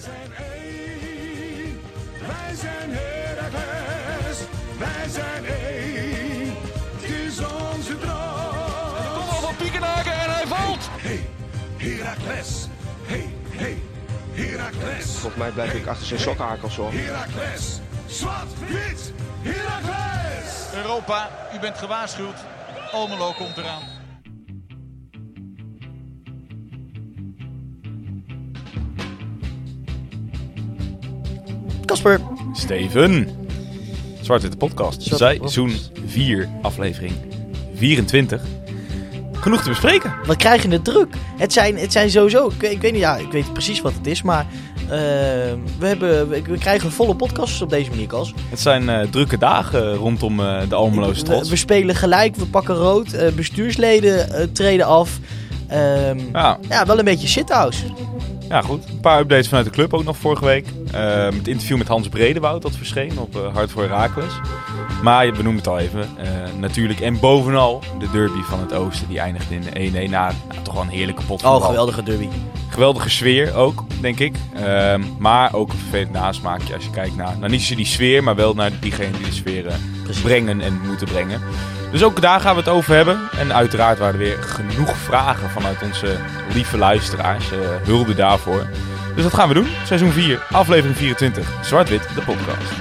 zijn één. Wij zijn Heracles. Wij zijn één. Het is onze droom. Kom al van Piekenhaken en hij valt. Hey, Heracles. Hey, hey, Heracles. Volgens mij blijf ik achter zijn sokkenhakels hoor. Heracles. Zwart, wit, Heracles. Europa, u bent gewaarschuwd. Almelo komt eraan. Kasper, Steven. Zwart Witte Podcast. Zwart Seizoen 4, aflevering 24. Genoeg te bespreken. wat krijg je de druk? Het zijn, het zijn sowieso, ik, weet- ik weet niet, ja, ik weet precies wat het is, maar eh, we, hebben, we, we krijgen volle podcast op deze manier, Kas. Het zijn eh, drukke dagen rondom eh, de Almeloze we, trots. we spelen gelijk, we pakken rood, eh, bestuursleden eh, treden af. Ehm, Ja, ja, wel een beetje shithouse. Ja, goed. Een paar updates vanuit de club ook nog vorige week. Eh, het interview met Hans Bredewoud dat verscheen op eh, Hart voor Herakles. Maar we noemen het al even. eh, natuurlijk. En bovenal de derby van het Oosten. Die eindigde in 1-1 na nou, toch wel een heerlijke pot. Oh, geweldige derby. Geweldige sfeer ook, denk ik. Ehm, maar ook een vervelend nasmaakje als je kijkt naar... Nou, niet zozeer die sfeer, maar wel naar diegenen die de sfeer brengen en moeten brengen. Dus ook daar gaan we het over hebben. En uiteraard waren er weer genoeg vragen vanuit onze lieve luisteraars. Eh hulde daarvoor. Dus dat gaan we doen. Seizoen 4, aflevering 24. Zwart-Wit, de podcast.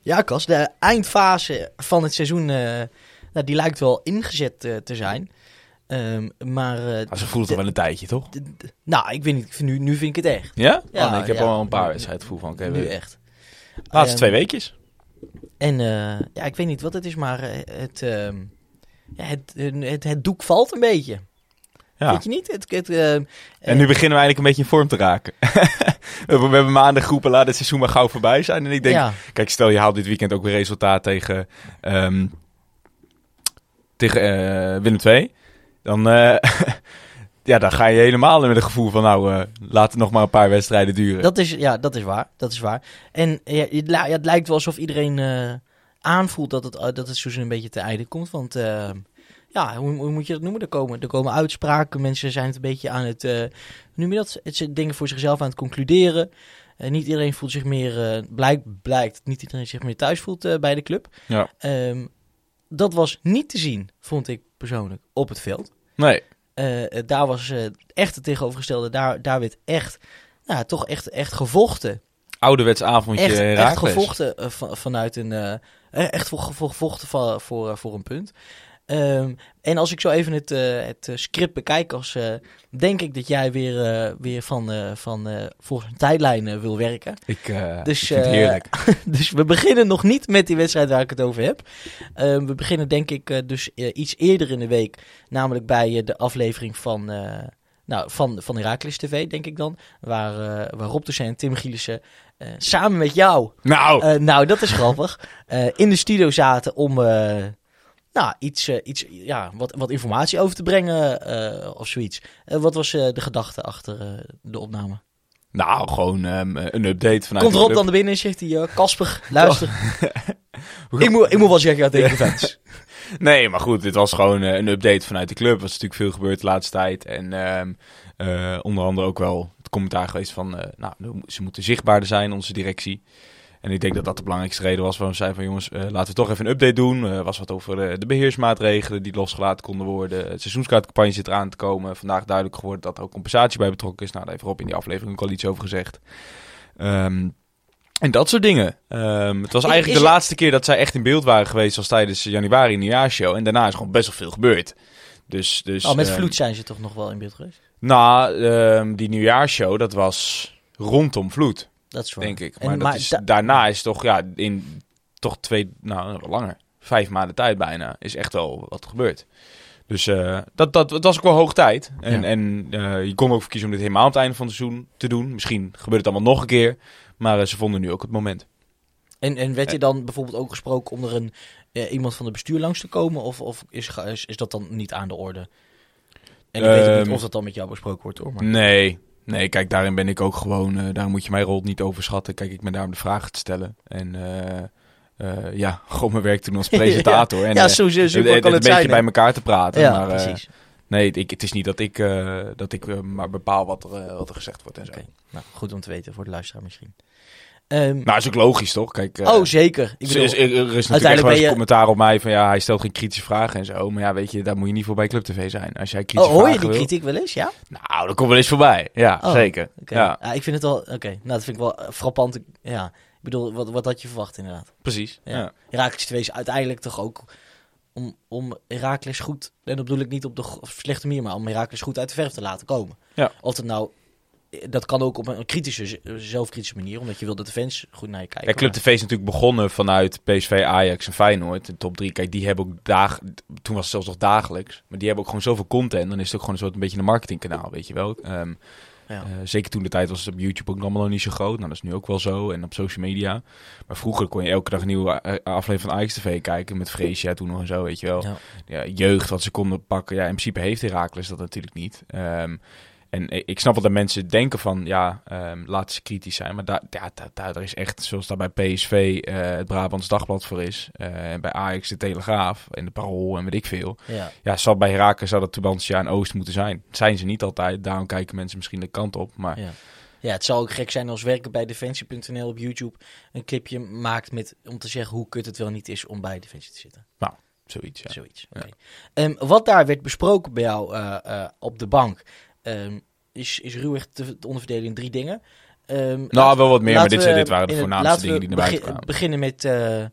Ja, Kas, de eindfase van het seizoen, eh, nou, die lijkt wel ingezet eh, te zijn. Ehm, maar, ze voelt het wel een tijdje, toch? nou, ik weet niet, nu, nu vind ik het echt. Ja? Ja, Oh, nee, ik heb ja. al een paar wedstrijden het gevoel van... Nu echt. Laatste Ehm, twee weekjes. En eh, ja, ik weet niet wat het is, maar eh, het, ehm, ja, het, het, het doek valt een beetje. Ja. Weet je niet? Het, het, eh, En nu beginnen we eigenlijk een beetje in vorm te raken. we, hebben, maanden geroepen, laat het seizoen maar gauw voorbij zijn. En ik denk, ja, kijk, stel je haalt dit weekend ook weer resultaat tegen, ehm, tegen eh, Willem II. Dan, eh, ja, dan ga je helemaal met een gevoel van, nou, eh, laat het nog maar een paar wedstrijden duren. dat is, ja, dat is waar. Dat is waar. En ja, het, li- ja, het lijkt wel alsof iedereen eh, aanvoelt dat het, eh, dat het seizoen een beetje te einde komt. Want eh, ja, hoe, hoe moet je dat noemen? Er komen, er komen uitspraken. Mensen zijn het een beetje aan het, eh, hoe noem je dat? Het zijn dingen voor zichzelf aan het concluderen. Eh, niet iedereen voelt zich meer, eh, blijkt, blijkt, niet iedereen zich meer thuis voelt eh, bij de club. Ja. Ehm, dat was niet te zien, vond ik persoonlijk, op het veld. Nee, Eh, daar was eh, echt het tegenovergestelde. Daar, daar werd echt, nou, toch echt, echt gevochten. ouderwets avondje Echt, echt gevochten eh, van- vanuit een. echt gevochten voor, voor, voor een punt. Ehm, en als ik zo even het, eh, het eh, script bekijk, als, eh, denk ik dat jij weer, weer van, van volgens een tijdlijn wil werken. Ik, Dus, ik vind het heerlijk. dus we beginnen nog niet met die wedstrijd waar ik het over heb. Ehm, we beginnen denk ik dus iets eerder in de week. Namelijk bij de aflevering van, nou, van, van Heracles TV, denk ik dan. Waar, waar Rob Toussaint en Tim Gielissen samen met jou, Nou, nou dat is grappig, in de studio zaten om nou, iets, eh, iets, ja, wat, wat informatie over te brengen eh, of zoiets. Eh, wat was de gedachte achter de opname? nou, gewoon ehm, een update vanuit Komt de club. dan er binnen en zegt hij, luister. Ik, moet, ik moet wel zeggen ja, tegen de fans. Nee, maar goed, dit was gewoon een update vanuit de club. Er was natuurlijk veel gebeurd de laatste tijd. En ehm, eh, onder andere ook wel het commentaar geweest van... nou, ze moeten zichtbaarder zijn, onze directie. En ik denk dat dat de belangrijkste reden was waarom we zeiden van... jongens, eh, laten we toch even een update doen. Er was wat over eh, de beheersmaatregelen die losgelaten konden worden. Het seizoenskaartcampagne zit eraan te komen. Vandaag duidelijk geworden dat er ook compensatie bij betrokken is. Nou, daar heeft Rob in die aflevering ook al iets over gezegd. Ehm, en dat soort dingen. Ehm, het was eigenlijk is de het- laatste keer dat zij echt in beeld waren geweest... was tijdens januari nieuwjaarshow. En daarna is gewoon best wel veel gebeurd. Dus, dus, Oh, met ehm, Vloed zijn ze toch nog wel in beeld geweest? Nou, die nieuwjaarshow, dat was rondom Vloed, Dat is waar. denk ik. En Maar, dat maar is, da- daarna is toch, ja, in toch twee, nou, langer. Vijf maanden tijd bijna, is echt wel wat gebeurd. Dus eh, dat, dat, dat was ook wel hoog tijd. En, Ja. en eh, je kon ook voor kiezen om dit helemaal aan het einde van het seizoen te doen. Misschien gebeurt het allemaal nog een keer. Maar eh, ze vonden nu ook het moment. En, en werd je dan bijvoorbeeld ook gesproken om er een, iemand van het bestuur langs te komen? Of, of is, is, is dat dan niet aan de orde? En ik weet niet Ehm, of dat dan met jou besproken wordt hoor. Maar... Nee, nee, kijk, daarin ben ik ook gewoon, eh daar moet je mijn rol niet overschatten. Kijk, ik ben daar om de vragen te stellen. En eh, eh, ja, gewoon mijn werk te doen als presentator. en, ja, zo, zo, zo kan het het een beetje bij elkaar te praten. Ja, maar, precies. Nee, ik, het is niet dat ik, dat ik maar bepaal wat er, wat er gezegd wordt en zo. Oké, nou, goed om te weten voor de luisteraar misschien. Ehm, Nou, is ook logisch, toch? Kijk, eh, oh, zeker. Ik er bedoel, is, er is natuurlijk echt uiteindelijk je- commentaar op mij van ja, hij stelt geen kritische vragen en zo. Maar ja, weet je, daar moet je niet voor bij Club TV zijn. Als jij oh, kritische hoor je die wil- kritiek wel eens, ja? Nou, dat komt wel eens voorbij. Ja, Oh, zeker. Ja, Ja, ik vind het wel... Oké, nou, dat vind ik wel eh, frappant. Ja, ik bedoel, wat, wat had je verwacht inderdaad? precies. Ja. Ja. Herakles 2 is uiteindelijk toch ook om, om Herakles goed, en dat bedoel ik niet op de slechte manier, maar om Herakles goed uit de verf te laten komen. Ja. Of het nou, dat kan ook op een kritische, zelfkritische manier, omdat je wil dat de fans goed naar je kijken. Ja, Club TV is natuurlijk begonnen vanuit PSV, Ajax en Feyenoord. De top drie. Kijk, die hebben ook dag... Toen was het zelfs nog dagelijks. Maar die hebben ook gewoon zoveel content. Dan is het ook gewoon een soort een beetje een marketingkanaal, weet je wel. Ehm, Ja. eh, zeker toen de tijd was het op YouTube ook allemaal nog niet zo groot. Nou, dat is nu ook wel zo. En op social media. Maar vroeger kon je elke dag een nieuwe eh, aflevering van Ajax TV kijken. Met Freesia toen nog en zo, weet je wel. Ja. Ja, jeugd wat ze konden pakken. Ja, in principe heeft Herakles dat natuurlijk niet. Ehm, en ik snap wel dat mensen denken van, ja, ehm, laten ze kritisch zijn. Maar daar, ja, daar, is echt, zoals daar bij PSV eh, het Brabants Dagblad voor is. eh, en bij Ajax de Telegraaf en de Parool en weet ik veel. Ja. Ja, zal bij Herakles zou dat Tubantia en Oost moeten zijn. Dat zijn ze niet altijd. Daarom kijken mensen misschien de kant op. Maar Ja. ja, het zou ook gek zijn als werken bij Defensie.nl op YouTube een clipje maakt met, om te zeggen hoe kut het wel niet is om bij Defensie te zitten. zoiets, ja. Zoiets. Ja. oké. Ehm, wat daar werd besproken bij jou eh, op de bank, ehm, is, is ruwweg te, te onderverdelen in drie dingen. Ehm, Nou, wel wat meer, maar dit, we dit waren de voornaamste dingen die naar buiten kwamen. beginnen met, eh,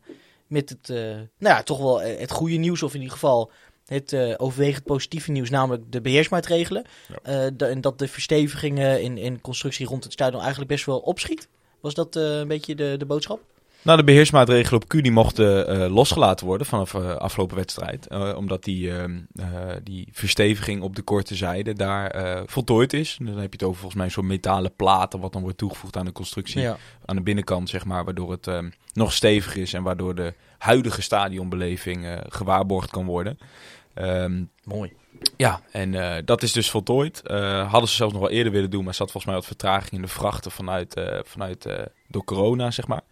met het, eh, nou ja, toch wel eh, het goede nieuws, of in ieder geval het eh, overwegend positieve nieuws, namelijk de beheersmaatregelen. Eh, de- en dat de verstevigingen in, in constructie rond het stadion eigenlijk best wel opschiet. Was dat een beetje de, de boodschap? Nou, de beheersmaatregelen op Q die mochten eh, losgelaten worden vanaf eh afgelopen wedstrijd. Eh, omdat die, ehm, eh, die versteviging op de korte zijde daar voltooid is. Dan heb je het over volgens mij een soort metalen platen wat dan wordt toegevoegd aan de constructie. Ja. Aan de binnenkant, zeg maar, waardoor het ehm, nog steviger is en waardoor de huidige stadionbeleving gewaarborgd kan worden. Ehm, Mooi. ja, en dat is dus voltooid. Hadden ze zelfs nog wel eerder willen doen, maar zat volgens mij wat vertraging in de vrachten vanuit, vanuit door corona, zeg maar.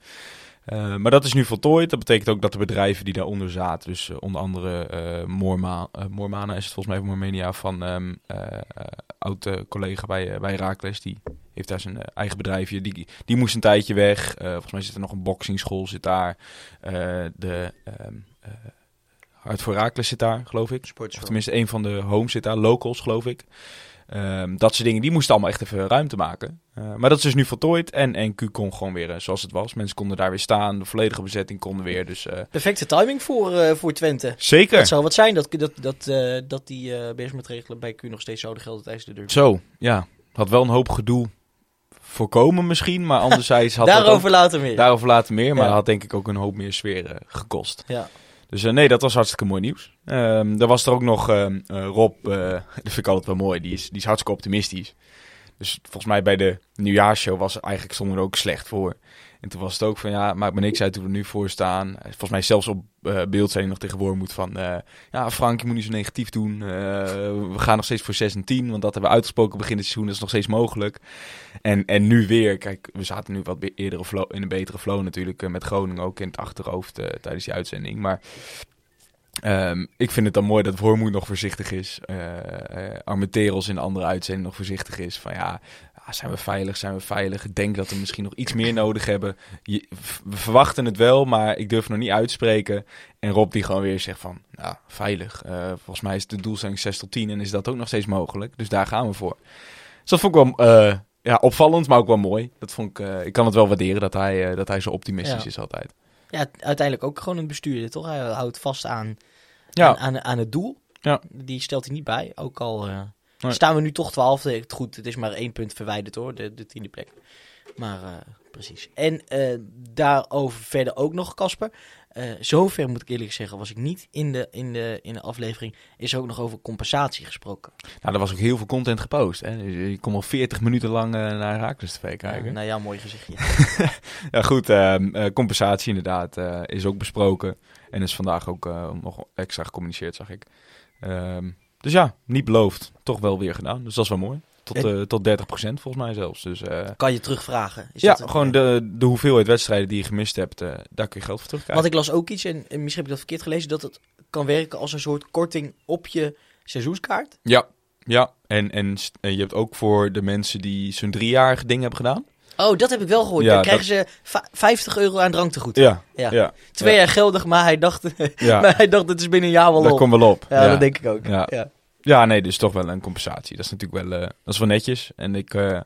Eh, maar dat is nu voltooid. Dat betekent ook dat de bedrijven die daaronder zaten, dus eh, onder andere Moorma, eh, Moormana is het volgens mij van Moormenia, van ehm eh, eh, oud collega bij, bij Herakles, die heeft daar zijn eigen bedrijfje. Die, die moest een tijdje weg. Volgens mij zit er nog een boxingschool zit daar. De Hart voor Herakles zit daar, geloof ik. Of tenminste, een van de homes zit daar, locals, geloof ik. Ehm, dat soort dingen, die moesten allemaal echt even ruimte maken. Eh, maar dat is dus nu voltooid. En, en Q kon gewoon weer eh, zoals het was. Mensen konden daar weer staan. De volledige bezetting konden weer. Dus eh, Perfecte timing voor, voor Twente. zeker. Het zou wat zijn dat, dat, dat, dat die eh beheersmaatregelen bij Q nog steeds zouden gelden tijdens de deur. Zo, ja. Had wel een hoop gedoe voorkomen misschien. Maar anderzijds had dat Daarover ook, later meer. daarover later meer. Maar Ja. had denk ik ook een hoop meer sfeer gekost. Ja. Dus eh, nee, dat was hartstikke mooi nieuws. Er was er ook nog ehm, eh, Rob, eh, dat vind ik altijd wel mooi, die is, die is hartstikke optimistisch. Dus volgens mij bij de nieuwjaarsshow was eigenlijk we er ook slecht voor. En toen was het ook van ja, maakt me niks uit hoe we nu voor staan. Volgens mij zelfs op eh, beeld zijn nog tegenwoordig moet van eh, ja, Frank, je moet niet zo negatief doen. Eh, we gaan nog steeds voor 6 en 10, want dat hebben we uitgesproken begin het seizoen, dat is nog steeds mogelijk. En, en nu weer, kijk, we zaten nu wat flow, in een betere flow natuurlijk, met Groningen ook in het achterhoofd tijdens die uitzending. Maar ehm, ik vind het dan mooi dat Wormoed nog voorzichtig is. eh, Armenteros in de andere uitzending nog voorzichtig is. Van ja, ah, zijn we veilig, zijn we veilig? Ik denk dat we misschien nog iets meer nodig hebben. Je- we verwachten het wel, maar ik durf het nog niet uitspreken. En Rob die gewoon weer zegt van, nou, veilig. Eh, volgens mij is de doelstelling 6 tot 10 en is dat ook nog steeds mogelijk. Dus daar gaan we voor. Dus dat vond ik wel ja, opvallend, maar ook wel mooi. Dat vond ik, ik kan het wel waarderen dat hij, dat hij zo optimistisch Ja. is altijd. Ja, uiteindelijk ook gewoon een bestuurder, toch? Hij houdt vast aan, Ja. aan, aan, aan het doel. Ja. Die stelt hij niet bij. Ook al eh, Nee. staan we nu toch twaalfde. Goed, het is maar één punt verwijderd hoor, de, de tiende plek. Maar eh, precies. En eh, daarover verder ook nog, Casper. Eh zover moet ik eerlijk zeggen, was ik niet in de, in, de, in de aflevering. Is er ook nog over compensatie gesproken. Nou, er was ook heel veel content gepost. Hè? Dus je kon al 40 minuten lang eh, naar Herakles TV kijken. Ja, nou ja, mooi gezichtje. Ja, goed. ehm, eh, compensatie inderdaad is ook besproken. En is vandaag ook nog extra gecommuniceerd, zag ik. Ehm, dus ja, niet beloofd. Toch wel weer gedaan. Dus dat is wel mooi. Tot, eh tot 30% volgens mij zelfs. Dus eh, kan je terugvragen. Is ja, dat gewoon de, de hoeveelheid wedstrijden die je gemist hebt, eh, daar kun je geld voor terugkrijgen. Want ik las ook iets, en, en misschien heb ik dat verkeerd gelezen, dat het kan werken als een soort korting op je seizoenskaart. Ja, ja. En, en, en je hebt ook voor de mensen die zo'n driejarig ding hebben gedaan. Oh, dat heb ik wel gehoord. Ja, Dan krijgen ze va- 50 euro aan drank te goed. Ja, Ja. ja. Twee ja. jaar geldig, maar hij dacht, maar hij dacht het is binnen een jaar wel dat op. komt wel op. Ja, dat denk ik ook. Ja. Ja. Nee, dus toch wel een compensatie. Dat is natuurlijk wel, eh, dat is wel netjes. En ik, eh,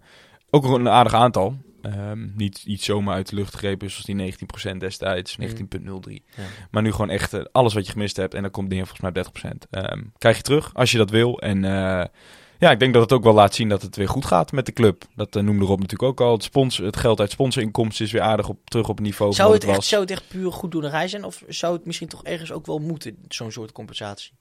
ook een aardig aantal. Ehm, niet iets zomaar uit de lucht gegrepen, zoals die 19% destijds, 19,03. Ja. Maar nu gewoon echt eh, alles wat je gemist hebt, en dan komt neer volgens mij 30%. Ehm krijg je terug als je dat wil. En ja, ik denk dat het ook wel laat zien dat het weer goed gaat met de club. Dat uh, noemde Rob natuurlijk ook al. Het, sponsor, het geld uit sponsorinkomsten is weer aardig op, terug op het niveau Zou, van het echt, was. zou het echt puur goed doenerij zijn? Of zou het misschien toch ergens ook wel moeten, zo'n soort compensatie?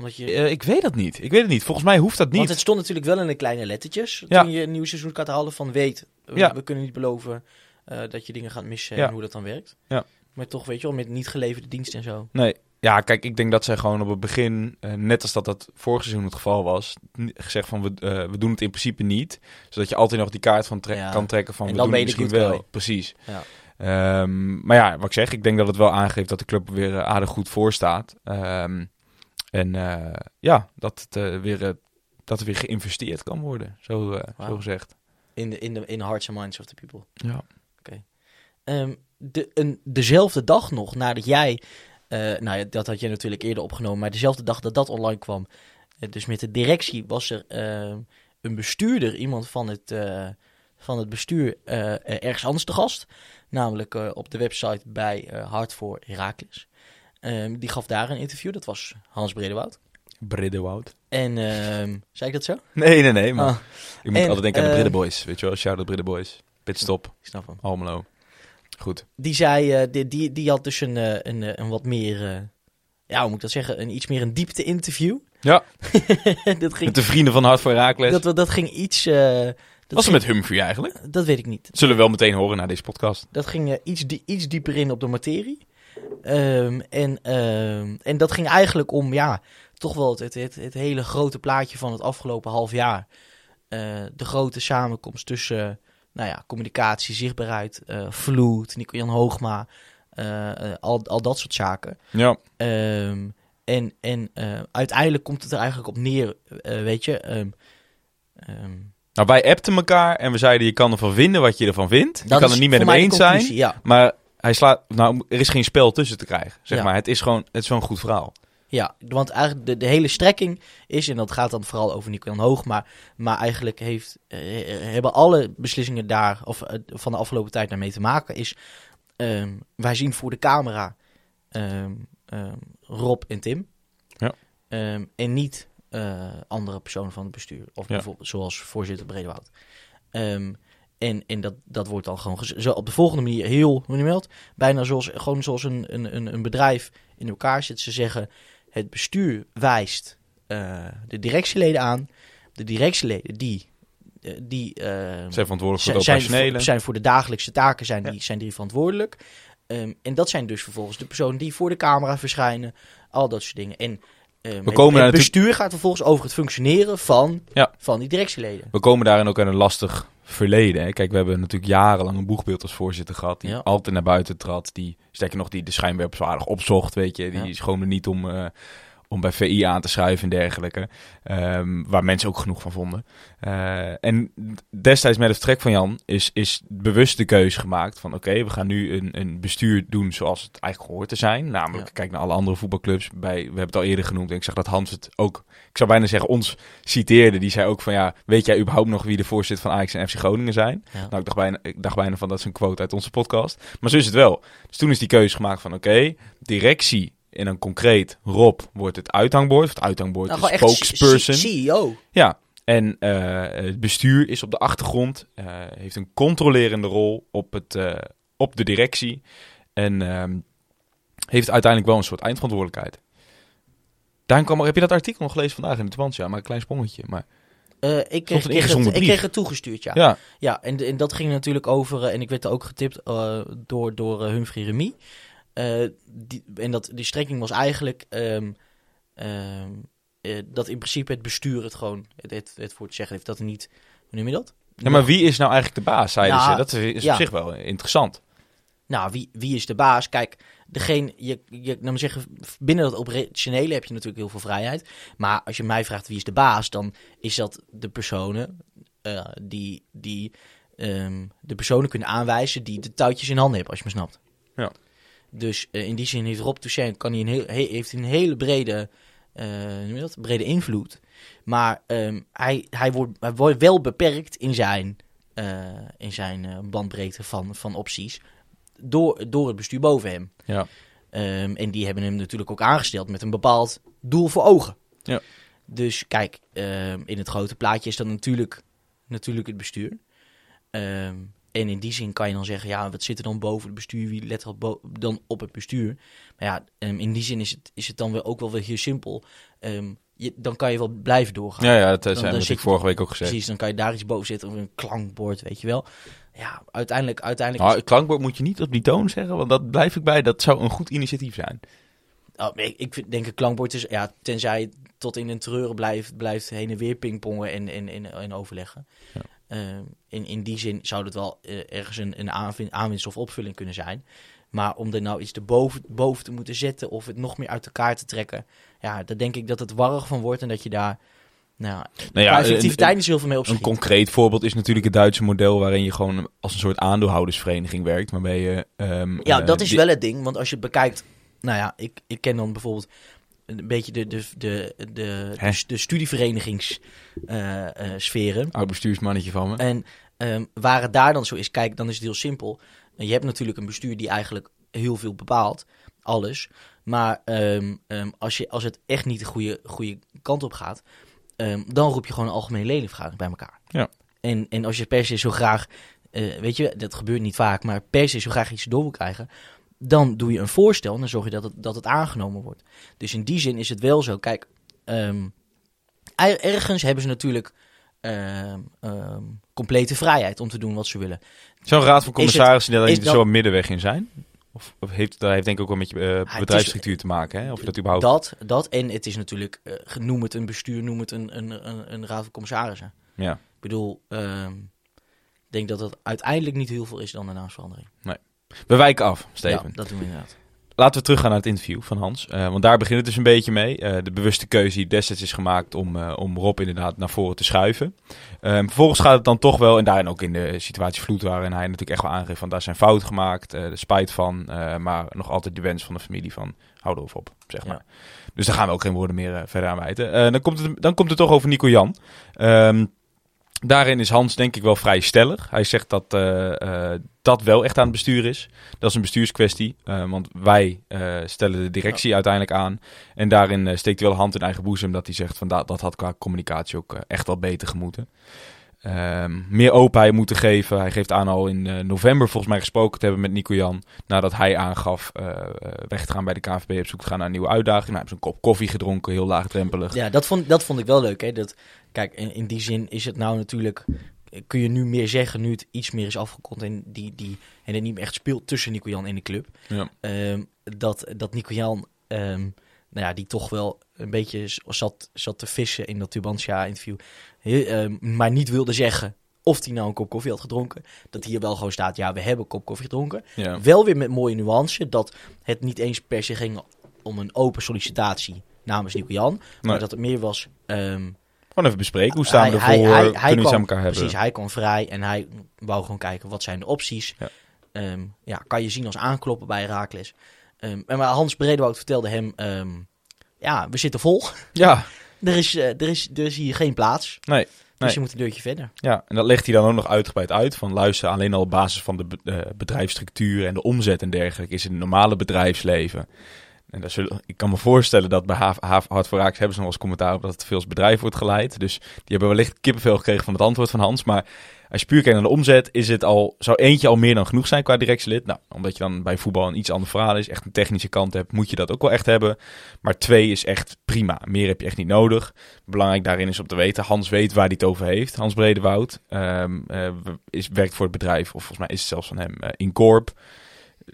Omdat je... Eh, ik weet dat niet. Ik weet het niet. Volgens mij hoeft dat niet. Want het stond natuurlijk wel in de kleine lettertjes. Ja. Toen je een nieuw seizoenkaart haalde van weet, we, Ja. we kunnen niet beloven eh, dat je dingen gaat missen Ja. en hoe dat dan werkt. Ja. Maar toch, weet je wel, met niet geleverde dienst en zo. Nee. Ja, kijk, ik denk dat zij gewoon op het begin, eh, net als dat dat vorig seizoen het geval was, gezegd van we, we doen het in principe niet. Zodat je altijd nog die kaart van tre- kan trekken van En we dan doen het misschien wel. Precies. Ja. Ehm, maar ja, wat ik zeg, ik denk dat het wel aangeeft dat de club er weer aardig goed voor staat. Ehm, en eh, ja, dat het, eh, weer, eh, dat er weer geïnvesteerd kan worden, zo, zo gezegd. In de, in de in hearts and minds of the people. Ja. Ehm, de, een, dezelfde dag nog nadat jij, nou ja, dat had je natuurlijk eerder opgenomen, maar dezelfde dag dat dat online kwam, dus met de directie, was er eh, een bestuurder, iemand van het, van het bestuur, ergens anders te gast. Namelijk op de website bij Hart voor Herakles. Ehm, die gaf daar een interview, dat was Hans Bredewoud. Briddewoud. En ehm, zei ik dat zo? Nee, nee, nee. Maar Ah, ik moet en, altijd denken aan de eh, Bridde Boys. Weet je wel, shout-out Bridde Boys. Pitstop, ik snap hem. Almelo. Goed. Die zei, eh, die, die, die had dus een, eh, een, een wat meer, ja, hoe moet ik dat zeggen, een iets meer een diepte interview. Ja, dat ging, met de vrienden van Hart voor Herakles. dat, dat ging iets, dat, was ging- het met Humphrey eigenlijk? dat weet ik niet. Zullen we wel meteen horen na deze podcast. Dat ging iets, die, iets dieper in op de materie. Ehm, en, ehm, en dat ging eigenlijk om, ja, toch wel het, het, hele grote plaatje van het afgelopen half jaar. Eh, de grote samenkomst tussen, nou ja, communicatie, zichtbaarheid, eh Vloed, Nico-Jan Hoogma, eh, al, al dat soort zaken. Ja. Ehm, en en uiteindelijk komt het er eigenlijk op neer, weet je. Nou, wij appten elkaar en we zeiden je kan ervan vinden wat je ervan vindt. Je kan het niet met hem eens zijn. Ja, Maar hij slaat, nou, er is geen spel tussen te krijgen. Zeg Ja. maar, het is gewoon, het is een goed verhaal. ja, want eigenlijk de, de hele strekking is, en dat gaat dan vooral over Nico-Jan Hoog, maar, maar eigenlijk heeft, eh, hebben alle beslissingen daar, of eh, van de afgelopen tijd daarmee te maken, is ehm, wij zien voor de camera ehm, ehm, Rob en Tim. Ja. En niet eh, andere personen van het bestuur. Of Ja. bijvoorbeeld zoals voorzitter Bredewoud. En en dat, dat wordt dan gewoon zo op de volgende manier heel, hoe? Bijna zoals, gewoon zoals een, een, een, een bedrijf in elkaar zit. Ze zeggen, het bestuur wijst eh, de directieleden aan. De directieleden die... eh, die eh, Zijn verantwoordelijk voor zijn, operationele. voor, zijn voor de dagelijkse taken zijn, Ja. die, zijn die verantwoordelijk. Ehm, en dat zijn dus vervolgens de personen die voor de camera verschijnen. Al dat soort dingen. En ehm, het, komen het bestuur gaat vervolgens over het functioneren van, Ja. van die directieleden. We komen daarin ook aan een lastig verleden. Hè. Kijk, we hebben natuurlijk jarenlang een boegbeeld als voorzitter gehad. Die Ja. altijd naar buiten trad. Die, sterker nog, die de schijnwerpers aardig opzocht, weet je. Die Ja. schoonde niet om, eh, om bij VI aan te schuiven en dergelijke. Ehm, waar mensen ook genoeg van vonden. Eh, en destijds met het vertrek van Jan is, is bewust de keuze gemaakt van... oké, we gaan nu een, een bestuur doen zoals het eigenlijk hoort te zijn. Namelijk, Ja. kijk naar alle andere voetbalclubs. Bij, we hebben het al eerder genoemd en ik zag dat Hans het ook... Ik zou bijna zeggen, ons citeerde. Die zei ook van, ja, weet jij überhaupt nog wie de voorzitter van Ajax en FC Groningen zijn? Ja. Nou, ik dacht, bijna, ik dacht bijna van, dat is een quote uit onze podcast. Maar zo is het wel. Dus toen is die keuze gemaakt van, oké, directie en dan concreet Rob wordt het uithangbord. Of het uithangbord Nou, spokesperson. CEO. Ja, en eh, het bestuur is op de achtergrond, eh, heeft een controlerende rol op, het, eh, op de directie en ehm, heeft uiteindelijk wel een soort eindverantwoordelijkheid. Daarin kwam, heb je dat artikel nog gelezen vandaag in de Twans? Ja, maar een klein sprongetje. Maar, ik, kreeg, een kreeg het, ik kreeg het toegestuurd, ja. ja. Ja, en, en dat ging natuurlijk over, en ik werd er ook getipt door, door Humphrey Remy. Eh, die, en dat, die strekking was eigenlijk ehm, ehm, eh, dat in principe het bestuur het gewoon het, het, het voor te zeggen heeft. Dat er niet, hoe noem je dat? ja, maar wie is nou eigenlijk de baas, zeiden Nou, ze. Dat is ja. op zich wel interessant. Nou, wie, wie is de baas? Kijk, degene, je, je, nou maar zeggen, binnen dat operationele heb je natuurlijk heel veel vrijheid. Maar als je mij vraagt wie is de baas, dan is dat de personen eh, die, die ehm, de personen kunnen aanwijzen die de touwtjes in handen hebben, als je me snapt. Ja. Dus eh, in die zin heeft Rob Toussaint kan hij een heel, he- heeft een hele brede, eh, dat? brede invloed. Maar ehm, hij, hij, wordt, hij wordt wel beperkt in zijn, eh, in zijn bandbreedte van, van opties door, door het bestuur boven hem. Ja. Ehm, en die hebben hem natuurlijk ook aangesteld met een bepaald doel voor ogen. Ja. Dus kijk, ehm, in het grote plaatje is dat natuurlijk, natuurlijk het bestuur. Ehm, en in die zin kan je dan zeggen, ja, wat zit er dan boven het bestuur? Wie let dan op het bestuur? Maar ja, ehm, in die zin is het, is het dan weer ook wel weer heel simpel. Ehm, je, dan kan je wel blijven doorgaan. Ja, ja, dat eh, Dan- zijn we natuurlijk vorige week ook gezegd. Precies, dan kan je daar iets boven zetten of een klankbord, weet je wel. Ja, uiteindelijk, uiteindelijk Nou, het klankbord moet je niet op die toon zeggen, want dat blijf ik bij. Dat zou een goed initiatief zijn. Oh, ik vind, denk een klankbord is, ja, tenzij tot in een treuren blijft, blijft heen en weer pingpongen en, en, en, en overleggen. Ja. Ehm, in, in die zin zou het wel eh, ergens een, een aanwinst of opvulling kunnen zijn. Maar om er nou iets erboven boven te moeten zetten of het nog meer uit elkaar te trekken, ja, daar denk ik dat het warrig van wordt en dat je daar, nou, Nou ja, effectiviteit niet zoveel mee op een concreet voorbeeld is natuurlijk het Duitse model waarin je gewoon als een soort aandeelhoudersvereniging werkt. Waarbij je... ehm, Ja, eh, dat is wel het ding. Want als je het bekijkt... Nou ja, ik, ik ken dan bijvoorbeeld een beetje de, de, de, de, de, de studieverinigingssferen. Oud bestuursmannetje van me. en ehm, waar het daar dan zo is, kijk, dan is het heel simpel. Je hebt natuurlijk een bestuur die eigenlijk heel veel bepaalt. Alles. Maar ehm, ehm, als, je, als het echt niet de goede, goede kant op gaat... dan roep je gewoon een algemene ledenvergadering bij elkaar. Ja. En, en als je per se zo graag... eh, weet je, dat gebeurt niet vaak, maar per se zo graag iets door wil krijgen... dan doe je een voorstel en dan zorg je dat het, dat het aangenomen wordt. Dus in die zin is het wel zo. Kijk, ehm, er- ergens hebben ze natuurlijk ehm, ehm, complete vrijheid om te doen wat ze willen. Zo'n raad van commissarissen die daar niet zo een middenweg in zijn? Of, of heeft, dat heeft denk ik ook wel met je eh, bedrijfsstructuur te maken, hè? Of je dat überhaupt... Dat, dat en het is natuurlijk, eh, noem het een bestuur, noem het een, een, een, een raad van commissarissen. Ja. Ik bedoel, ik denk dat dat uiteindelijk niet heel veel is dan een naamsverandering. We wijken af, Steven. Ja, dat doen we inderdaad. Laten we teruggaan naar het interview van Hans. Eh, want daar begint het dus een beetje mee. Eh, de bewuste keuze die destijds is gemaakt om, eh, om Rob inderdaad naar voren te schuiven. Ehm, vervolgens gaat het dan toch wel, en daarin ook in de situatie vloed waarin hij natuurlijk echt wel aangeeft van daar zijn fouten gemaakt, de spijt van, maar nog altijd de wens van de familie van hou erover op, zeg maar. Dus daar gaan we ook geen woorden meer verder aan wijten. Dan, komt het, dan komt het toch over Nico Jan. Ehm, daarin is Hans denk ik wel vrij stellig. Hij zegt dat eh, eh, dat wel echt aan het bestuur is. Dat is een bestuurskwestie. eh, want wij stellen de directie uiteindelijk aan. En daarin steekt hij wel hand in eigen boezem. Dat hij zegt van dat, dat had qua communicatie ook echt wel beter gemoeten. Ehm, meer openheid moeten geven. Hij geeft aan al in november volgens mij gesproken te hebben met Nico Jan. Nadat hij aangaf weg te gaan bij de KVB op zoek te gaan naar een nieuwe uitdaging. Nou, hij heeft een kop koffie gedronken, heel laagdrempelig. Ja, dat vond, dat vond ik wel leuk. Hè? Dat, kijk, in, in die zin is het nou natuurlijk... Kun je nu meer zeggen, nu het iets meer is afgekond en, die, die, en het niet meer echt speelt tussen Nico Jan en de club. Ja. Ehm, dat, dat Nico Jan, ehm, nou ja, die toch wel een beetje zat, zat te vissen in dat Tubantia-interview. ehm, maar niet wilde zeggen of hij nou een kop koffie had gedronken. Dat hier wel gewoon staat, ja, we hebben een kop koffie gedronken. Ja. Wel weer met mooie nuance, dat het niet eens per se ging om een open sollicitatie namens Nico Jan. Maar Nee. dat het meer was... Gewoon even bespreken. Hoe staan we ervoor? hij- hij- Kunnen we aan elkaar hebben? Precies, hij kwam vrij en hij wou gewoon kijken wat zijn de opties. Ja. Ehm, ja, kan je zien als aankloppen bij Herakles. Ehm en maar Hans Bredewoud vertelde hem, ehm, ja, we zitten vol. Ja, er, is, eh, er, is, er is hier geen plaats. nee. Dus je moet een deurtje verder. Ja, en dat legt hij dan ook nog uitgebreid uit. Van luister, alleen al op basis van de eh, bedrijfsstructuur en de omzet en dergelijke is in het normale bedrijfsleven. En ik kan me voorstellen dat bij Haaf, Hart voor Raaks hebben ze nog eens commentaar op dat het veel als bedrijf wordt geleid. Dus die hebben wellicht kippenvel gekregen van het antwoord van Hans. Maar als je puur kijkt naar de omzet, is het al, zou eentje al meer dan genoeg zijn qua directielid. Nou, omdat je dan bij voetbal een iets ander verhaal is, echt een technische kant hebt, moet je dat ook wel echt hebben. Maar twee is echt prima. Meer heb je echt niet nodig. Belangrijk daarin is om te weten, Hans weet waar hij het over heeft. Hans Bredewoud ehm, eh, is, werkt voor het bedrijf, of volgens mij is het zelfs van hem, eh, Incorp.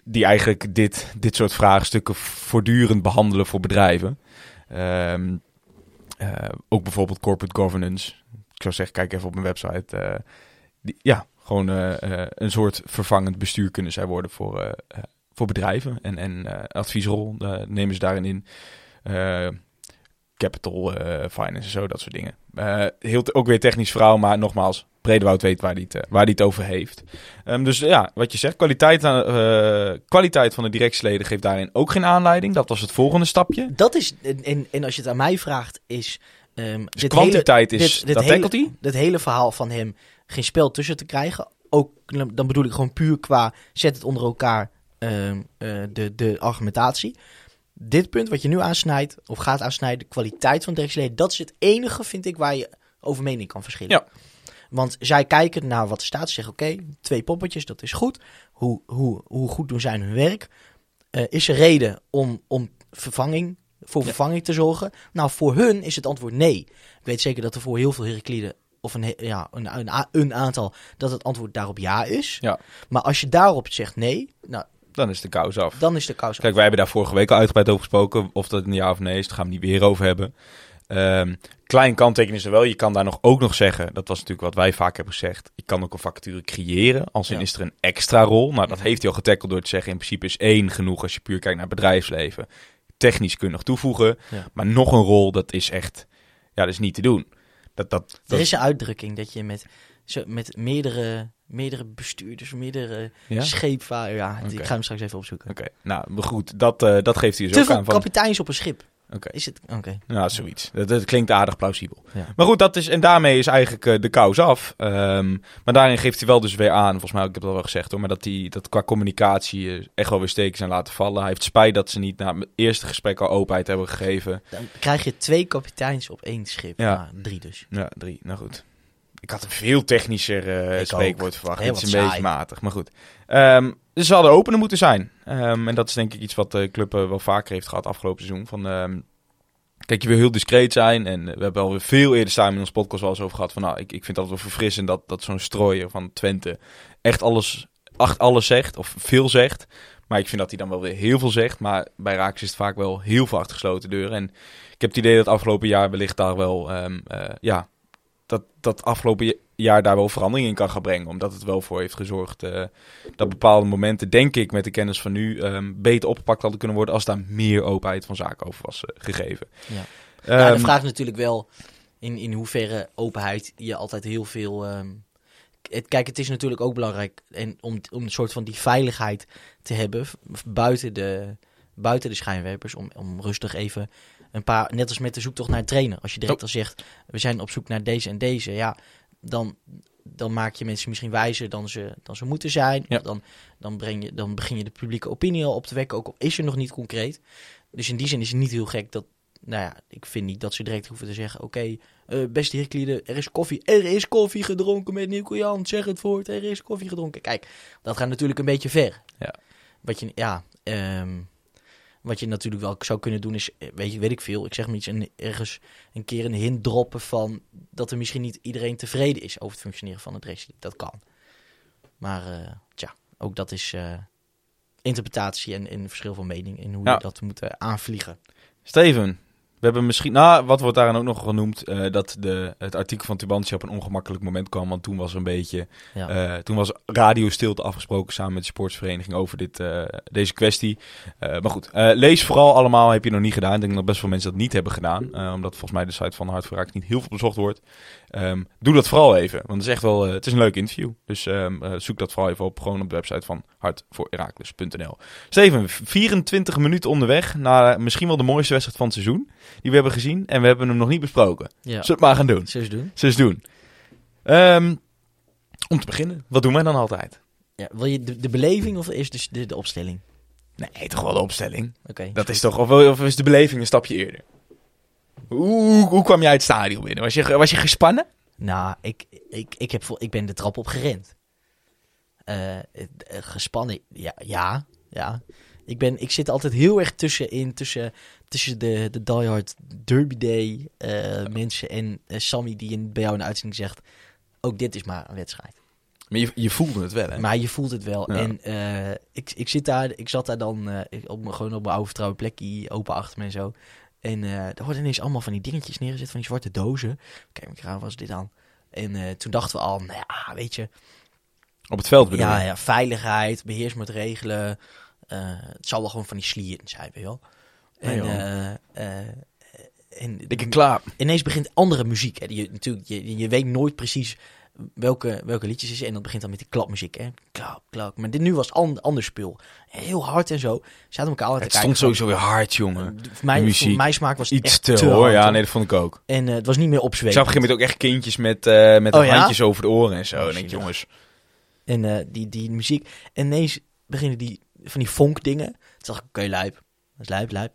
Die eigenlijk dit, dit soort vraagstukken voortdurend behandelen voor bedrijven. Ehm, eh, ook bijvoorbeeld corporate governance. Ik zou zeggen, kijk even op mijn website. eh, ja, gewoon eh, een soort vervangend bestuur kunnen zij worden voor, voor bedrijven. En, en adviesrol nemen ze daarin in. Capital finance en zo, dat soort dingen. Eh, heel ook weer technisch verhaal, maar nogmaals, Bredewoud weet waar hij het, eh, waar hij het over heeft. Ehm, dus ja, wat je zegt, kwaliteit, aan- eh, kwaliteit van de directieleden geeft daarin ook geen aanleiding. Dat was het volgende stapje. Dat is, en, en, als je het aan mij vraagt, is... ehm Dus dit kwantiteit hele, is, dit, dit dat hele, hij. dit hele verhaal van hem geen spel tussen te krijgen. Ook, dan bedoel ik gewoon puur qua zet het onder elkaar ehm, eh, de, de argumentatie. Dit punt wat je nu aansnijdt, of gaat aansnijden, de kwaliteit van directieleden, dat is het enige, vind ik, waar je over mening kan verschillen. Ja. Want zij kijken naar wat er staat, zeggen oké, twee poppetjes, dat is goed. Hoe, hoe, hoe goed doen zij hun werk? Eh, is er reden om, om vervanging, voor Ja. vervanging te zorgen? Nou, voor hun is het antwoord nee. Ik weet zeker dat er voor heel veel Herakliden, of een, ja, een, een, een aantal, dat het antwoord daarop ja is. Ja. Maar als je daarop zegt nee, nou, Dan is de kous af. dan is de kous af. Kijk, wij hebben daar vorige week al uitgebreid over gesproken. Of dat een ja of nee is, daar gaan we niet weer over hebben. Ehm, klein kanttekening is er wel. Je kan daar nog ook nog zeggen. Dat was natuurlijk wat wij vaak hebben gezegd. Je kan ook een vacature creëren. Als in Ja. is er een extra rol. Nou, dat heeft hij al getackeld door te zeggen. In principe is één genoeg als je puur kijkt naar bedrijfsleven. Technisch kun je nog toevoegen. Ja. Maar nog een rol, dat is echt... Ja, dat is niet te doen. Dat, dat, Er dat, is een uitdrukking dat je met, zo, met meerdere, meerdere bestuurders, meerdere ja? scheepvaarders... Ja, ik ga hem straks even opzoeken. Oké, nou goed. Dat, eh, dat geeft hij dus Te ook aan. Van, kapiteins op een schip. Oké. Is het? Oké. Nou, zoiets. Dat, dat klinkt aardig plausibel. Ja. Maar goed, dat is, en daarmee is eigenlijk eh, de kous af. Ehm, maar daarin geeft hij wel dus weer aan, volgens mij, ik heb dat wel gezegd hoor, maar dat hij dat qua communicatie eh, echt wel weer steken zijn laten vallen. Hij heeft spijt dat ze niet na het eerste gesprek al openheid hebben gegeven. Dan krijg je twee kapiteins op één schip. Ja. Nou, drie dus. Ja, drie. Nou goed. Ik had een veel technischer Ik spreekwoord ook. verwacht. Heel Het is een saai. beetje matig, maar goed. Ehm, dus ze hadden opener moeten zijn. Ehm, en dat is denk ik iets wat de club eh, wel vaker heeft gehad afgelopen seizoen. Van, ehm, kijk, je wil heel discreet zijn. En eh, we hebben alweer veel eerder samen in ons podcast wel eens over gehad. Van, nou, ik, ik vind dat wel verfrissend dat, dat zo'n strooier van Twente echt alles, acht alles zegt. Of veel zegt. Maar ik vind dat hij dan wel weer heel veel zegt. Maar bij Raaks is het vaak wel heel veel achter gesloten deuren. En ik heb het idee dat afgelopen jaar wellicht daar wel... ja, dat, dat afgelopen ja- jaar daar wel verandering in kan gaan brengen. Omdat het wel voor heeft gezorgd eh, dat bepaalde momenten, denk ik, met de kennis van nu, ehm, beter opgepakt hadden kunnen worden als daar meer openheid van zaken over was eh, gegeven. Ja. ja, de Ehm, vraag is natuurlijk wel in, in hoeverre openheid je altijd heel veel... ehm, het, kijk, het is natuurlijk ook belangrijk en om, om een soort van die veiligheid te hebben buiten de, buiten de schijnwerpers. Om, om rustig even een paar, net als met de zoektocht naar een trainer. Als je direct al zegt, we zijn op zoek naar deze en deze. Ja, dan, dan maak je mensen misschien wijzer dan ze, dan ze moeten zijn. Ja. Dan, dan, breng je, dan begin je de publieke opinie al op te wekken, ook al is er nog niet concreet. Dus in die zin is het niet heel gek dat, nou ja, ik vind niet dat ze direct hoeven te zeggen, oké, eh, beste heerklieden, er is koffie. Er is koffie gedronken met Nico Jan, zeg het voort, er is koffie gedronken. Kijk, dat gaat natuurlijk een beetje ver. Ja. Wat je, ja, ehm, wat je natuurlijk wel zou kunnen doen is, eh, weet, je, weet ik veel, ik zeg maar iets, een, ergens een keer een hint droppen van dat er misschien niet iedereen tevreden is over het functioneren van het race. Dat kan. Maar eh, tja, ook dat is eh, interpretatie en, en verschil van mening in hoe Ja. je dat moet aanvliegen. Steven, we hebben misschien, nou, wat wordt daarin ook nog genoemd, eh, dat de, het artikel van Tubantia op een ongemakkelijk moment kwam, want toen was er een beetje Ja. Eh, toen was radiostilte afgesproken samen met de sportsvereniging over dit, eh, deze kwestie. Maar goed, lees vooral allemaal. Heb je nog niet gedaan. Ik denk dat best veel mensen dat niet hebben gedaan. omdat volgens mij de site van Hart voor Raak niet heel veel bezocht wordt. Ehm, doe dat vooral even. Want het is echt wel eh, het is een leuk interview. Dus ehm, eh, zoek dat vooral even op. Gewoon op de website van hartvoorherakles.nl Steven, 24 minuten onderweg naar misschien wel de mooiste wedstrijd van het seizoen. Die we hebben gezien. En we hebben hem nog niet besproken. ja. Zullen we het maar gaan doen? Zullen doen? Zullen doen. Ehm, om te beginnen, wat doen wij dan altijd? Ja, wil je de, de beleving of eerst de, de, de opstelling? Nee, toch wel de opstelling. Oké. Dat is toch, of, of is de beleving een stapje eerder? Hoe, hoe kwam jij het stadion binnen? Was je, was je gespannen? Nou, ik, ik, ik, heb, ik ben de trap op gerend. Eh, eh, gespannen, ja, ja, ja. Ik, ben, ik zit altijd heel erg tussenin, tussen, tussen de, de diehard Derby Day eh, mensen en Sammy die in, bij jou in de uitzending zegt, ook dit is maar een wedstrijd. Maar je, je voelde het wel, hè? Maar je voelt het wel. Ja. En ik, ik, zit daar, ik zat daar dan op, gewoon op mijn oude vertrouwde plekje, open achter me en zo. En eh er worden ineens allemaal van die dingetjes neergezet, van die zwarte dozen. Kijk, ik was dit aan. En eh, toen dachten we al, nou ja, weet je, Op het veld bedoel ja, ja, veiligheid, beheersmaatregelen. Eh, het zal wel gewoon van die slieren zijn, weet je wel. Nee, En, eh, en Dikke klaar. ineens begint andere muziek. Hè. Je, natuurlijk, je, je weet nooit precies welke, welke liedjes is. En dat begint dan met die klapmuziek. Hè. Klap, klap. Maar dit nu was an, ander spul. Heel hard en zo. Zaten elkaar altijd Het te kijken. stond sowieso weer hard, jongen. van- Voor mij, de muziek. voor mijn smaak was Iets te, te hoor. hard, Ja, nee, dat vond ik ook. En eh, het was niet meer Ik opzwepen. zag op een gegeven moment ook echt kindjes met, eh met Oh, de ja? handjes over de oren en zo. Oh, en denk jongens, En eh, die, die muziek. En ineens beginnen die van die funk dingen. Toen dacht ik, oké, lijp. Dat is lijp, lijp.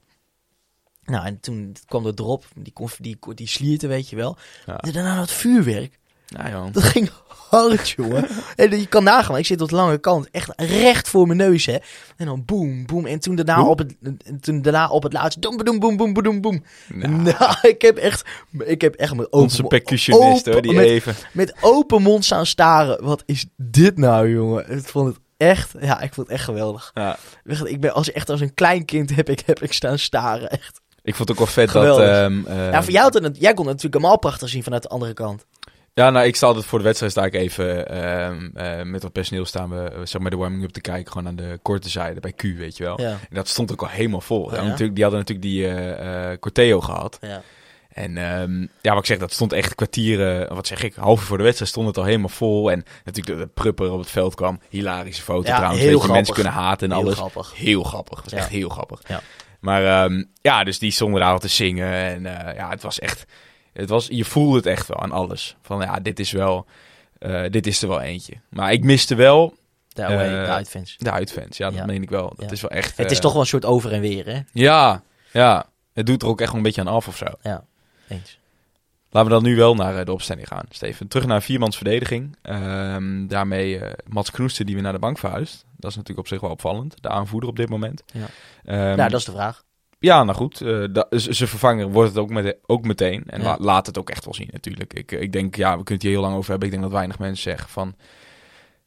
Nou, en toen kwam er erop, die, die, die slierten, weet je wel. Ja. En daarna dat vuurwerk. Nou joh. Dat ging hard, jongen. en je kan nagaan, ik zit op de lange kant, echt recht voor mijn neus, hè. En dan boem, boem. En toen daarna, op het, en toen daarna op het laatste, doem, boem, boem, boem, boem, boem. Nou, Nou, ik heb echt, ik heb echt mijn open, onze percussionist, open- hoor, die met, even... met open mond staan staren. Wat is dit nou, jongen? Ik vond het echt, ja, ik vond het echt geweldig. Ja. Ik ben als echt als een klein kind heb ik, heb ik staan staren, echt. Ik vond het ook wel vet Geweldig. dat... ehm, eh, ja, voor jou, had het, jij kon het natuurlijk helemaal prachtig zien vanuit de andere kant. Ja, nou, ik sta altijd voor de wedstrijd sta ik even ehm, eh, met wat personeel staan we eh, zeg maar de warming up te kijken, gewoon aan de korte zijde bij Q, weet je wel. Ja, En dat stond ook al helemaal vol. Oh, Ja, natuurlijk, die hadden natuurlijk die eh, Corteo gehad. ja. En ehm, ja, wat ik zeg, dat stond echt kwartieren, wat zeg ik, half uur voor de wedstrijd stond het al helemaal vol. En natuurlijk de prupper op het veld kwam. Hilarische foto Ja, trouwens. heel je, mensen grappig. kunnen haten en Heel alles. grappig. Heel grappig. Was echt heel grappig. Ja. Maar ehm, ja, dus die stonden daar al te zingen. En ja, het was echt... Het was, je voelde het echt wel aan alles. Van ja, dit is wel... eh, dit is er wel eentje. Maar ik miste wel De, away, Eh, de uitfans. de uitfans. Ja, dat Ja. meen ik wel. Dat Ja. is wel echt... Het is eh, toch wel een soort over en weer, hè? Ja, ja. Het doet er ook echt wel een beetje aan af of zo. Ja, eens. Laten we dan nu wel naar de opstelling gaan, Steven. Terug naar viermans verdediging. Ehm, daarmee eh, Mats Knoester die weer naar de bank verhuist. Dat is natuurlijk op zich wel opvallend. De aanvoerder op dit moment. Ja. Ehm, nou, dat is de vraag. Ja, nou goed. eh da- z- zijn vervanger wordt het ook, met, ook meteen. En Ja. la- laat het ook echt wel zien natuurlijk. Ik, ik denk, ja, we kunnen het hier heel lang over hebben. Ik denk dat weinig mensen zeggen van...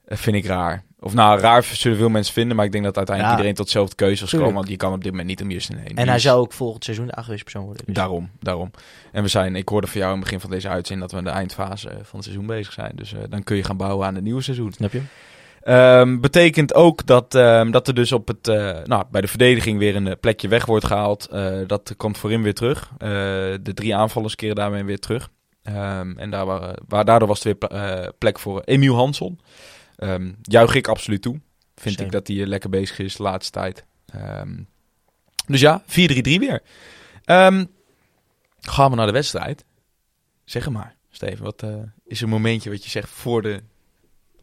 eh, vind ik raar. Of nou, raar zullen veel mensen vinden. Maar ik denk dat uiteindelijk Ja. iedereen tot dezelfde keuze zal Tuurlijk. komen. Want je kan op dit moment niet om Justin heen. En hij is- zou ook volgend seizoen de aangewezen persoon worden. dus- Daarom, daarom. En we zijn, ik hoorde van jou in het begin van deze uitzending dat we in de eindfase van het seizoen bezig zijn. Dus eh, dan kun je gaan bouwen aan het nieuwe seizoen. Snap je? Ehm, betekent ook dat, ehm, dat er dus op het, eh, nou, bij de verdediging weer een eh, plekje weg wordt gehaald. Eh, dat komt voorin weer terug. De drie aanvallers keren daarmee weer terug. Ehm, en daar, waren- waar, daardoor was er weer plek voor Emiel Hansson. Juich ik absoluut toe. Vind ik dat hij lekker bezig is de laatste tijd. Dus ja, 4-3-3 weer. Gaan we naar de wedstrijd. Zeg maar, Steven. Wat is een momentje wat je zegt voor de,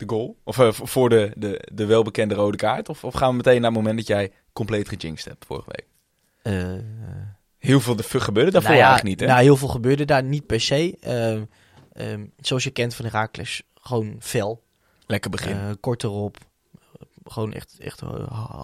de goal? Of eh, voor de, de, de welbekende rode kaart? Of, of gaan we meteen naar het moment dat jij compleet gejinxed hebt vorige week? Eh, Heel veel gebeurde daarvoor nou ja, eigenlijk niet, hè? Nou, heel veel gebeurde daar niet per se. Ehm, ehm, zoals je kent van Herakles, gewoon fel. Lekker begin. Eh, kort erop. Gewoon echt... echt eh,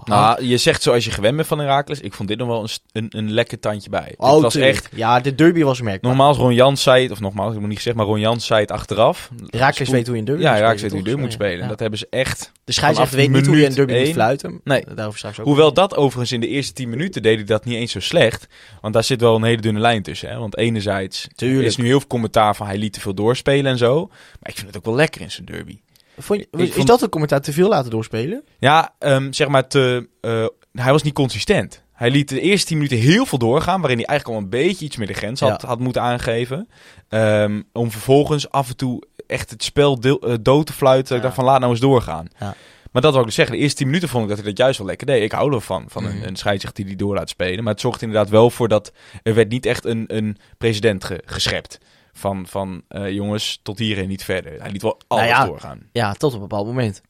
nou, je zegt zoals je gewend bent van Herakles. Ik vond dit nog wel een, een, een lekker tandje bij. oh, het was tuurlijk. echt... Ja, de derby was merkbaar. Nogmaals, Ron Jans zei het, of nogmaals, ik moet niet gezegd, maar Ron Jans zei het achteraf. Herakles weet hoe je een derby Ja, moet Herakles weet spelen, hoe je toch? moet spelen. Ja. Dat hebben ze echt... De scheidsrechter weet niet hoe je een derby moet één- fluiten. Nee. Daarover straks ook. Hoewel dat overigens in de eerste 10 minuten deed hij dat niet eens zo slecht. Want daar zit wel een hele dunne lijn tussen. Hè? Want enerzijds Tuurlijk. is nu heel veel commentaar van hij liet te veel doorspelen en zo. Maar ik vind het ook wel lekker in zijn derby. Vond je- Ik is vond- dat een commentaar te veel laten doorspelen? Ja, ehm, zeg maar, te, eh, hij was niet consistent. Hij liet de eerste 10 minuten heel veel doorgaan, waarin hij eigenlijk al een beetje iets meer de grens had, Ja. had moeten aangeven. Ehm, om vervolgens af en toe echt het spel deel- eh, dood te fluiten. Ik dacht van, laat nou eens doorgaan. Ja. Maar dat wil ik dus zeggen. De eerste 10 minuten vond ik dat hij dat juist wel lekker deed. Ik hou ervan, van Mhm. een, een scheidsrechter die die door laat spelen. Maar het zorgt inderdaad wel voor dat er werd niet echt een, een president ge- geschept. Van, van eh, jongens, tot hier en niet verder. Hij liet wel alles Nou ja. doorgaan. Ja, tot een bepaald moment.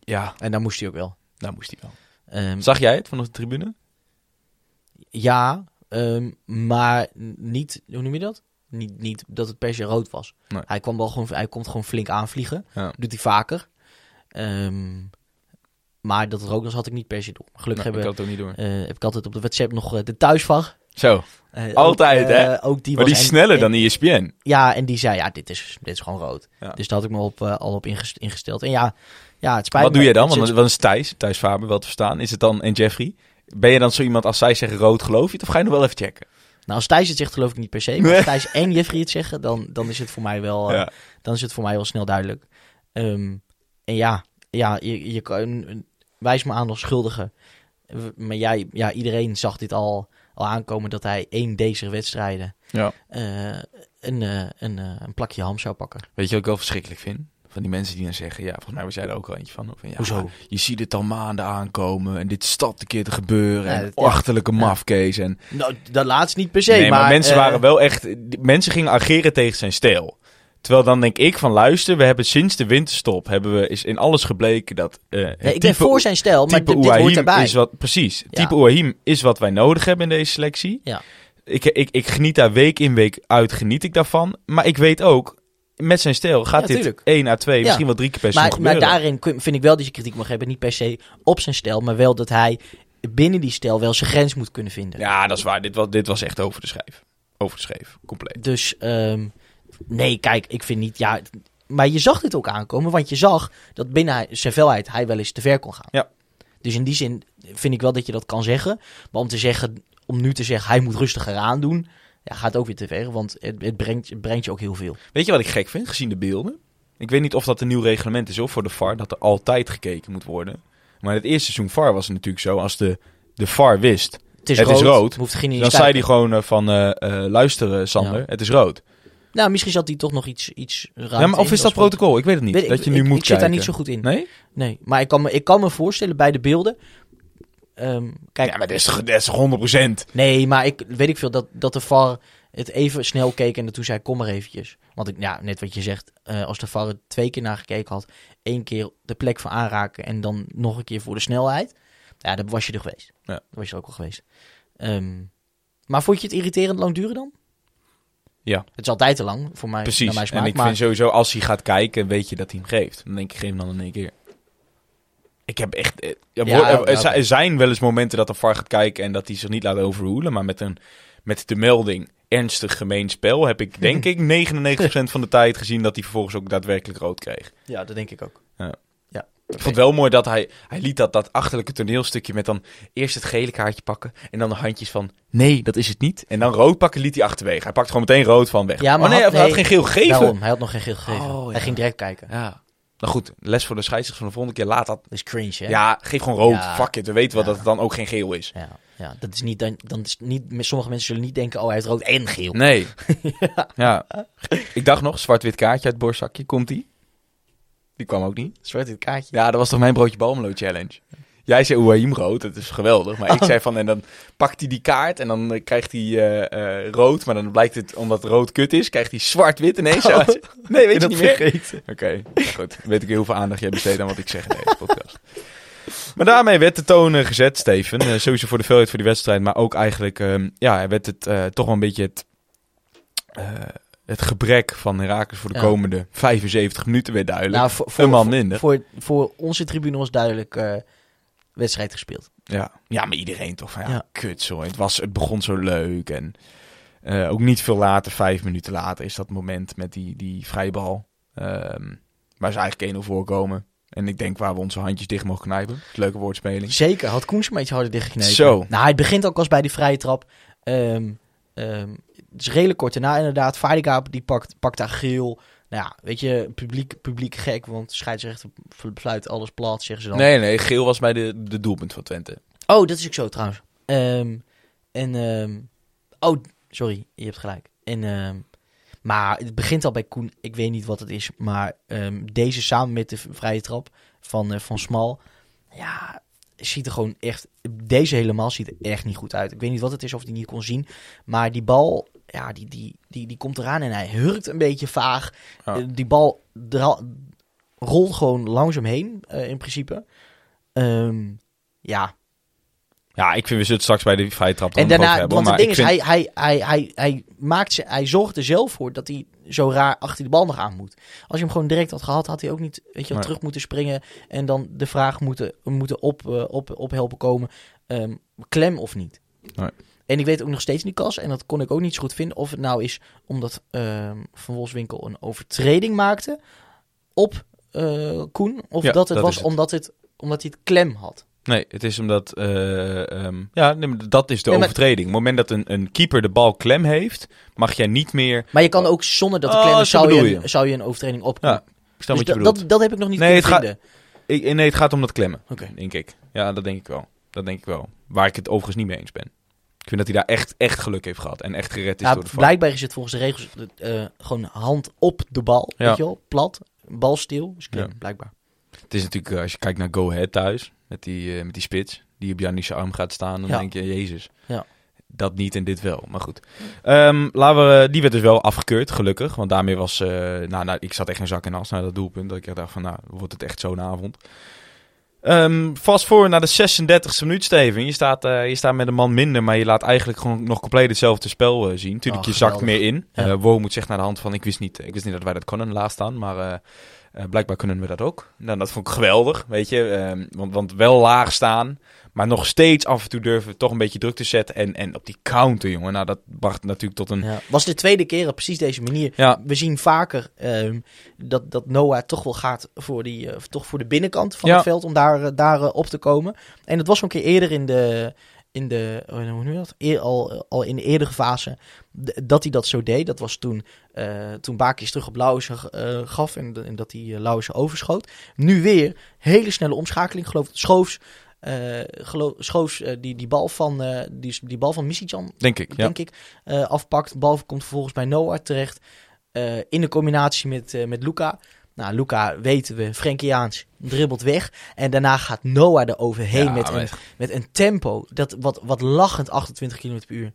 Ja, En dan moest hij ook wel. daar moest hij wel. Ehm, Zag jij het vanaf de tribune? ja, ehm, maar niet, hoe noem je dat? Niet, niet dat het per se rood was. Nee. Hij, kwam wel gewoon, hij komt gewoon flink aanvliegen. Ja. Doet hij vaker. Ehm, maar dat het rood was, had ik niet per se door. Gelukkig Nee, ik hebben, had het ook niet door. eh, heb ik altijd op de WhatsApp nog eh, de thuisvag. Zo, Eh, Altijd, ook, hè? eh, Ook die maar die is sneller en- dan E ESPN. Ja, en die zei, ja, dit is, dit is gewoon rood. Ja. Dus daar had ik me op, eh, al op ingest- ingesteld. En ja, ja het spijt Wat me. doe je dan? Want wat is Thijs? Thijs Faber, wel te verstaan. Is het dan en Jeffrey? Ben je dan zo iemand als zij zeggen rood, geloof je het? Of ga je nog wel even checken? Nou, als Thijs het zegt, geloof ik niet per se. Maar als Thijs en Jeffrey het zeggen, dan, dan is het voor mij wel, dan is het voor mij wel snel duidelijk. Ehm, en ja, ja je, je kan, wijs me aan als schuldige. maar jij, ja, iedereen zag dit al, al aankomen dat hij één deze wedstrijden Ja. eh, een, eh, een, eh, een plakje ham zou pakken. Weet je wat ik wel verschrikkelijk vind? Van die mensen die dan zeggen, ja, volgens mij was jij er ook al eentje van. Van, ja, Hoezo? Je ziet het al maanden aankomen en dit staat een keer te gebeuren. Ja, en dat- ja. achterlijke mafkees. En, Nou, dat laatst niet per se, nee, maar, maar... mensen waren wel echt... die- Mensen gingen ageren tegen zijn stijl. Terwijl dan denk ik van, luister, we hebben sinds de winterstop... hebben we is in alles gebleken dat... eh, Nee, ik ben type- voor zijn stijl, maar dit, dit hoort erbij. is wat... Precies. Ja. Type Ouahim is wat wij nodig hebben in deze selectie. Ja. Ik, ik, ik geniet daar week in week uit, geniet ik daarvan. Maar ik weet ook, met zijn stijl gaat Ja, dit tuurlijk. 1 à 2, Ja. misschien wel drie keer per seizoen Maar, maar daarin vind ik wel dat je kritiek mag hebben. Niet per se op zijn stijl, maar wel dat hij binnen die stijl wel zijn grens moet kunnen vinden. Ja, dat is waar. Dit was, dit was echt over de schijf. Over de schijf, compleet. Dus ehm, nee, kijk, ik vind niet... Ja, maar je zag dit ook aankomen, want je zag dat binnen zijn velheid hij wel eens te ver kon gaan. Ja. Dus in die zin vind ik wel dat je dat kan zeggen. Maar om te zeggen, om nu te zeggen hij moet rustiger aandoen, ja, gaat ook weer te ver. Want het, het, brengt, het brengt je ook heel veel. Weet je wat ik gek vind, gezien de beelden? Ik weet niet of dat een nieuw reglement is, of voor de VAR, dat er altijd gekeken moet worden. Maar het eerste seizoen VAR was het natuurlijk zo, als de, de VAR wist, Het is Het rood. is rood. Hoeft geen dan zei hij gewoon eh, van, eh eh, luister eh, Sander, Ja. het is rood. Nou, misschien zat hij toch nog iets, iets ruimte Ja, maar of is dat protocol? Ik weet het niet. Weet ik- dat je nu ik, moet ik zit daar niet zo goed in. Nee? Nee, maar ik kan me, ik kan me voorstellen bij de beelden. ehm, kijk, Ja, maar dat is, toch- dat is toch 100%. nee, maar ik weet ik veel dat, dat de VAR het even snel keek en dat toen zei kom maar eventjes. Want ik, ja, net wat je zegt, eh, als de VAR het twee keer naar gekeken had, één keer de plek van aanraken en dan nog een keer voor de snelheid, ja, dan was je er geweest. Ja. Dan was je er ook al geweest. Ehm, maar vond je het irriterend lang duren dan? Ja. Het is altijd te lang voor mij. Precies. Naar mijn smaak, en ik maar vind sowieso, als hij gaat kijken, weet je dat hij hem geeft. Dan denk ik, geef hem dan in één keer. Ik heb echt... eh, ja, hoor- er- zijn wel eens momenten dat de VAR gaat kijken en dat hij zich niet laat overroelen. Maar met, een, met de melding ernstig gemeen spel heb ik denk ik 99% van de tijd gezien dat hij vervolgens ook daadwerkelijk rood kreeg. ja, dat denk ik ook. Ja. Ik vond het wel mooi dat hij, hij liet dat, dat achterlijke toneelstukje met dan eerst het gele kaartje pakken en dan de handjes van nee, dat is het niet. En dan rood pakken liet hij achterwege. Hij pakt gewoon meteen rood van weg. Ja, maar oh nee, had- hij had nee, geen geel gegeven. Daarom, hij had nog geen geel gegeven. Oh, Hij ging direct kijken. Ja. Nou goed, les voor de scheidsrechter van de volgende keer. Laat dat. Dat is cringe, hè? Ja, geef gewoon rood. Ja. Fuck it. We weten wel dat het dan ook geen geel is. Ja, ja, dat is niet, dan, dan is niet, sommige mensen zullen niet denken, oh, hij heeft rood en geel. Nee. ja. Ik dacht nog, zwart-wit kaartje uit het borstzakje. Komt die? Kwam ook niet. Zwart dit kaartje. Ja, dat was toch mijn broodje Balmelo challenge. Jij zei Ouahim rood, dat is geweldig. Maar ik Oh. zei van, en dan pakt hij die kaart en dan eh, krijgt hij eh, eh, rood. Maar dan blijkt het, omdat rood kut is, krijgt hij zwart-wit ineens. Oh. Nee, weet je niet meer? Oké, goed. Dan weet ik heel veel aandacht jij besteedt aan wat ik zeg in deze podcast. Maar daarmee werd de toon gezet, Steven. Sowieso voor de veelheid voor die wedstrijd. Maar ook eigenlijk, ehm, ja, werd het toch wel een beetje het, het gebrek van Herakles voor de Ja. komende 75 minuten weer duidelijk. Nou, voor, voor, een man minder. Voor, voor onze tribune was duidelijk eh, wedstrijd gespeeld. Ja. ja, maar iedereen toch van, ja, Ja. kut zo. Het, was, het begon zo leuk. En eh, ook niet veel later, vijf minuten later, is dat moment met die, die vrijbal. ehm waar ze eigenlijk 1-0 voorkomen. En ik denk waar we onze handjes dicht mogen knijpen. Leuke woordspeling. Zeker, had Koens een beetje harder dichtgeknepen. Zo. Nou, hij begint ook als bij die vrije trap. Ehm, het is redelijk kort daarna inderdaad. Vaardigaap die pakt, pakt daar geel. Nou ja, weet je, publiek, publiek gek, want scheidsrechter besluit alles plat, zeggen ze dan. Nee, nee, geel was bij de, de doelpunt van Twente. Oh, dat is ook zo trouwens. Ehm, en, ehm, oh, sorry, je hebt gelijk. En, ehm, maar het begint al bij Koen, ik weet niet wat het is, maar deze samen met de vrije trap van, eh, van Smal, ja, ziet er gewoon echt, deze helemaal ziet er echt niet goed uit. Ik weet niet wat het is of hij niet kon zien, maar die bal, ja, die, die, die, die komt eraan en hij hurkt een beetje vaag. Ja. Eh, die bal rolt gewoon langzaam heen, eh, in principe. Ehm, ja, Ja, ik vind we zullen straks bij de vrije trap en daarna, hebben. want het ding is, vind- hij, hij, hij, hij, hij, maakt ze, hij zorgt er zelf voor dat hij zo raar achter de bal nog aan moet. Als je hem gewoon direct had gehad, had hij ook niet weet je, wel, Nee. terug moeten springen. En dan de vraag moeten, moeten op, eh, op, op helpen komen. ehm, klem of niet. Nee. En ik weet ook nog steeds niet, Kas, en dat kon ik ook niet zo goed vinden, of het nou is omdat ehm, Van Wolfswinkel een overtreding maakte op eh, Koen, of Ja, dat het dat was het. Omdat, het, omdat hij het klem had. Nee, het is omdat... eh, ehm, ja, dat is de Nee, maar- overtreding. Op het moment dat een, een keeper de bal klem heeft, mag jij niet meer... Maar je kan ook zonder dat de Oh, klem is, zo zou, je, zou je een overtreding op Ja, ik snap Dus wat je dat, dat, dat heb ik nog niet Nee, gaat-. Ik, nee, het gaat om dat klemmen, Oké. denk ik. Ja, dat denk ik wel. Dat denk ik wel. Waar ik het overigens niet mee eens ben. Ik vind dat hij daar echt, echt geluk heeft gehad. En echt gered is Ja, door de blijkbaar is het volgens de regels eh, gewoon hand op de bal. Ja. Weet je wel? Plat. Bal stil. Dus Ja. blijkbaar. Het is natuurlijk, eh, als je kijkt naar Go Ahead thuis, met die, eh, met die spits, die op Janische arm gaat staan, dan denk je, jezus. Ja. Dat niet en dit wel, maar goed. Ehm, laten we, die werd dus wel afgekeurd, gelukkig. Want daarmee was, nou, nou, ik zat echt geen zak in as naar dat doelpunt. Dat ik dacht van, nou, wordt het echt zo'n avond. Ehm vast voor naar de 36e minuut, Steven. Je staat, eh, je staat met een man minder, maar je laat eigenlijk gewoon nog compleet hetzelfde spel eh, zien. Tuurlijk, Oh, je zakt meer in. Ja. Eh moet zeggen naar de hand van, ik wist, niet, ik wist niet dat wij dat konden laat staan, maar... blijkbaar kunnen we dat ook. Nou, dat vond ik geweldig, weet je. Ehm, want, want wel laag staan, maar nog steeds af en toe durven toch een beetje druk te zetten. En, en op die counter, jongen. Nou, dat bracht natuurlijk tot een... Ja. Was de tweede keer op precies deze manier. Ja, We zien vaker ehm, dat, dat Noah toch wel gaat voor, die, eh, toch voor de binnenkant van Ja. het veld om daar, eh, daar eh, op te komen. En het was een keer eerder in de, in de oh, hoe noem dat? Eer, al, al in de eerdere fase dat hij dat zo deed. Dat was toen, eh toen Bakis terug op Lauwersen gaf en, en dat hij uh, Lauwersen overschoot. Nu weer hele snelle omschakeling. Ik geloof dat Schoofs, eh, geloof, Schoofs eh, die, die bal van, eh die, die bal van Misicjan denk ik. Ja. denk ik, eh, afpakt. De bal komt vervolgens bij Noah terecht. eh, in de combinatie met, eh, met Luca. Nou, Luca weten we, Frenkiaans, dribbelt weg. En daarna gaat Noah er overheen Ja, met, een, met een tempo. Dat wat, wat lachend 28 km per uur.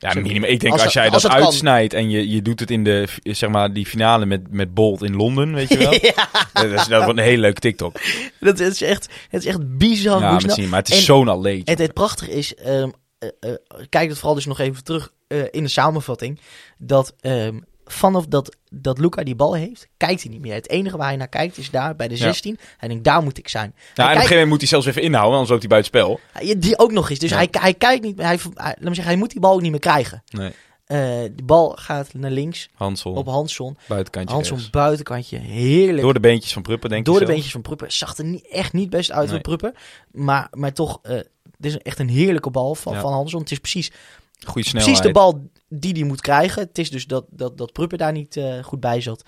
Ja, minimum. Ik denk als, als- jij als dat uitsnijdt en je, je doet het in de, zeg maar, die finale met, met Bolt in Londen, weet je wel. dat, is, dat wordt een hele leuke TikTok. Dat is echt, het is echt bizar. Ja, hoe maar, het is zo'n atleet. En het prachtige is, ehm, eh, eh, kijk het vooral dus nog even terug eh, in de samenvatting, dat ehm, vanaf dat, dat Luca die bal heeft, kijkt hij niet meer. Het enige waar hij naar kijkt is daar bij de Ja. 16. Hij denkt, daar moet ik zijn. Nou, en op een gegeven moment moet hij zelfs even inhouden, anders loopt hij buiten spel. Ja, Die ook nog eens. Dus Ja. hij, hij kijkt niet meer. Hij, laat me zeggen, hij moet die bal ook niet meer krijgen. Nee. Eh de bal gaat naar links Hansel, op Hansson. buitenkantje rechts. buitenkantje. Heerlijk. Door de beentjes van Pruppen, denk Door ik de zelf. beentjes van Pruppen. Zag er niet, echt niet best uit Nee. voor Pruppen. Maar, maar toch, eh dit is echt een heerlijke bal van, Ja. van Hansson. Het is precies, Goeie snelheid. precies de bal die hij moet krijgen. Het is dus dat, dat, dat Pruppen daar niet eh, goed bij zat.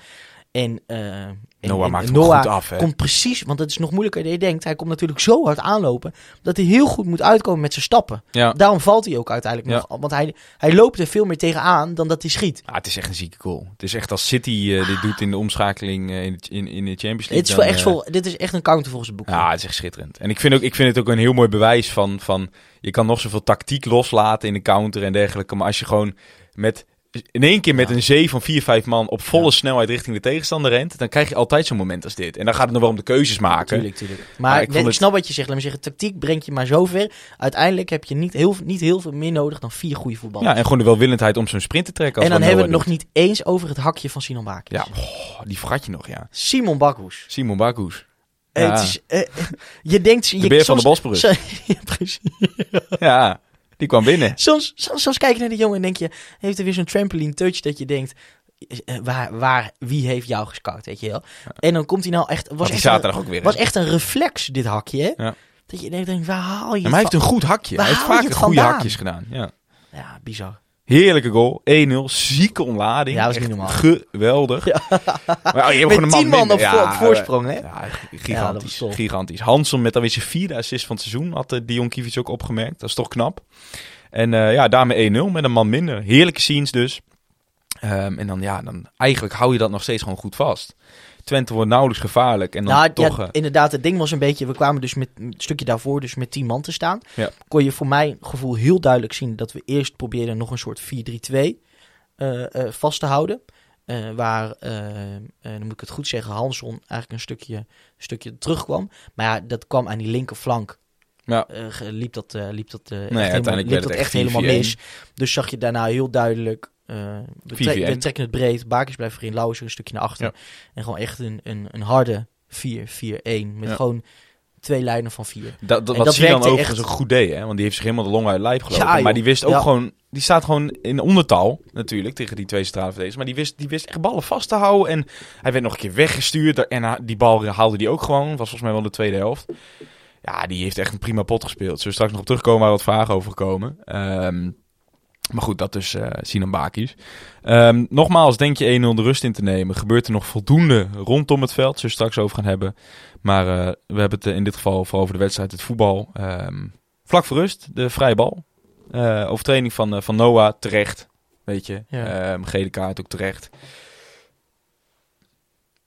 En, eh, en- Noah en maakt hem Noah goed af, hè. komt precies, want het is nog moeilijker dan je denkt. Hij komt natuurlijk zo hard aanlopen dat hij heel goed moet uitkomen met zijn stappen. Ja. Daarom valt hij ook uiteindelijk Ja. nog. Want hij, hij loopt er veel meer tegenaan dan dat hij schiet. Ah, het is echt een zieke goal. Het is echt als City eh, dit doet in de omschakeling in, de, in, in de Champions League. Het is dan, echt vol, dit is echt een counter volgens het boek. Ja, het is echt schitterend. En ik vind, ook, ik vind het ook een heel mooi bewijs van, van... Je kan nog zoveel tactiek loslaten in de counter en dergelijke. Maar als je gewoon met... In één keer met Ja. een zee van vier, vijf man op volle Ja. snelheid richting de tegenstander rent... dan krijg je altijd zo'n moment als dit. En dan gaat het nog wel om de keuzes maken. Tuurlijk, tuurlijk. Maar Maar ik het- snap wat je zegt. Laat me zeggen, tactiek brengt je maar zover. Uiteindelijk heb je niet heel, niet heel veel meer nodig dan vier goede voetballers. Ja, en gewoon de welwillendheid om zo'n sprint te trekken. Als en dan hebben we het nog niet eens over het hakje van Sinan Bakis. doet. Ja, oh, die vergat je nog, ja. Simon Bakhoes. Simon Bakoes. Ja. het is, eh, je denkt... De je, beer van de soms- Bosporus. Ja, precies. Ja, die kwam binnen. Soms, soms, soms kijk je naar die jongen en denk je... Heeft er weer zo'n trampoline touch dat je denkt... eh, waar, waar, wie heeft jou gescout, weet je wel? En dan komt hij nou echt... Was echt een- zaterdag ook weer. was echt een reflex, dit hakje? Ja. Dat je denkt, waar haal je maar hij heeft een goed hakje. Hij heeft het goede vandaan? hakjes gedaan. Ja. Ja, bizar. Heerlijke goal. 1-0. Zieke ontlading. Ja, dat niet normaal. Geweldig. Maar, oh, je hebt Met gewoon een man op, Ja, op voorsprong, hè? Ja, Ja, gigantisch. gigantisch. Hanson met alweer zijn vierde assist van het seizoen. Had uh, Dion Kivic ook opgemerkt. Dat is toch knap. En uh, ja, daarmee 1-0 met een man minder. Heerlijke scenes dus. Um, en dan, ja, dan eigenlijk hou je dat nog steeds gewoon goed vast. Twente wordt nauwelijks gevaarlijk. En dan nou, toch... ja, uh, inderdaad, het ding was een beetje... We kwamen dus met een stukje daarvoor, dus met 10 man te staan. Ja. Kon je voor mijn gevoel heel duidelijk zien... dat we eerst probeerden nog een soort 4-3-2 uh, uh, vast te houden. Uh, waar, dan moet ik het goed zeggen, Hanson eigenlijk een stukje, een stukje terugkwam. Maar ja, dat kwam aan die linkerflank. Ja. Uh, liep dat, uh, liep dat, uh, nee, echt, helemaal, liep dat echt helemaal mis. Dus zag je daarna heel duidelijk. Uh, we, tre we, trekken het breed. Bakers blijven erin. Lauwers een stukje naar achter. Ja. En gewoon echt een, een, een harde 4-4-1. Met ja. gewoon twee lijnen van vier. Dat, dat, wat Sinan overigens echt... ook goed deed. Hè? Want die heeft zich helemaal de long uit lijf gelopen. Ja, maar die wist ook ja. gewoon... Die staat gewoon in ondertal natuurlijk tegen die twee centrale verdedigers. Maar die wist, die wist echt ballen vast te houden. En hij werd nog een keer weggestuurd. En die bal haalde die ook gewoon. Was volgens mij wel de tweede helft. Ja, die heeft echt een prima pot gespeeld. Zullen we straks nog op terugkomen waar wat vragen over komen. Um, maar goed, dat dus uh, Sinan Bakis. Um, nogmaals, denk je 1-0 de rust in te nemen. Gebeurt er nog voldoende rondom het veld. Zullen we straks over gaan hebben. Maar uh, we hebben het in dit geval vooral over de wedstrijd, het voetbal. Um, vlak voor rust, de vrije bal. Eh overtreding van, eh, van Noah, terecht. Weet je, Ja. Ehm, gele kaart ook terecht.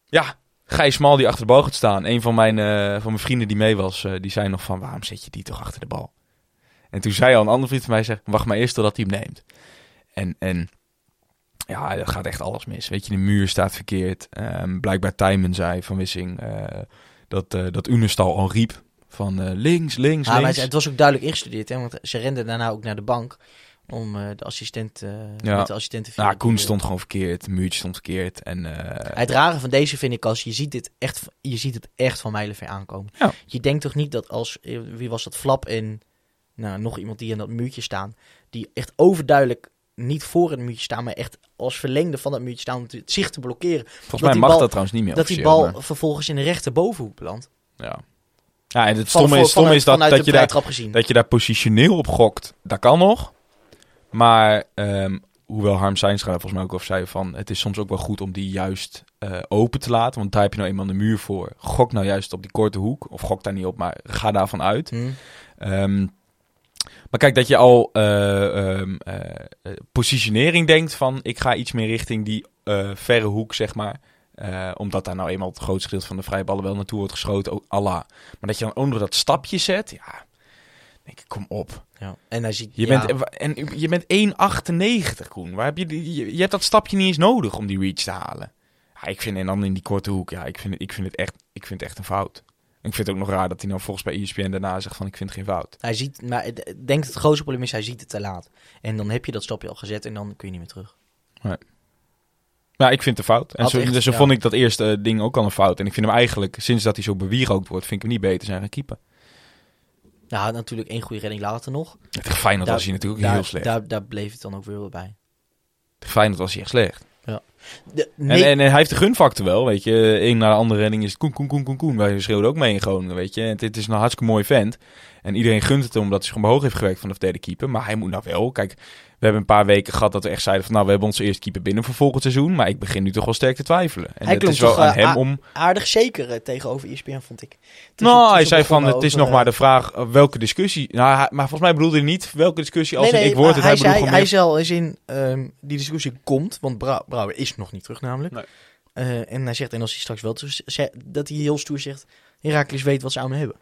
Ja, Gijs Smal die achter de bal gaat staan. Een van mijn, eh, van mijn vrienden die mee was, eh, die zei nog van... waarom zet je die toch achter de bal? En toen zei al een andere vriend van mij... Zeg, wacht maar eerst totdat hij hem neemt. En, en ja, er gaat echt alles mis. Weet je, de muur staat verkeerd. Ehm, blijkbaar Tijmen zei van Wissing... eh, dat, eh dat Unestal al riep van eh, links, links, Ja, maar links. het, het was ook duidelijk ingestudeerd, hè, want ze renden daarna ook naar de bank om de assistent, Ja. met de assistent te Nou, vinden. Koen Die, stond gewoon verkeerd. Muurtje stond verkeerd. En, Het rare van deze vind ik als je ziet dit echt, je ziet het echt van mijlenver aankomen. Ja. Je denkt toch niet dat als, wie was dat, Flap en nou, nog iemand die in dat muurtje staan, die echt overduidelijk niet voor het muurtje staan, maar echt als verlengde van dat muurtje staan om het zicht te blokkeren. volgens mij mag bal- dat trouwens niet meer dat die bal maar- vervolgens in de rechterbovenhoek belandt. Ja. ja, en het stomme van- is, stomme vanuit- is dat, dat, je daar, gezien. dat je daar positioneel op gokt. Dat kan nog. Maar ehm, hoewel Harm Seinstra volgens mij ook al zei van... het is soms ook wel goed om die juist eh, open te laten. Want daar heb je nou eenmaal de muur voor. Gok nou juist op die korte hoek. Of gok daar niet op, maar ga daarvan uit. Hm. Ehm, maar kijk, dat je al eh, ehm, eh, positionering denkt van... ik ga iets meer richting die eh, verre hoek, zeg maar... Omdat daar nou eenmaal het grootste gedeelte van de vrije ballen wel naartoe wordt geschoten, Allah. Maar dat je dan nog dat stapje zet, ja, denk ik, kom op. Ja. En Je, ja. bent, en je bent 1,98 Koen. Waar heb je, je, je hebt dat stapje niet eens nodig om die reach te halen. Ja, ik vind, en dan in die korte hoek, ja, ik vind, ik vind, het, echt, ik vind het echt een fout. En ik vind het ook nog raar dat hij nou volgens bij ESPN daarna zegt van ik vind het geen fout. Hij ziet, maar ik denk dat het grootste probleem is, hij ziet het te laat. En dan heb je dat stapje al gezet en dan kun je niet meer terug. Ja, ik vind het een fout. En Had zo, echt, dus zo ja. vond ik dat eerste ding ook al een fout. En ik vind hem eigenlijk, sinds dat hij zo bewierookt wordt, vind ik hem niet beter zijn gaan keeper. Nou, natuurlijk één goede redding later nog. Tegen Feyenoord was hij natuurlijk daar, heel slecht. Daar, daar bleef het dan ook weer bij. Tegen Feyenoord was hij echt slecht. De, En, nee, en, en hij heeft de gunfactor wel, weet je. Eén na de andere redding is het koen, koen, koen, koen, koen. Wij schreeuwden ook mee in Groningen, weet je. En dit is een hartstikke mooi vent. En iedereen gunt het hem omdat hij gewoon hoog heeft gewerkt van de verdedigde keeper. Maar hij moet nou wel, kijk, we hebben een paar weken gehad dat we echt zeiden van... Nou, we hebben onze eerste keeper binnen voor volgend seizoen. Maar ik begin nu toch wel sterk te twijfelen. En Hij het is wel toch, aan eh, hem om... aardig zeker eh, tegenover ESPN, vond ik. Nou, hij ze zei van, het is over, nog maar eh, de vraag welke discussie... Nou, hij- maar volgens mij bedoelde hij niet welke discussie als nee, in nee, ik word het. Hij, hij, zei, hij meer- zei al eens in, ehm, die discussie komt, want Brou- Brouwer is nog niet terug namelijk. Nee. Eh, en hij zegt, en als hij straks wel terug dat hij heel stoer zegt, Herakles weet wat ze aan hem hebben.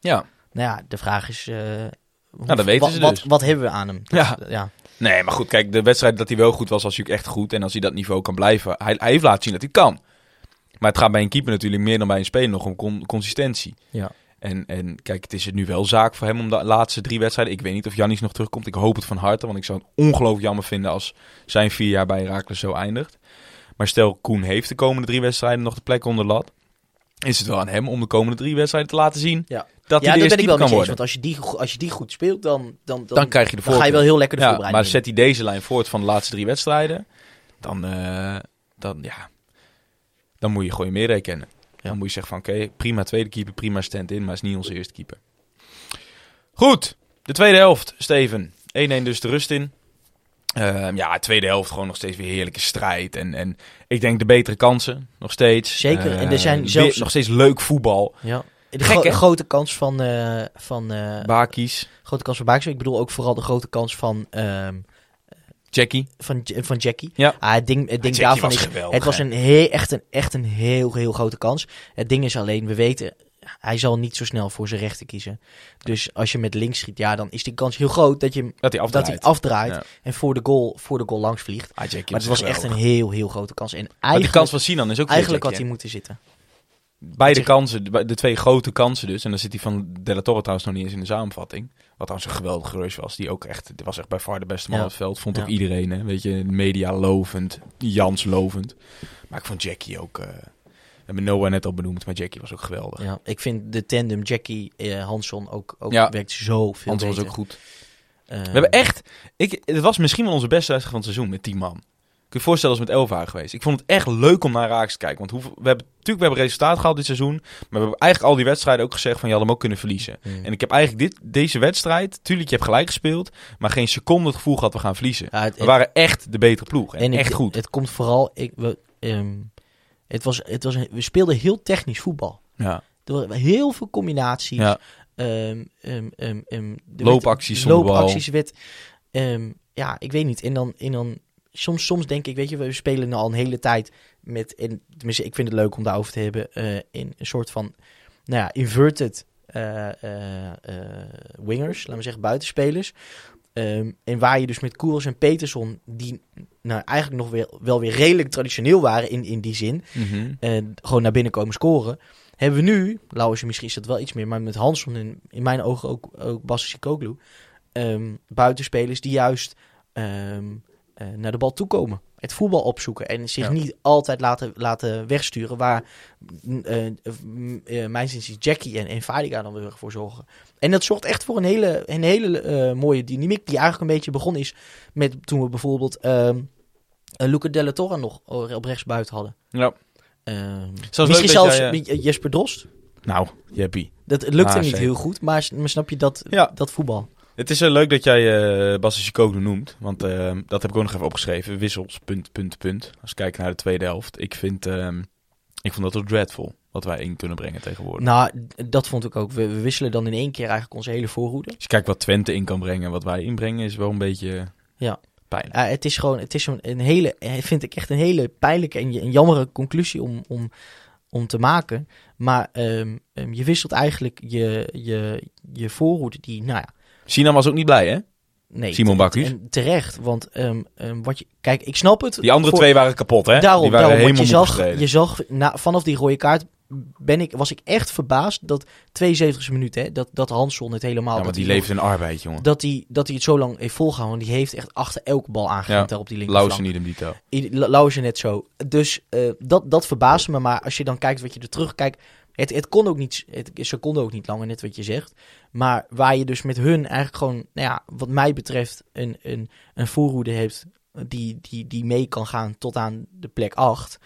Ja. Nou ja, de vraag is, eh, hoe- dat weten wat, ze dus. wat hebben we aan hem? Dat- Ja. ja. Nee, maar goed, kijk, de wedstrijd dat hij wel goed was, was natuurlijk echt goed. En als hij dat niveau kan blijven, hij, hij heeft laten zien dat hij kan. Maar het gaat bij een keeper natuurlijk meer dan bij een speler nog om con- consistentie. Ja. En, en kijk, het is het nu wel zaak voor hem om de laatste drie wedstrijden. Ik weet niet of Jannis nog terugkomt. Ik hoop het van harte, want ik zou het ongelooflijk jammer vinden als zijn vier jaar bij Herakles zo eindigt. Maar stel, Koen heeft de komende drie wedstrijden nog de plek onder de lat. Is het wel aan hem om de komende drie wedstrijden te laten zien Ja. dat ja, hij de daar ben ik wel kan eens. Want worden. als je, die, als je die goed speelt, dan, dan, dan, Dan krijg je de dan ga je wel heel lekker de Ja, maar voorbereiding zet hij deze lijn voort van de laatste drie wedstrijden, dan, eh, dan, ja, dan moet je gewoon kennen. Ja. Dan moet je zeggen van, oké, prima tweede keeper, prima stand-in, maar is niet onze eerste keeper. Goed, de tweede helft, Steven. 1-1 dus de rust in. Ehm, ja, tweede helft gewoon nog steeds weer heerlijke strijd. En, en ik denk de betere kansen, nog steeds. Zeker, en er zijn Ehm, weer zelfs- nog steeds leuk voetbal. Ja. De Gek, gro- hè? grote kans van, eh van, eh, Bakies, grote kans van Baakse. Ik bedoel ook vooral de grote kans van, ehm, Jackie. van, van Jackie. Ja. Ah, het ding, het ding Jackie daarvan was is, geweldig, het was een heel, echt, een, echt een heel, heel grote kans. Het ding is alleen, we weten, hij zal niet zo snel voor zijn rechter kiezen. Dus als je met links schiet, ja, dan is die kans heel groot dat, je, Dat hij dat afdraait. hij afdraait Ja. en voor de goal, voor de goal langs vliegt. Ah, Maar het was echt een heel, heel grote kans. En Maar de eigenlijk, kans van Sinan is ook eigenlijk had hij moeten zitten. Beide kansen, de twee grote kansen dus. En dan zit hij van De La Torre trouwens nog niet eens in de samenvatting. Wat trouwens een geweldige rush was. Die ook echt, dit was echt bij far de beste man Ja. op het veld. Vond Ja. ook iedereen, hè. Weet je, media lovend. Jans lovend. Maar ik vond Jackie ook... eh hebben Noah net al benoemd, maar Jackie was ook geweldig. Ja, ik vind de tandem Jackie eh Hansson ook, ook Ja. werkt zo veel Hans was ook goed. Eh, We hebben echt... Ik, het was misschien wel onze beste wedstrijd van het seizoen met 10 man. Kun je je voorstellen als met 11 waren geweest. Ik vond het echt leuk om naar Raaks te kijken. Want hoeveel, we hebben natuurlijk we hebben resultaat gehaald dit seizoen. Maar we hebben eigenlijk al die wedstrijden ook gezegd van je had hem ook kunnen verliezen. mm. En ik heb eigenlijk dit, deze wedstrijd, tuurlijk je hebt gelijk gespeeld, maar geen seconde het gevoel gehad we gaan verliezen. Ja, het, We waren echt de betere ploeg. En, echt goed. Het komt vooral, ik, we, ehm, het was, het was we speelden heel technisch voetbal. ja. Er waren heel veel combinaties. Ja. ehm, ehm, ehm, ehm, de Loopacties. Loopacties werd, ja, ik weet niet. En dan, en dan soms, soms denk ik, weet je, we spelen al een hele tijd met, en, tenminste, ik vind het leuk om daarover te hebben, eh, in een soort van, nou ja, inverted eh, eh, wingers, laten we zeggen, buitenspelers. Ehm, en waar je dus met Koers en Peterson, die nou eigenlijk nog weer, wel weer redelijk traditioneel waren in, in die zin, Mhm. eh, gewoon naar binnen komen scoren. Hebben we nu, Lauwers misschien is dat wel iets meer, maar met Hansson en in mijn ogen ook, ook Bassi Sikoglu, ehm, buitenspelers die juist ehm, eh, naar de bal toekomen. Het voetbal opzoeken en zich Ja. niet altijd laten, laten wegsturen. Waar mm, eh, mm, eh, mijn zin is Jackie en, en Fadiga dan weer voor zorgen. En dat zorgt echt voor een hele, een hele mooie dynamiek die eigenlijk een beetje begonnen is met toen we bijvoorbeeld ehm uh, Luca Della Torre nog op rechts buiten hadden. Ja. Ehm, misschien leuk zelfs jij, Jesper Drost. Nou, Jeppie. Dat lukte Ah, niet zeker. heel goed, maar snap je dat, Ja. dat voetbal? Het is uh, leuk dat jij uh, Chicoglu noemt. Want uh, dat heb ik ook nog even opgeschreven. Wissels, punt, punt, punt. Als ik kijk naar de tweede helft. Ik vind, um, ik vond dat ook dreadful. Wat wij in kunnen brengen tegenwoordig. Nou, dat vond ik ook. We, we, wisselen dan in één keer eigenlijk onze hele voorhoede. Als je kijkt wat Twente in kan brengen. Wat wij inbrengen is wel een beetje ja. pijn. Uh, het is gewoon, het is een, een hele, vind ik echt een hele pijnlijke en een jammere conclusie om, om, om te maken. Maar um, um, je wisselt eigenlijk je, je, je voorhoede die, nou ja. Sinan was ook niet blij, hè? Nee, Simon Bakkus. En terecht, want um, um, wat je, kijk, ik snap het. Die andere voor, twee waren kapot, hè? Daarom, die waren daarom helemaal je zag, je zag na, vanaf die rode kaart ben ik, was ik echt verbaasd dat 72 minuten, hè, dat, dat Hansson het helemaal... Ja, maar die leeft in arbeid, jongen. Dat hij dat hij het zo lang heeft volgehouden. Die heeft echt achter elke bal ja, op die linkerflank. Lauwse niet hem dito. Lauwse net zo. Dus uh, dat, dat verbaasde me. Maar als je dan kijkt wat je er terugkijkt... Het, het kon ook niet, het, ze konden ook niet langer, net wat je zegt. Maar waar je dus met hun eigenlijk gewoon, nou ja, wat mij betreft, een, een, een voorhoede heeft die, die, die mee kan gaan tot aan de plek 8.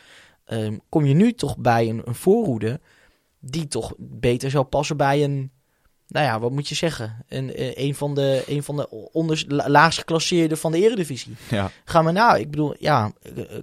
Um, kom je nu toch bij een, een voorhoede die toch beter zou passen bij een, nou ja, wat moet je zeggen? Een, een van de, een van de onder, laagst geclasseerden van de eredivisie. Ja. Gaan we nou, ik bedoel, ja,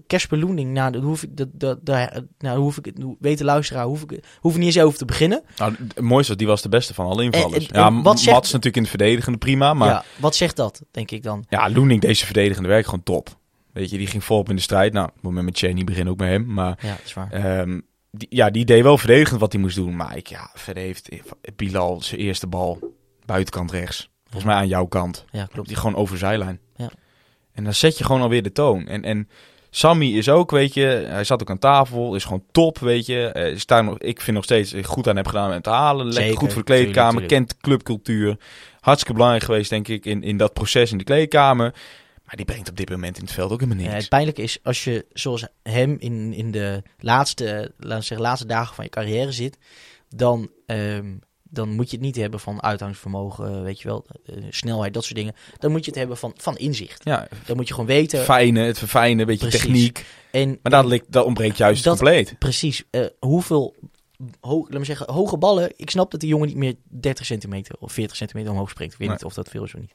Kesper Loening, nou, dat hoef ik, dat, dat, nou, hoef ik het, weten luisteraar, hoef ik, hoef ik niet eens over te beginnen. Nou, het mooiste, die was de beste van alle invallers. En, en, ja, wat zegt, Mats natuurlijk in het verdedigende prima, maar... Ja, wat zegt dat, denk ik dan? Ja, Loening, deze verdedigende werk gewoon top. Weet je, die ging volop in de strijd. Nou, het moment met Cheney beginnen ook met hem, maar... Ja, dat is waar. Um, die, ja, die deed wel verdedigend wat hij moest doen. Maar ik, ja, verder heeft Bilal zijn eerste bal buitenkant rechts. Volgens mij aan jouw kant. Ja, klopt. Die gewoon over zijlijn. Ja. En dan zet je gewoon alweer de toon. En, en Sammy is ook, weet je, hij zat ook aan tafel, is gewoon top, weet je. Uh, is daar nog, ik vind nog steeds goed aan heb gedaan met het halen. Lekker Zeker, goed voor de kleedkamer, tuurlijk, tuurlijk. kent clubcultuur. Hartstikke belangrijk geweest, denk ik, in, in dat proces in de kleedkamer. Maar die brengt op dit moment in het veld ook helemaal niks. Ja, het pijnlijke is, als je zoals hem in, in de laatste, laten zeggen, laatste dagen van je carrière zit, dan, um, dan moet je het niet hebben van uithoudingsvermogen, weet je wel, uh, snelheid, dat soort dingen. Dan moet je het hebben van, van inzicht. Ja, dan moet je gewoon weten. Fijne, het verfijnen, een beetje Precies. techniek. En, maar dat, dat ontbreekt juist dat, compleet. Precies. Uh, hoeveel, ho laat me zeggen, hoge ballen. Ik snap dat die jongen niet meer 30 centimeter of 40 centimeter omhoog springt. Ik weet Nee. niet of dat veel is of niet.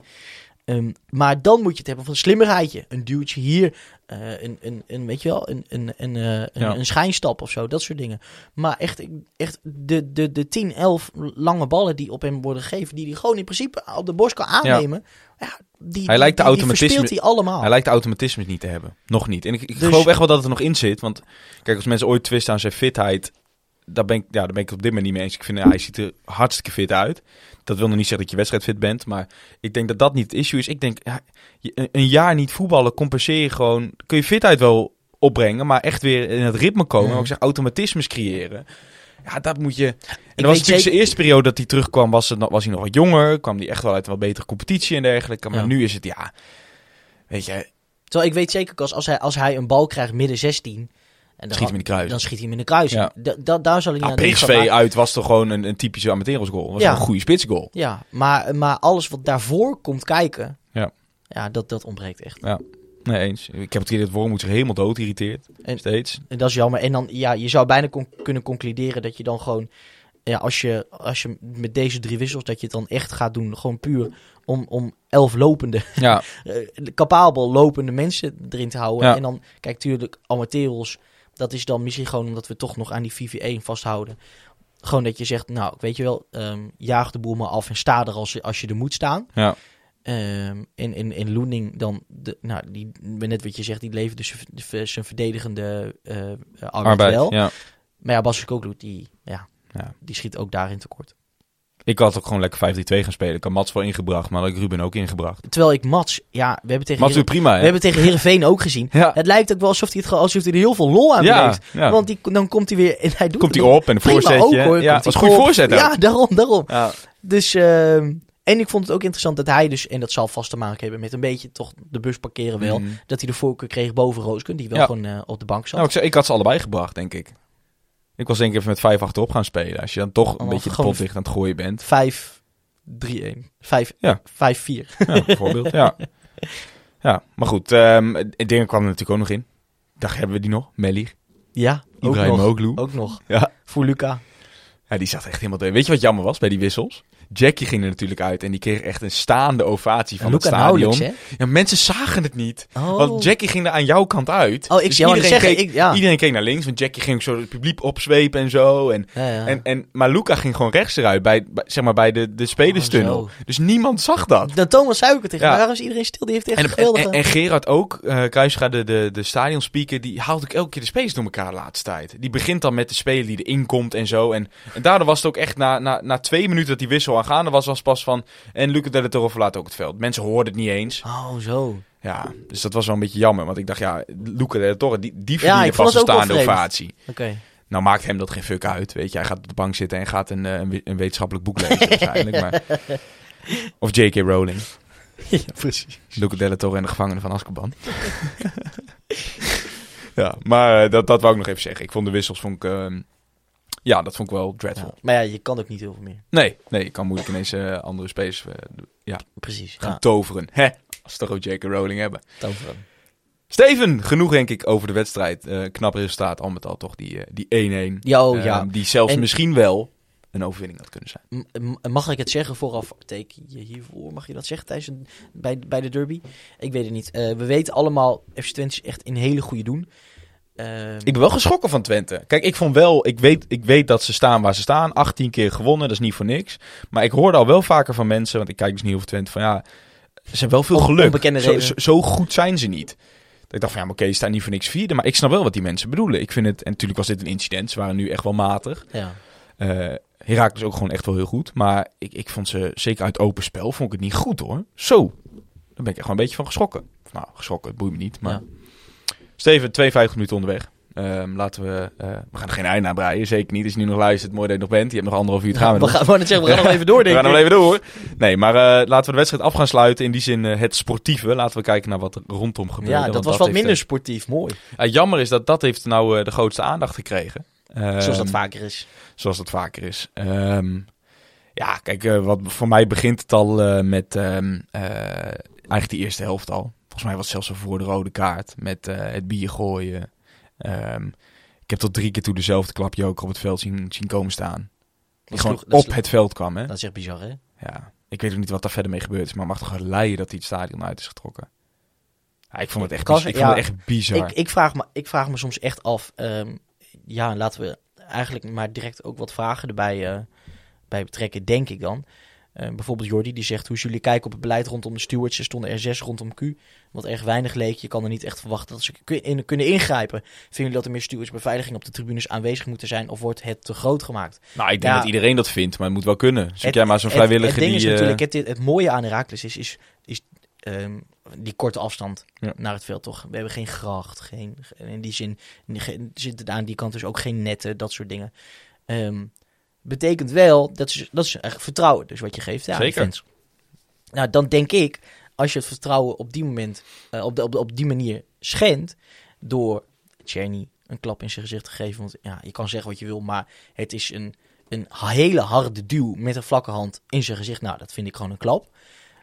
Um, maar dan moet je het hebben van een slimmerheidje. Een duwtje hier. Uh, een, een, een, weet je wel, een, een, een, uh, een, Ja. een schijnstap of zo. Dat soort dingen. Maar echt, echt de, de, de 10, 11 lange ballen die op hem worden gegeven. Die hij gewoon in principe op de borst kan aannemen. Ja. die, Hij lijkt de die, automatisme- allemaal. Hij lijkt de automatismes niet te hebben. Nog niet. En ik, ik Dus- geloof echt wel dat het er nog in zit. Want kijk, als mensen ooit twisten aan zijn fitheid. Daar ben, ik, ja, daar ben ik het op dit moment niet mee eens. Ik vind, ja, hij ziet er hartstikke fit uit. Dat wil nog niet zeggen dat je wedstrijdfit bent. Maar ik denk dat dat niet het issue is. Ik denk, ja, een- jaar niet voetballen compenseer je gewoon... Kun je fitheid wel opbrengen, maar echt weer in het ritme komen. Ja. Ik zeg, automatismes creëren. Ja, dat moet je... En dat was natuurlijk zijn eerste periode dat hij terugkwam, was, het, was hij nog wat jonger. Kwam hij echt wel uit een wat betere competitie en dergelijke. Maar Ja. nu is het, ja... Weet je, Terwijl ik weet zeker, als, als, hij, als hij een bal krijgt midden 16... En dan, Schiet hem in de kruis. Dan schiet hij hem in de kruis. Ja. Da, da- daar zal hij Nou, niet aan denken. PSV Maar- uit was toch gewoon een, een typische amateurgoal. was Ja. een goede spitsgoal. Ja, maar, maar alles wat daarvoor komt kijken, Ja. ja dat, dat ontbreekt echt. Nee, eens. Ik heb het idee dat Wormoed zich helemaal dood irriteert. En- Steeds. En dat is jammer. En dan, ja, je zou bijna con- kunnen concluderen dat je dan gewoon, ja, als je, als je met deze drie wissels, dat je het dan echt gaat doen, gewoon puur om, om elf lopende, Ja, eh, capabel lopende mensen erin te houden. Ja. En dan, kijk, tuurlijk, amateurs, dat is dan misschien gewoon omdat we toch nog aan die VV1 vasthouden. Gewoon dat je zegt, nou, weet je wel, ehm, jaag de boel maar af en sta er als, je- als je er moet staan. Ja. In, in, in Loening dan, de, nou, die, net wat je zegt, die levert dus zijn- verdedigende arbeid, Arbeid, wel. ja. Maar ja, Bas Kokloet, die, ja, Ja. die schiet ook daarin tekort. Ik had ook gewoon lekker 5-3-2 gaan spelen. Ik had Mats wel ingebracht, maar had ik Ruben ook ingebracht. Terwijl ik Mats, ja, we hebben tegen, Mats Heeren- prima, hè? we hebben tegen Heerenveen ook gezien. Ja. Het lijkt ook wel alsof hij, het, alsof hij er heel veel lol aan Ja, ja. Want die, dan komt hij weer en hij doet Komt hij op en een voorzetje. ook, hoor. ja, was een goede op. voorzet ook. Ja, daarom, daarom. Dus, ehm, en ik vond het ook interessant dat hij dus, en dat zal vast te maken hebben met een beetje toch de bus parkeren wel, Mhm. dat hij de voorkeur kreeg boven Rooskun, die wel gewoon eh, op de bank zat. Nou, ik, ik had ze allebei gebracht, denk ik. Ik was denk ik even met vijf achterop gaan spelen. Als je dan toch een Dan beetje de pot dicht aan het gooien bent. 5, 3, 1. 5, Ja. 5, 4. Ja, bijvoorbeeld. ja. ja, maar goed. ehm het ding kwam er natuurlijk ook nog in. Dacht, hebben we die nog? Melir. Ja, ook nog. Ook nog. Ja. Voor Luca. ja, die zat echt helemaal tegen. Weet je wat jammer was bij die wissels? Jackie ging er natuurlijk uit en die kreeg echt een staande ovatie van het stadion. Ja, mensen zagen het niet. Oh. Want Jackie ging er aan jouw kant uit. Oh, ik Dus iedereen, zeggen, keek, ik, ja. iedereen keek naar links, want Jackie ging ook zo het publiek opzwepen en zo. En, Ja, ja. en, en, maar Luca ging gewoon rechts eruit, bij, bij- zeg maar bij de, de spelerstunnel. Oh, dus niemand zag dat. Dan Thomas het tegen mij, waarom is iedereen stil? Die heeft echt En, geweldige... en, en Gerard ook, eh Kruisga, de, de, de stadionspeaker, die haalt ook elke keer de spelers door elkaar de laatste tijd. Die begint dan met de speler die erin komt en zo. En, en daardoor was het ook echt na, na, na twee minuten dat die wissel aangaande was, was pas van... En Luca de Torre verlaat ook het veld. Mensen hoorden het niet eens. Oh, zo. Ja, dus dat was wel een beetje jammer. Want ik dacht, ja, Luca de Torre, die, die Ja, verdiende vond pas een staande ovatie. Oké. Nou maakt hem dat geen fuck uit, weet je. Hij gaat op de bank zitten en gaat een, eh, een, we- een wetenschappelijk boek lezen waarschijnlijk. Maar... Of J.K. Rowling. ja, precies. Luca de la Torre en de gevangenen van Azkaban. ja, maar eh, dat, dat wou ik nog even zeggen. Ik vond de wissels, vond ik, ehm, ja, dat vond ik wel dreadful. Ja. Maar ja, je kan ook niet heel veel meer. Nee, nee, ik kan moeilijk ineens eh, andere spelers eh, ja, Precies. gaan Ja, toveren. Hè, als ze toch ook J.K. Rowling hebben. toveren. Steven, genoeg denk ik over de wedstrijd. Eh, knap resultaat, al met al toch die eh, die 1-1. Ja, oh, Ehm, ja. Die zelfs En- misschien wel een overwinning had kunnen zijn. M- mag ik het zeggen vooraf? Teken je hiervoor? Mag je dat zeggen tijdens een, bij, bij de derby? Ik weet het niet. We weten allemaal, FC Twente is echt in hele goede doen. Ehm, Ik ben wel geschrokken van Twente. Kijk, ik vond wel, ik weet, ik weet dat ze staan waar ze staan. 18 keer gewonnen, dat is niet voor niks. Maar ik hoorde al wel vaker van mensen, want ik kijk dus niet heel veel Twente, van ja, ze hebben wel veel geluk. onbekende Zo, zo, zo goed zijn ze niet. Dat ik dacht van ja, maar oké, ze staan niet voor niks vierde. Maar ik snap wel wat die mensen bedoelen. Ik vind het, en natuurlijk was dit een incident, ze waren nu echt wel matig. ja. Eh Herakles ook gewoon echt wel heel goed. Maar ik, ik vond ze, zeker uit open spel, vond ik het niet goed hoor. Zo, daar ben ik echt wel een beetje van geschrokken. Nou, geschrokken, het boeit me niet. Maar Ja. Steven, 52 minuten onderweg. Ehm, laten we, eh, we gaan er geen einde aan breien, zeker niet. Als je nu nog luistert, mooi dat je nog bent. Je hebt nog anderhalf uur te gaan. we gaan, we, zeggen, we gaan nog even door, we denk gaan ik. nog even door. Nee, maar eh, laten we de wedstrijd af gaan sluiten. In die zin eh, het sportieve. Laten we kijken naar wat er rondom gebeurde. Ja, dat was wat heeft, minder sportief. Mooi. ja, jammer is dat dat heeft nou de grootste aandacht gekregen. Zoals dat Ehm, vaker is. Zoals dat vaker is. Ehm, ja, kijk, wat, voor mij begint het al met ehm, eigenlijk de eerste helft al. Volgens mij was het zelfs al voor de rode kaart. Met eh, het bier gooien. Ehm, ik heb tot drie keer toe dezelfde klapje ook op het veld zien, zien komen staan. Die gewoon sloeg- op het veld kwam, hè? Dat is echt bizar, hè? Ja. Ik weet ook niet wat daar verder mee gebeurd is. Maar mag toch leiden dat hij het stadion uit is getrokken. Ja, ik vond het echt, Kan- biz- ik vond het echt bizar. Ik, ik, vraag me, ik vraag me soms echt af. ehm, ja, laten we eigenlijk maar direct ook wat vragen erbij eh, bij betrekken, denk ik dan. Eh, bijvoorbeeld Jordi, die zegt hoe jullie kijken op het beleid rondom de stewards. Er stonden er zes rondom Q, wat erg weinig leek. Je kan er niet echt verwachten dat ze in, kunnen ingrijpen. Vinden jullie dat er meer stewards beveiliging op de tribunes aanwezig moeten zijn? Of wordt het te groot gemaakt? nou, ik denk Ja. dat iedereen dat vindt. Maar het moet wel kunnen. Zoek Het- jij maar zo'n het- vrijwilliger Het, ding die... is eh, natuurlijk, het, het mooie aan Herakles is, is, is ehm, die korte afstand Ja. naar het veld, toch? We hebben geen gracht, geen, in die zin zitten aan die kant dus ook geen netten, dat soort dingen. Ehm, betekent wel, dat is, dat is echt vertrouwen dus wat je geeft aan Zeker. fans. Nou, dan denk ik, als je het vertrouwen op die moment, eh, op, de, op, de- op die manier schendt, door Czerny een klap in zijn gezicht te geven. Want ja, je kan zeggen wat je wil, maar het is een, een hele harde duw met een vlakke hand in zijn gezicht. Nou, dat vind ik gewoon een klap.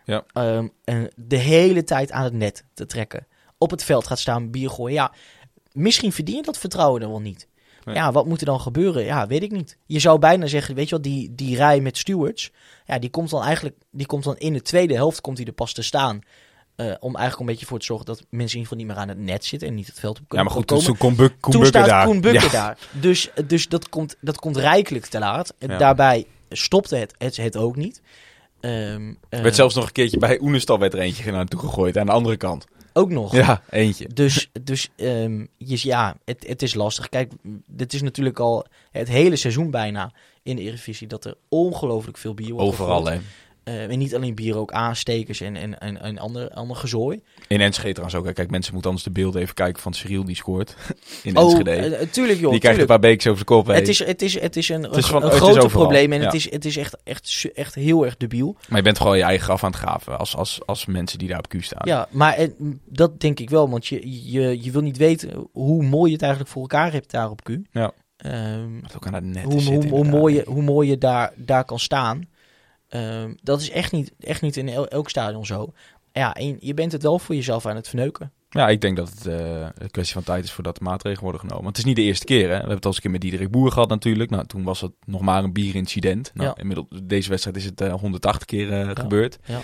Ja. Ehm, en de hele tijd aan het net te trekken. Op het veld gaat staan, bier gooien. Ja, misschien verdien je dat vertrouwen dan wel niet. Nee. Ja, wat moet er dan gebeuren? Ja, weet ik niet. Je zou bijna zeggen, weet je wel, die, die rij met stewards, ja, die komt dan eigenlijk, die komt dan in de tweede helft komt hij er pas te staan. eh, om eigenlijk een beetje voor te zorgen dat mensen in ieder geval niet meer aan het net zitten en niet het veld op Ja, kunnen maar goed, komen. toen Buk, Koen Toen staat daar. Koen Ja. daar. Dus, dus dat, komt, dat komt rijkelijk te laat. En Ja. Daarbij stopte het, het, het ook niet. Ehm, Er eh, werd zelfs nog een keertje bij Oenestal werd er eentje naartoe gegooid aan de andere kant. Ook nog. Ja, eentje. Dus, dus je, ja, het, het is lastig. Kijk, dit is natuurlijk al het hele seizoen bijna in de Eredivisie dat er ongelooflijk veel bier wordt Overal, hè. Eh, en niet alleen bier, ook aanstekers en, en, en, en ander, ander gezooi. In Enschede trouwens ook. hè. Kijk, mensen moeten anders de beelden even kijken van Cyril die scoort. In Oh, Enschede. eh, tuurlijk joh, die krijgt een paar beekjes over zijn kop. Het is, het is, het is een, Het is een, groot probleem en ja. het is, het is echt, echt, echt heel erg debiel. Maar je bent gewoon je eigen graf aan het graven als, als, als mensen die daar op Q staan. Ja, maar eh, dat denk ik wel, want je, je, je wil niet weten hoe mooi je het eigenlijk voor elkaar hebt daar op Q. Ja. Ehm, ook aan het net hoe, hoe, hoe, mooi je, hoe mooi je daar, daar kan staan. Ehm, dat is echt niet, echt niet in el- elk stadion zo. Ja, en je bent het wel voor jezelf aan het verneuken. Ja, ik denk dat het eh, een kwestie van tijd is voordat de maatregelen worden genomen. Want het is niet de eerste keer. Hè? We hebben het al eens een keer met Diederik Boer gehad natuurlijk. Nou, toen was het nog maar een bierincident. Nou, Ja. inmiddels, deze wedstrijd is het eh, 180 keer eh, gebeurd. ja.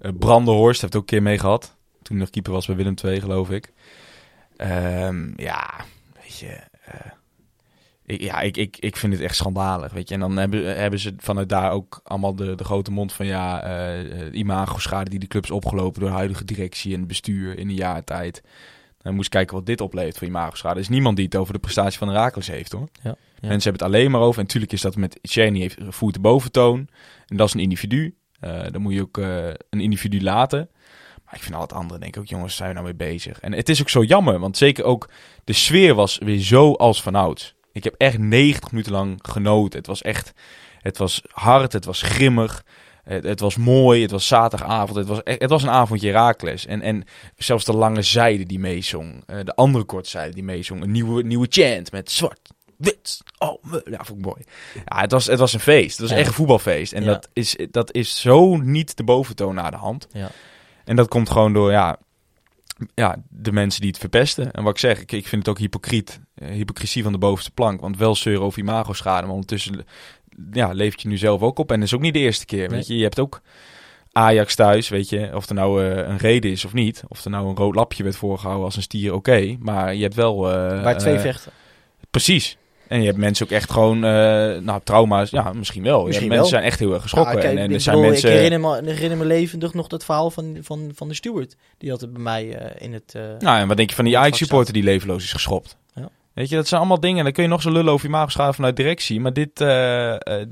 Eh, Brandenhorst heeft ook een keer mee gehad. Toen nog keeper was bij Willem II, geloof ik. Ehm, ja, weet je... ik, ja, ik, ik, ik vind het echt schandalig, weet je. En dan hebben, hebben ze vanuit daar ook allemaal de, de grote mond van... ja, eh, imago-schade die de club is opgelopen... door de huidige directie en bestuur in een jaar tijd. Dan moest je kijken wat dit oplevert voor imago-schade. Er is niemand die het over de prestatie van Herakles heeft, hoor. Ja, ja. Mensen hebben het alleen maar over. En natuurlijk is dat met Cheney heeft voert de boventoon. En dat is een individu. Eh, dan moet je ook eh, een individu laten. Maar ik vind al het andere, denk ik ook, jongens, zijn we nou mee bezig? En het is ook zo jammer, want zeker ook de sfeer was weer zo als vanouds. Ik heb echt 90 minuten lang genoten. Het was echt, het was hard, het was grimmig. Het, het was mooi, het was zaterdagavond. Het was, echt- het was een avondje Herakles. En, en zelfs de lange zijde die meezong. eh, de andere kortzijde die meezong. Een nieuwe, nieuwe chant met zwart, wit. Oh, me- ja, vond ik mooi. Ja, het was, het was een feest. Het was echt een voetbalfeest. En Ja. dat, is, dat is zo niet de boventoon naar de hand. Ja. En dat komt gewoon door ja, ja, de mensen die het verpesten. En wat ik zeg, ik, ik vind het ook hypocriet. eh, hypocrisie van de bovenste plank. Want wel zeuren over imago-schade. Maar ondertussen ja, levert je nu zelf ook op. En dat is ook niet de eerste keer. Weet je, je hebt ook Ajax thuis, weet je. Of er nou eh, een reden is of niet. Of er nou een rood lapje werd voorgehouden als een stier, oké. Maar je hebt wel... eh, Waar twee vechten. Precies. En je hebt mensen ook echt gewoon, eh, nou, trauma's, ja, misschien wel. Je Misschien mensen wel. zijn echt heel erg geschrokken. Ja, kijk, en, en ik, er zijn mensen... ik herinner me, herinner me levendig nog dat verhaal van, van, van de steward. Die had het bij mij eh, in het... eh, Nou, en wat denk je van die Ja, Ajax-supporter die levenloos is geschopt? Ja. Weet je, dat zijn allemaal dingen. Dan kun je nog zo lullen over imagoschade vanuit directie. Maar dit, dit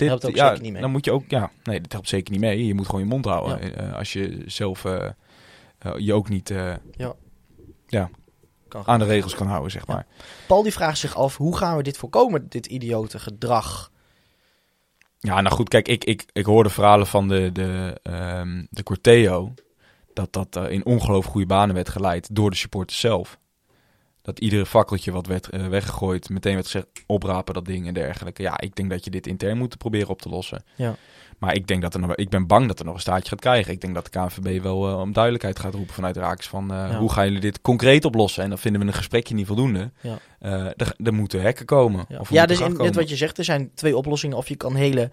Helpt ook ja, zeker niet mee. dan moet je ook, ja, nee, dit helpt zeker niet mee. Je moet gewoon je mond houden. als je zelf je ook niet eh, kan aan de regels kan houden, zeg maar. Paul die vraagt zich af, hoe gaan we dit voorkomen, dit idiote gedrag? Ja, nou goed, kijk, ik, ik, ik hoorde verhalen van de, de, ehm, de Corteo. Dat dat eh, in ongelooflijk goede banen werd geleid door de supporters zelf. Dat iedere fakkeltje wat werd eh, weggegooid, meteen werd gezegd, oprapen dat ding en dergelijke. Ja, ik denk dat je dit intern moet proberen op te lossen. Ja. Maar ik, denk dat er nog, ik ben bang dat er nog een staartje gaat krijgen. Ik denk dat de KNVB wel eh, om duidelijkheid gaat roepen vanuit Raaks van eh, Ja. hoe gaan jullie dit concreet oplossen? En dan vinden we een gesprekje niet voldoende. Ja. Eh, er, er moeten hekken komen. Ja, Of ja dus een in, net komen. wat je zegt, er zijn twee oplossingen. Of je kan hele,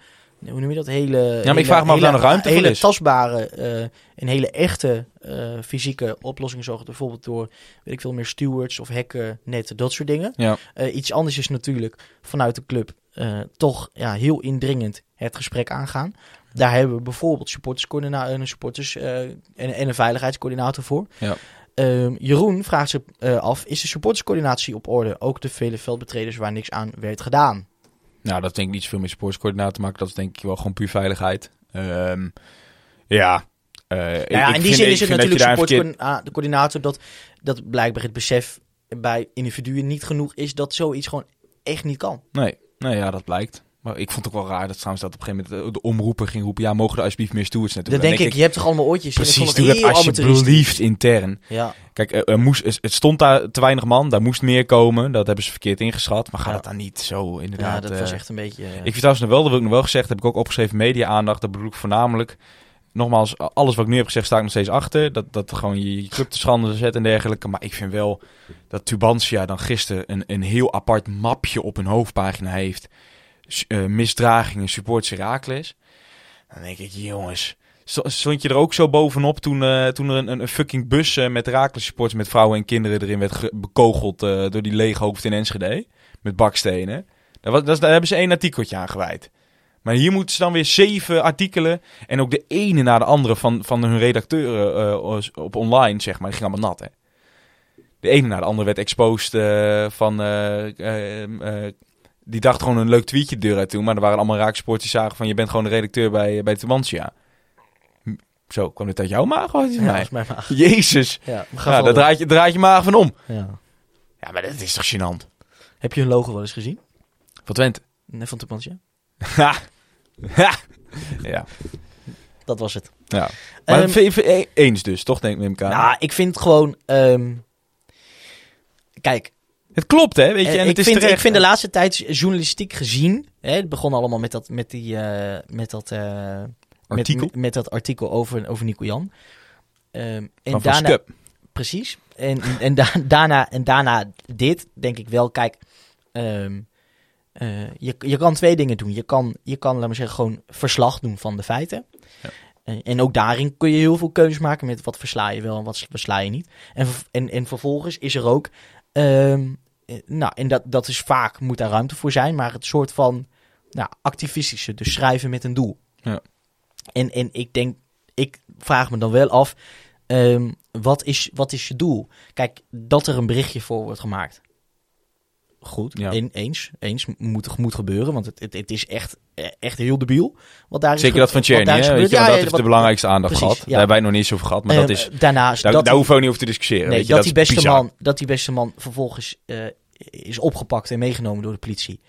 hoe noem je dat, hele... maar ik vraag me af of daar nog ruimte voor hele is. tastbare eh en hele echte fysieke oplossingen zorgen. Bijvoorbeeld door, weet ik veel meer, stewards of hekken, net dat soort dingen. Ja. Iets anders is natuurlijk vanuit de club eh, toch ja, heel indringend het gesprek aangaan. Daar hebben we bijvoorbeeld supporterscoördina- een supporters eh, en, en een veiligheidscoördinator voor. Ja. Ehm, Jeroen vraagt zich eh, af, is de supporterscoördinatie op orde? Ook de vele veldbetreders waar niks aan werd gedaan. Nou, dat denk ik niet zoveel met sportscoördinator te maken. Dat is denk ik wel gewoon puur veiligheid. Ehm, ja. eh, Nou ja, ik in die vind- zin is het natuurlijk supporterscoördinator dat, dat blijkbaar het besef bij individuen niet genoeg is dat zoiets gewoon echt niet kan. Nee, nee, ja, dat blijkt. Maar ik vond het ook wel raar dat trouwens dat op een gegeven moment de omroeper ging roepen... ja, mogen er alsjeblieft meer stewards naartoe? Dan denk ik, je hebt toch allemaal oortjes Precies, doe het dat alsjeblieft intern. Ja, Kijk, er, er moest, het stond daar te weinig man, daar moest meer komen. Dat hebben ze verkeerd ingeschat. Maar ga Ja. dat dan niet zo inderdaad... ja, dat was eh, echt een beetje... Ik vind trouwens nog wel, dat wil ik nog wel gezegd, heb ik ook opgeschreven media-aandacht. Dat bedoel ik voornamelijk. Nogmaals, alles wat ik nu heb gezegd, sta ik nog steeds achter. Dat, dat gewoon je, je club te schande zet en dergelijke. Maar ik vind wel dat Tubantia dan gisteren een, een heel apart mapje op hun hoofdpagina heeft. Eh, misdragingen, supports Herakles. Dan denk ik, jongens, sto- stond je er ook zo bovenop toen, eh, toen er een, een, fucking bus eh, met Raakles supporters met vrouwen en kinderen erin werd ge- bekogeld door die leeghoofd in Enschede. Met bakstenen. Daar, daar hebben ze één artikeltje aan gewijd. Maar hier moeten ze dan weer zeven artikelen. En ook de ene na de andere van, van hun redacteuren eh, op online, zeg maar. Die ging allemaal nat, hè. De ene na de andere werd exposed eh, van... eh, eh, eh, die dacht gewoon een leuk tweetje de deur uit toe. Maar er waren allemaal raaksports die zagen van... Je bent gewoon de redacteur bij, bij Tubantia. Hm, Zo, kwam dit uit jouw maag of uit Ja, mij? mijn maag. Jezus. Ja, voor- daar draait je, draait je maag van om. ja. Ja, maar dat is toch gênant? Heb je hun logo wel eens gezien? Van Twente. Nee, van Tubantia? Ha. Ha. Ja. Dat was het. ja. Maar je eens dus, toch denk ik aan. Nou, ik vind het gewoon... ehm, kijk, Het klopt, hè? Weet je, Eh, en ik, het is vind, terecht. ik vind de laatste tijd journalistiek gezien. Hè, het begon allemaal met dat, met die, eh, met dat, eh, Artikel Met, met dat artikel over, over Nico Jan. Ehm, en van daarna, precies. En, en, da- daarna, en daarna dit, denk ik wel. Kijk, ehm, eh, je, je kan twee dingen doen. Je kan, je kan, laat maar zeggen, gewoon verslag doen van de feiten. Ja. En, en ook daarin kun je heel veel keuzes maken met wat versla je wel en wat versla je niet. En, en, en vervolgens is er ook, ehm, eh, nou, en dat, dat is vaak, moet daar ruimte voor zijn, maar het soort van nou, activistische, dus schrijven met een doel. Ja. En, en ik denk, ik vraag me dan wel af, ehm, wat, is, wat is je doel? Kijk, dat er een berichtje voor wordt gemaakt. Goed, Ja. en, eens, eens moet, moet gebeuren, want het, het, het is echt, eh, echt heel debiel. Wat daar is Zeker dat van Tjerni, Ja, dat heeft de belangrijkste aandacht precies, gehad. Daar hebben wij nog niet eens over gehad, maar dat Eh, is... daarnaast Daar, dat daar hoeven we niet over te discussiëren. Nee, weet je, dat, die beste bizar. man, dat die beste man vervolgens eh, is opgepakt en meegenomen door de politie.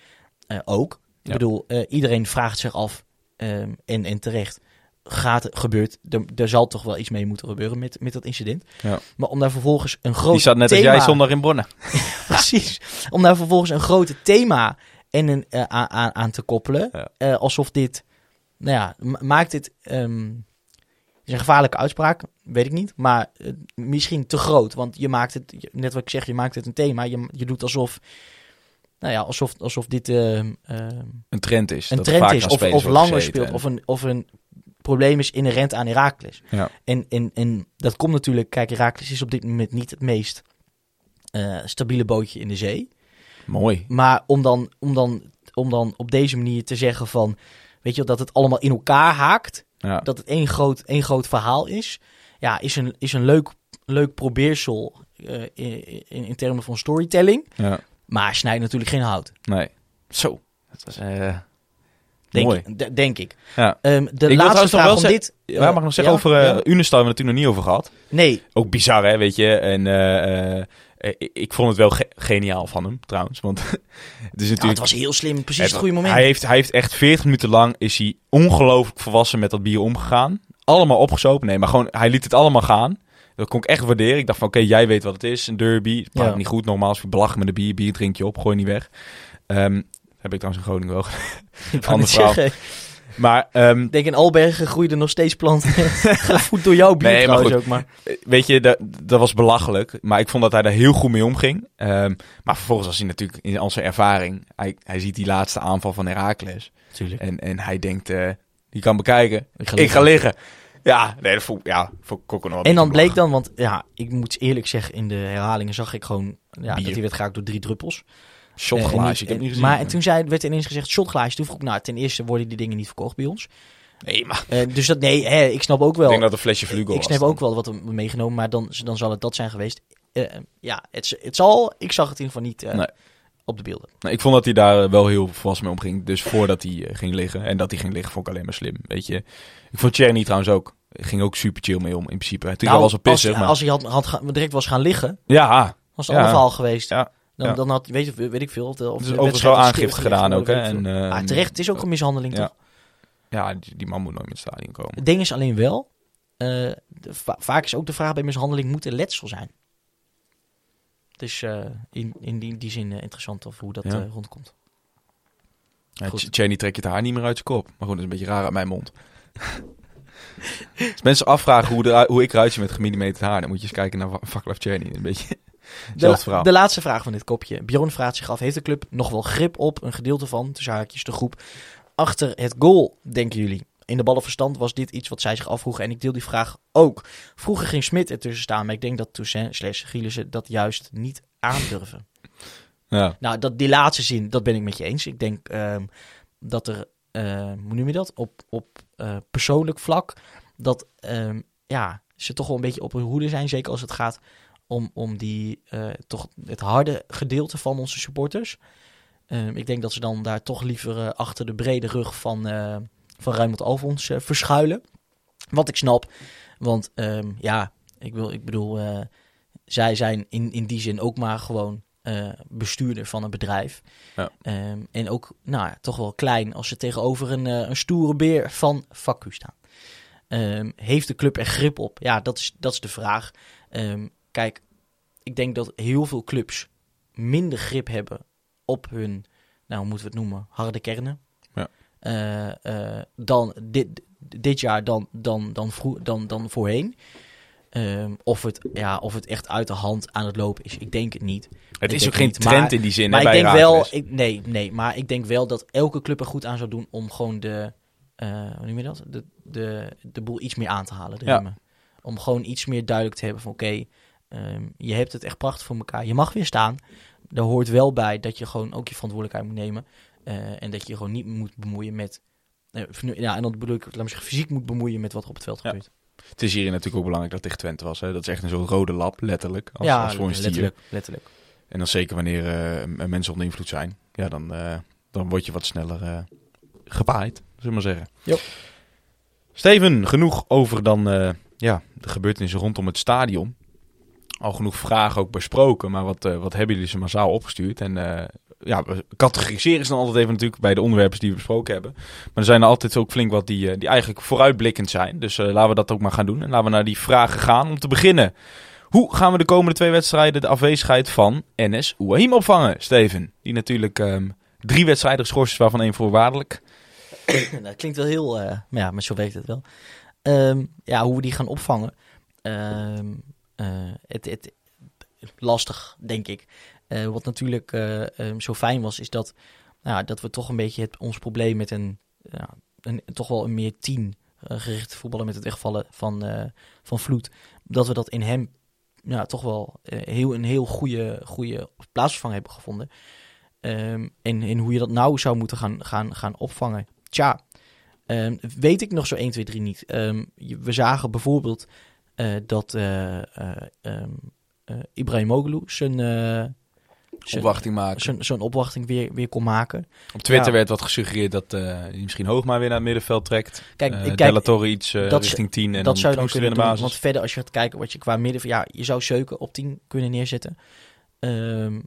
eh, ook. Ik bedoel, eh, iedereen vraagt zich af, ehm, en, en terecht, gaat, gebeurt, er, er zal toch wel iets mee moeten gebeuren met, met dat incident. Ja. Maar om daar vervolgens een groot Die zat net thema... als jij zondag in Bronnen. Precies. Om daar vervolgens een grote thema en een, eh, aan, aan, te koppelen. Ja. eh, alsof dit, nou ja, ma- maakt dit... ehm, is een gevaarlijke uitspraak, weet ik niet. Maar eh, misschien te groot. Want je maakt het, net wat ik zeg, je maakt het een thema. Je, je doet alsof, nou ja, alsof, alsof dit ehm, ehm, Een trend is. een dat trend vaak is. Of, langer speelt. en- Of een, of een probleem is inherent aan Herakles. Ja. En, en, en dat komt natuurlijk, kijk, Herakles is op dit moment niet het meest eh, stabiele bootje in de zee. Mooi. Maar om dan, om, dan, om dan op deze manier te zeggen van, weet je, dat het allemaal in elkaar haakt. Ja. Dat het één groot, één groot verhaal is. Ja, is een, is een leuk, leuk probeersel eh, in, in, in termen van storytelling. ja. Maar snijdt natuurlijk geen hout. Nee. Zo. Dat was... eh, Denk, Mooi. ik, denk ik. Ja. Ehm, de wil laatste vraag wel om dit... Ja, mag ik nog zeggen ja, over eh ja. Hebben we het toen nog niet over gehad. Nee, Ook bizar, hè, weet je. En eh, eh, ik, ik vond het wel ge- geniaal van hem, trouwens. Want het is ja, natuurlijk... het was heel slim. Precies het, Het- goede moment. Hij heeft, hij heeft echt 40 minuten lang is hij ongelooflijk volwassen met dat bier omgegaan. Allemaal opgezopen. Nee, maar gewoon, hij liet het allemaal gaan. Dat kon ik echt waarderen. Ik dacht van, oké, jij weet wat het is. Een derby. Het Ja. niet goed. Nogmaals, je belachelijk met een bier. Bier drink je op. Gooi niet weg. Ehm, heb ik trouwens in Groningen wel. Ik wou Ander net verhaal. zeggen, Maar ehm, ik denk in Albergen groeien nog steeds planten. Gevoed door jouw bier Nee, maar goed. ook. Maar weet je, dat, dat was belachelijk. Maar ik vond dat hij daar heel goed mee omging. Ehm, maar vervolgens was hij natuurlijk in al zijn ervaring. Hij, hij ziet die laatste aanval van Herakles. En, en hij denkt, eh, die kan bekijken. Ik ga Ik ga liggen. Ja, nee, dat vond, ja, vond ik ook nog wel En dan bleek dan, want ja, ik moet eerlijk zeggen, in de herhalingen zag ik gewoon ja, Bier. dat hij werd geraakt door drie druppels. Shotglaasje, ik heb niet gezien. Maar en toen zei, werd ineens gezegd shotglaasje. Toen vroeg ik, nou, ten eerste worden die dingen niet verkocht bij ons. Nee, maar Eh, dus dat, nee, hè, ik snap ook ik wel. denk dat een flesje ik snap dan. ook wel wat er meegenomen, maar dan, dan zal het dat zijn geweest. Eh, ja, het, het zal, ik zag het in ieder geval niet eh, Nee. op de beelden. Ik vond dat hij daar wel heel volwassen mee omging. Dus voordat hij ging liggen. En dat hij ging liggen vond ik alleen maar slim. Weet je. Ik vond Cherny trouwens ook. Ging ook super chill mee om in principe. Natuurlijk Nou, was wel pissig, als, maar... als hij had, had direct was gaan liggen, Ja, was het Ja. geweest. Ja. Dan, Ja. dan had, weet, je, weet ik veel. Of de, of Dus overigens wel aangifte gedaan ook, hè. En, eh, Ah, terecht, het is ook een mishandeling, ja. toch? ja die, die man moet nooit met het stadion komen. Het ding is alleen wel, eh, de- va- vaak is ook de vraag bij mishandeling, moet er letsel zijn? Dus eh, in, in die, die zin eh, interessant of hoe dat Ja. eh, rondkomt. Ja, Cheney trekt je het haar niet meer uit zijn kop. Maar goed, dat is een beetje raar uit mijn mond. Als mensen afvragen hoe, de, hoe ik zie met gemillimeterd haar, dan moet je eens kijken naar Vaklav Cheney. Een beetje De, de laatste vraag van dit kopje. Bjorn vraagt zich af, heeft de club nog wel grip op een gedeelte van, tussen haakjes de groep, achter het goal, denken jullie? in de ballenverstand was dit iets wat zij zich afvroegen. En ik deel die vraag ook. Vroeger ging Smit ertussen staan, maar ik denk dat Toussaint slash Gielissen dat juist niet aandurven. Ja. Nou, dat, die laatste zin, dat ben ik met je eens. Ik denk ehm, dat er, eh, hoe noem je dat, op, op eh, persoonlijk vlak, dat ehm, ja, ze toch wel een beetje op hun hoede zijn. Zeker als het gaat om, om die, eh, toch het harde gedeelte van onze supporters. Ehm, ik denk dat ze dan daar toch liever eh, achter de brede rug van, eh van Ruimond Alfons verschuilen. Wat ik snap, want ehm, ja, ik, wil, ik bedoel, zij zijn in, in die zin ook maar gewoon bestuurder van een bedrijf. Ja. Ehm, en ook nou, ja, toch wel klein als ze tegenover een, een stoere beer van Facu staan. Heeft de club er grip op? Ja, dat is, dat is de vraag. Kijk, ik denk dat heel veel clubs minder grip hebben op hun, nou hoe moeten we het noemen, harde kernen. Ja. Eh, eh, dan dit, dit jaar dan, dan, dan, vroeg, dan, dan voorheen. Ehm, of, het, ja, of het echt uit de hand aan het lopen is, ik denk het niet. Het is ook geen niet, trend maar- in die zin. Maar hè, ik denk wel, ik, nee, nee, maar ik denk wel dat elke club er goed aan zou doen om gewoon de, eh hoe noem je dat? De, de, de boel iets meer aan te halen. Ja. Om gewoon iets meer duidelijk te hebben van oké, ehm, je hebt het echt prachtig voor elkaar. Je mag weer staan. Daar hoort wel bij dat je gewoon ook je verantwoordelijkheid moet nemen. eh, en dat je je gewoon niet moet bemoeien met, eh, ja, en dan bedoel ik, laat me zeggen, fysiek moet bemoeien met wat er op het veld Ja. gebeurt. Het is hierin natuurlijk ook belangrijk dat het tegen Twente was. Hè? Dat is echt een zo'n rode lap, letterlijk. Als, ja, als voor een stier. letterlijk, letterlijk. En dan zeker wanneer eh, mensen onder invloed zijn. Ja, dan, dan word je wat sneller gepaaid, zullen we maar zeggen. Jo. Steven, genoeg over dan ja, de gebeurtenissen rondom het stadion. Al genoeg vragen ook besproken, maar wat, eh, wat hebben jullie ze massaal opgestuurd? En eh, ja, categoriseren ze dan altijd even natuurlijk bij de onderwerpen die we besproken hebben. Maar er zijn er altijd ook flink wat die, eh, die eigenlijk vooruitblikkend zijn. Dus laten we dat ook maar gaan doen. En laten we naar die vragen gaan. Om te beginnen, hoe gaan we de komende twee wedstrijden de afwezigheid van Enes Ouahim opvangen, Steven? Die natuurlijk ehm, drie wedstrijden geschorst is, waarvan één voorwaardelijk. dat klinkt wel heel, maar ja, maar zo werkt het wel. Ehm, ja, hoe we die gaan opvangen. Ehm, eh, het, het, lastig, denk ik. Eh, wat natuurlijk eh, ehm, zo fijn was, is dat, nou, dat we toch een beetje het, ons probleem met een, een toch wel een meer tien eh, gerichte voetballer met het wegvallen van, eh, van Vloed, dat we dat in hem toch wel eh, heel, een heel goede, goede plaatsvervanger hebben gevonden. Ehm, en, hoe je dat nou zou moeten gaan, gaan, gaan opvangen. Tja, ehm, weet ik nog zo 1, 2, 3 niet. We zagen bijvoorbeeld eh, dat eh eh ehm, eh, Ibrahimoglu zijn, eh, zijn, Opwachting maken. zijn, zijn opwachting weer, weer kon maken. Op Twitter Ja. werd wat gesuggereerd dat eh hij misschien Hoogma weer naar het middenveld trekt. Kijk, Eh, ik kijk Torre iets eh, dat richting 10 en dat dan zou je dan kunnen in de doen. basis. Want verder, als je gaat kijken wat je qua midden... Ja, je zou Seuken op 10 kunnen neerzetten. Ehm,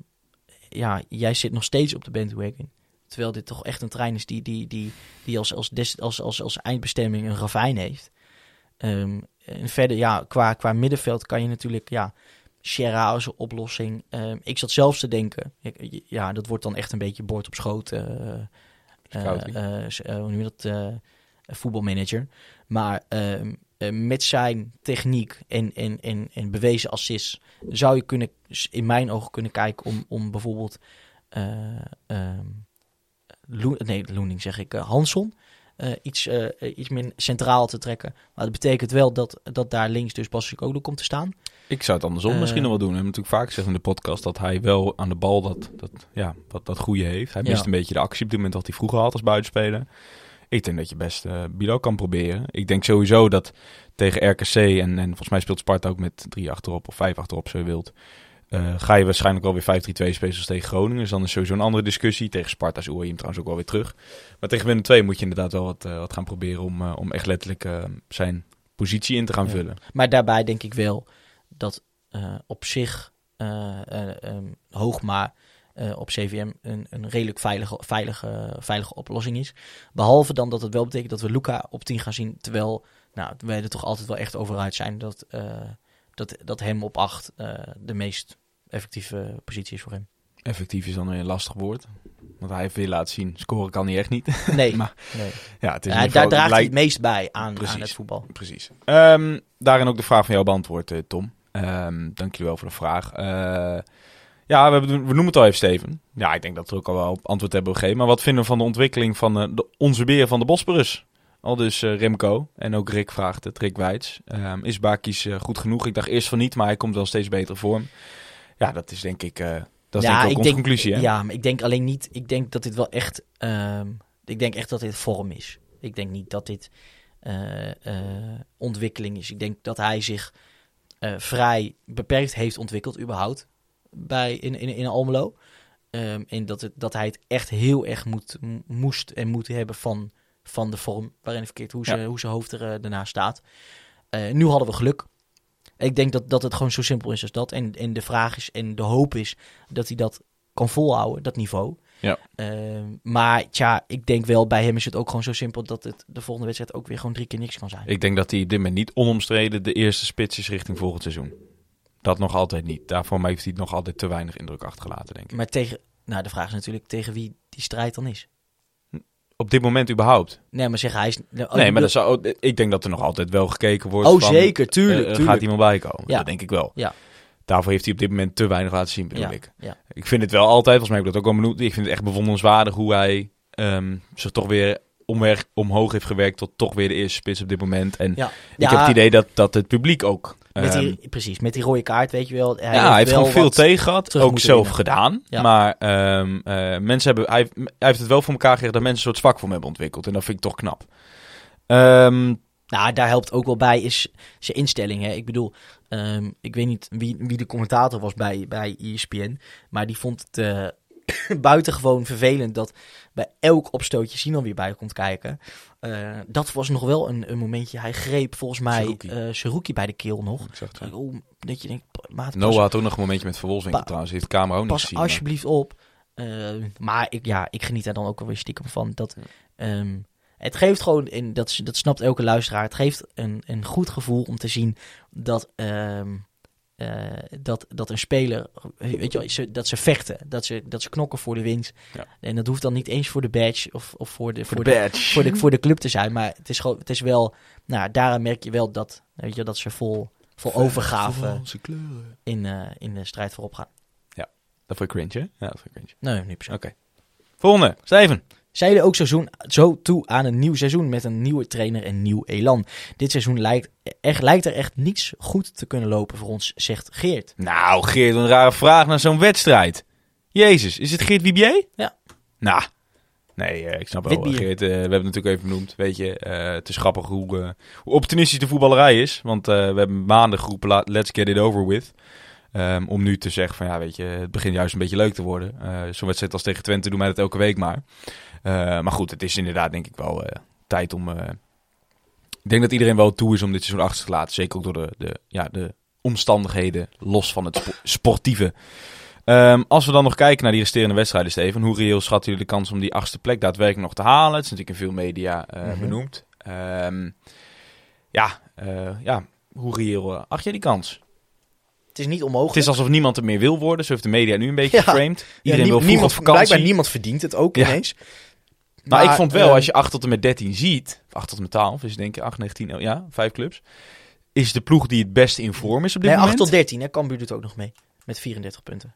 ja, jij zit nog steeds op de bandwagon. Terwijl dit toch echt een trein is die, die, die, die als, als, des, als, als, als eindbestemming een ravijn heeft. Ehm, en verder, ja, qua, qua middenveld kan je natuurlijk... Ja, Sierra als een oplossing. Ehm, ik zat zelfs te denken... ik- Ja, dat wordt dan echt een beetje bord op schoot. eh, eh, eh, eh, hoe noem je dat? eh, voetbalmanager. Maar ehm, eh, met zijn techniek en, en, en, en bewezen assist zou je kunnen, in mijn ogen kunnen kijken om, om bijvoorbeeld eh ehm, nee, Loening zeg ik, eh, Hanson eh, iets, eh, iets meer centraal te trekken. Maar dat betekent wel dat, dat daar links dus Bassikoglu komt te staan. Ik zou het andersom Eh, misschien nog wel doen. We hebben natuurlijk vaak gezegd in de podcast dat hij wel aan de bal dat, dat, ja, dat, dat goede heeft. Hij Ja. mist een beetje de actie op dit moment wat hij vroeger had als buitenspeler. Ik denk dat je best Bilo kan proberen. Ik denk sowieso dat tegen RKC en, en volgens mij speelt Sparta ook met drie achterop of vijf achterop zo je wilt. Eh, ga je waarschijnlijk wel weer 5-3-2 spelen als tegen Groningen. Dus dan is sowieso een andere discussie. Tegen Sparta is Oerim trouwens ook wel weer terug. Maar tegen Willem 2 moet je inderdaad wel wat, eh, wat gaan proberen om, eh, om echt letterlijk zijn positie in te gaan Ja. vullen. Maar daarbij denk ik wel dat op zich ehm, Hoogma op CVM een, een redelijk veilige, veilige, veilige oplossing is. Behalve dan dat het wel betekent dat we Luca op 10 gaan zien. Terwijl nou, wij er toch altijd wel echt over uit zijn dat, dat, dat hem op 8 de meest effectieve positie is voor hem. Effectief is dan weer een lastig woord. Want hij heeft weer laten zien, scoren kan hij echt niet. Nee, Maar nee. ja, het is Ja, daar geval- draagt hij het meest bij aan, Precies. aan het voetbal. Precies. Ehm, daarin ook de vraag van jou beantwoord, eh, Tom. Ehm dank jullie wel voor de vraag. Eh, ja, we, we noemen het al even, Steven. Ja, ik denk dat we ook al wel antwoord hebben gegeven. Maar wat vinden we van de ontwikkeling van eh, de, onze beer van de Bosporus? Al dus eh, Remco. En ook Rick vraagt het, Rick Weits. Ehm, is Bakis eh, goed genoeg? Ik dacht eerst van niet, maar hij komt wel steeds beter vorm. Ja, dat is denk ik, eh, dat is denk ik ook onze conclusie. Hè? Ja, maar ik denk alleen niet. Ik denk dat dit wel echt. ehm, ik denk echt dat dit vorm is. Ik denk niet dat dit ontwikkeling is. Ik denk dat hij zich vrij beperkt heeft ontwikkeld, überhaupt. Bij, in, in, in Almelo. Ehm, en dat, het, dat hij het echt heel erg moet, moest en moet hebben van, van de vorm waarin hij verkeert, hoe, ze, hoe zijn hoofd er eh, daarna staat. Eh, nu hadden we geluk. Ik denk dat, dat het gewoon zo simpel is als dat. En, en de vraag is en de hoop is dat hij dat kan volhouden, dat niveau. Ja. Ehm, maar tja, ik denk wel, bij hem is het ook gewoon zo simpel dat het de volgende wedstrijd ook weer gewoon drie keer niks kan zijn. Ik denk dat hij op dit moment niet onomstreden de eerste spits is richting volgend seizoen. Dat nog altijd niet. Daarvoor heeft hij nog altijd te weinig indruk achtergelaten, denk ik. Maar tegen, nou de vraag is natuurlijk tegen wie die strijd dan is. Op dit moment überhaupt. Nee, maar zeg hij is... Oh, nee, ik maar bedoel- dat zou, ik denk dat er nog altijd wel gekeken wordt. Oh van, zeker, tuurlijk, eh, tuurlijk. gaat iemand bij komen. Ja. Dat denk ik wel. Ja. Daarvoor heeft hij op dit moment te weinig laten zien, bedoel ja, ik. ja. Ik vind het wel altijd, volgens mij heb ik dat ook al benoemd. Ik vind het echt bewonderenswaardig hoe hij ehm, zich toch weer omweg, omhoog heeft gewerkt tot toch weer de eerste spits op dit moment. En Ja. ik Ja, heb het idee dat, dat het publiek ook... Met ehm, precies, met die rode kaart, weet je wel. Hij ja, hij heeft wel gewoon veel tegen gehad. Ook zelf winnen. gedaan. Ja. Maar ehm, eh, mensen hebben, hij, hij heeft het wel voor elkaar gekregen dat mensen een soort zwak voor hem hebben ontwikkeld. En dat vind ik toch knap. Ehm, Nou, daar helpt ook wel bij is zijn instelling. Hè. Ik bedoel, ik weet niet wie, wie de commentator was bij, bij ESPN. Maar die vond het eh, buitengewoon vervelend dat bij elk opstootje Sinan weer bij komt kijken. Eh, dat was nog wel een, een momentje. Hij greep volgens mij Seruki. eh Seruki bij de keel nog. het. Oh, dat je denkt, maat, pas, Noah had ook nog een momentje met Verwolfswinkel Pa- trouwens. Heeft de camera ook niet pas gezien. maar- alsjeblieft op. Eh, maar ik, ja, ik geniet daar dan ook wel weer stiekem van. Dat, ehm, het geeft gewoon, en dat, dat snapt elke luisteraar, het geeft een, een goed gevoel om te zien dat, ehm, eh, dat, dat een speler, weet je wel, ze, dat ze vechten, dat ze, dat ze knokken voor de winst. Ja. En dat hoeft dan niet eens voor de badge of, of voor, de, Voor de badge. voor, de, voor de club te zijn, maar het is, gewoon, het is wel, nou, daaraan merk je wel dat, weet je, dat ze vol, vol overgave in, eh, in de strijd voorop gaan. Dat vond je cringe, hè? Ja, dat vond je cringe. Nee, niet per. Oké. Volgende. Steven. Zij jullie ook seizoen, zo toe aan een nieuw seizoen met een nieuwe trainer en nieuw elan. Dit seizoen lijkt, echt, lijkt er echt niets goed te kunnen lopen voor ons, zegt Geert. Nou, Geert, een rare vraag naar zo'n wedstrijd. Jezus, is het Geert Wibier? Ja. Nou, nee, eh, ik snap wel. Wit bier. Geert, eh, we hebben het natuurlijk even benoemd. Weet je, eh, het is grappig hoe, hoe opportunistisch de voetballerij is. Want we hebben maanden geroepen, la- let's get it over with. Ehm, om nu te zeggen van, ja, weet je, het begint juist een beetje leuk te worden. Eh, zo'n wedstrijd als tegen Twente doen wij dat elke week maar. Eh, maar goed, het is inderdaad denk ik wel eh, tijd om... ik denk dat iedereen wel toe is om dit seizoen achter te laten. Zeker ook door de, de, ja, de omstandigheden, los van het spo- sportieve. Ehm, als we dan nog kijken naar die resterende wedstrijden, Steven. Hoe reëel schatten jullie de kans om die achtste plek daadwerkelijk nog te halen? Het is natuurlijk in veel media Mhm. benoemd. Ehm, ja, ja, hoe reëel acht jij die kans? Het is niet onmogelijk. Het is alsof niemand er meer wil worden. Zo heeft de media nu een beetje Ja. geframed. Iedereen wil niemand, op vakantie. Blijkbaar niemand verdient het ook Ja. ineens. Maar, ik vond wel, eh, als je 8 tot en met 13 ziet, of 8 tot en met 12, is denk ik 8, 19, oh, ja, vijf clubs. Is de ploeg die het beste in vorm is op dit Nee, 8 moment. tot 13, hè. Cambuur doet ook nog mee. Met 34 punten.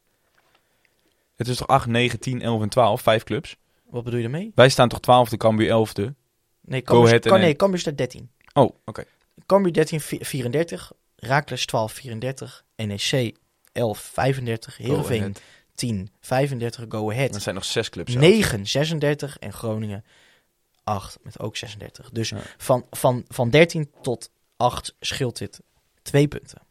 Het is toch 8, 9, 10, 11 en 12, vijf clubs. Wat bedoel je ermee? Wij staan toch 12e, Cambuur 11e. Nee, Cambuur, kan, nee, Cambuur staat 13. Oh, oké. Cambuur 13, vi- 34. Raakles 12, 34. NEC 11, 35. Heerenveen Ahead. 10, 35. Go Ahead. Er zijn nog zes clubs. zelfs. 9, 36 en Groningen 8 met ook 36. Dus Ja. van, van, van 13 tot 8 scheelt dit twee punten.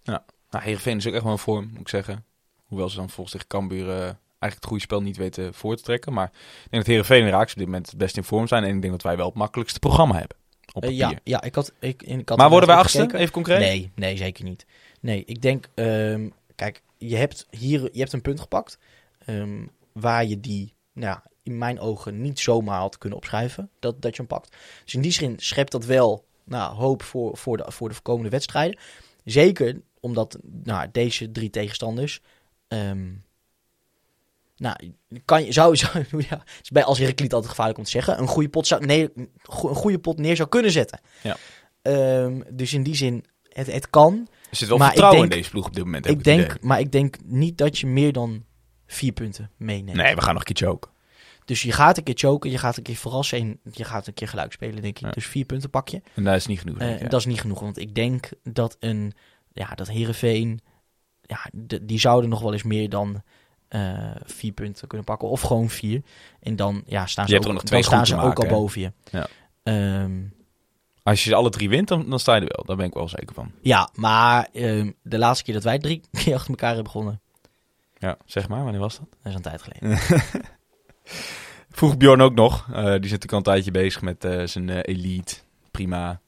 Nou, Heerenveen is ook echt wel in vorm, moet ik zeggen. Hoewel ze dan volgens zich Cambuur eh, eigenlijk het goede spel niet weten voor te trekken. Maar ik denk dat Heerenveen en Raaks op dit moment het best in vorm zijn. En ik denk dat wij wel het makkelijkste programma hebben. Op Eh, papier. ja, ja, ik had, ik, ik had maar worden wij achtste, gekeken. even concreet? Nee, nee, zeker niet. Nee, ik denk, ehm, kijk, je hebt hier je hebt een punt gepakt ehm, waar je die, nou, in mijn ogen niet zomaar had kunnen opschrijven dat, dat je hem pakt. Dus in die zin schept dat wel nou, hoop voor, voor, de, voor de komende wedstrijden. Zeker omdat nou, deze drie tegenstanders. ehm, nou, kan je, zou, zou ja, is bij als Heracles altijd gevaarlijk om te zeggen, een goede pot, zou, nee, een goede pot neer zou kunnen zetten. Ja. Ehm, dus in die zin, het, het kan. Er zit wel Maar vertrouwen denk- in deze ploeg op dit moment. Ik denk, idee. maar ik denk niet dat je meer dan vier punten meeneemt. Nee, we gaan nog een keertje ook. Dus je gaat een keer choken, je gaat een keer verrassen en je gaat een keer gelijk spelen, denk ik. Ja. Dus vier punten pak je. En dat is niet genoeg. Eh, denk ik, ja. Dat is niet genoeg, want ik denk dat een, ja, dat Heerenveen, ja, de- die zouden nog wel eens meer dan vier punten kunnen pakken. Of gewoon vier. En dan, ja, staan Je ze hebt ook, er nog twee dan staan ze ook al boven je. Ja. Ehm, Als je ze alle drie wint, dan, dan sta je er wel. Daar ben ik wel zeker van. ja, maar ehm, de laatste keer dat wij drie keer achter elkaar hebben begonnen, Ja, zeg maar. Wanneer was dat? dat is een tijd geleden. Vroeg Bjorn ook nog. Eh, die zit natuurlijk al een tijdje bezig met eh, zijn eh, elite. Prima.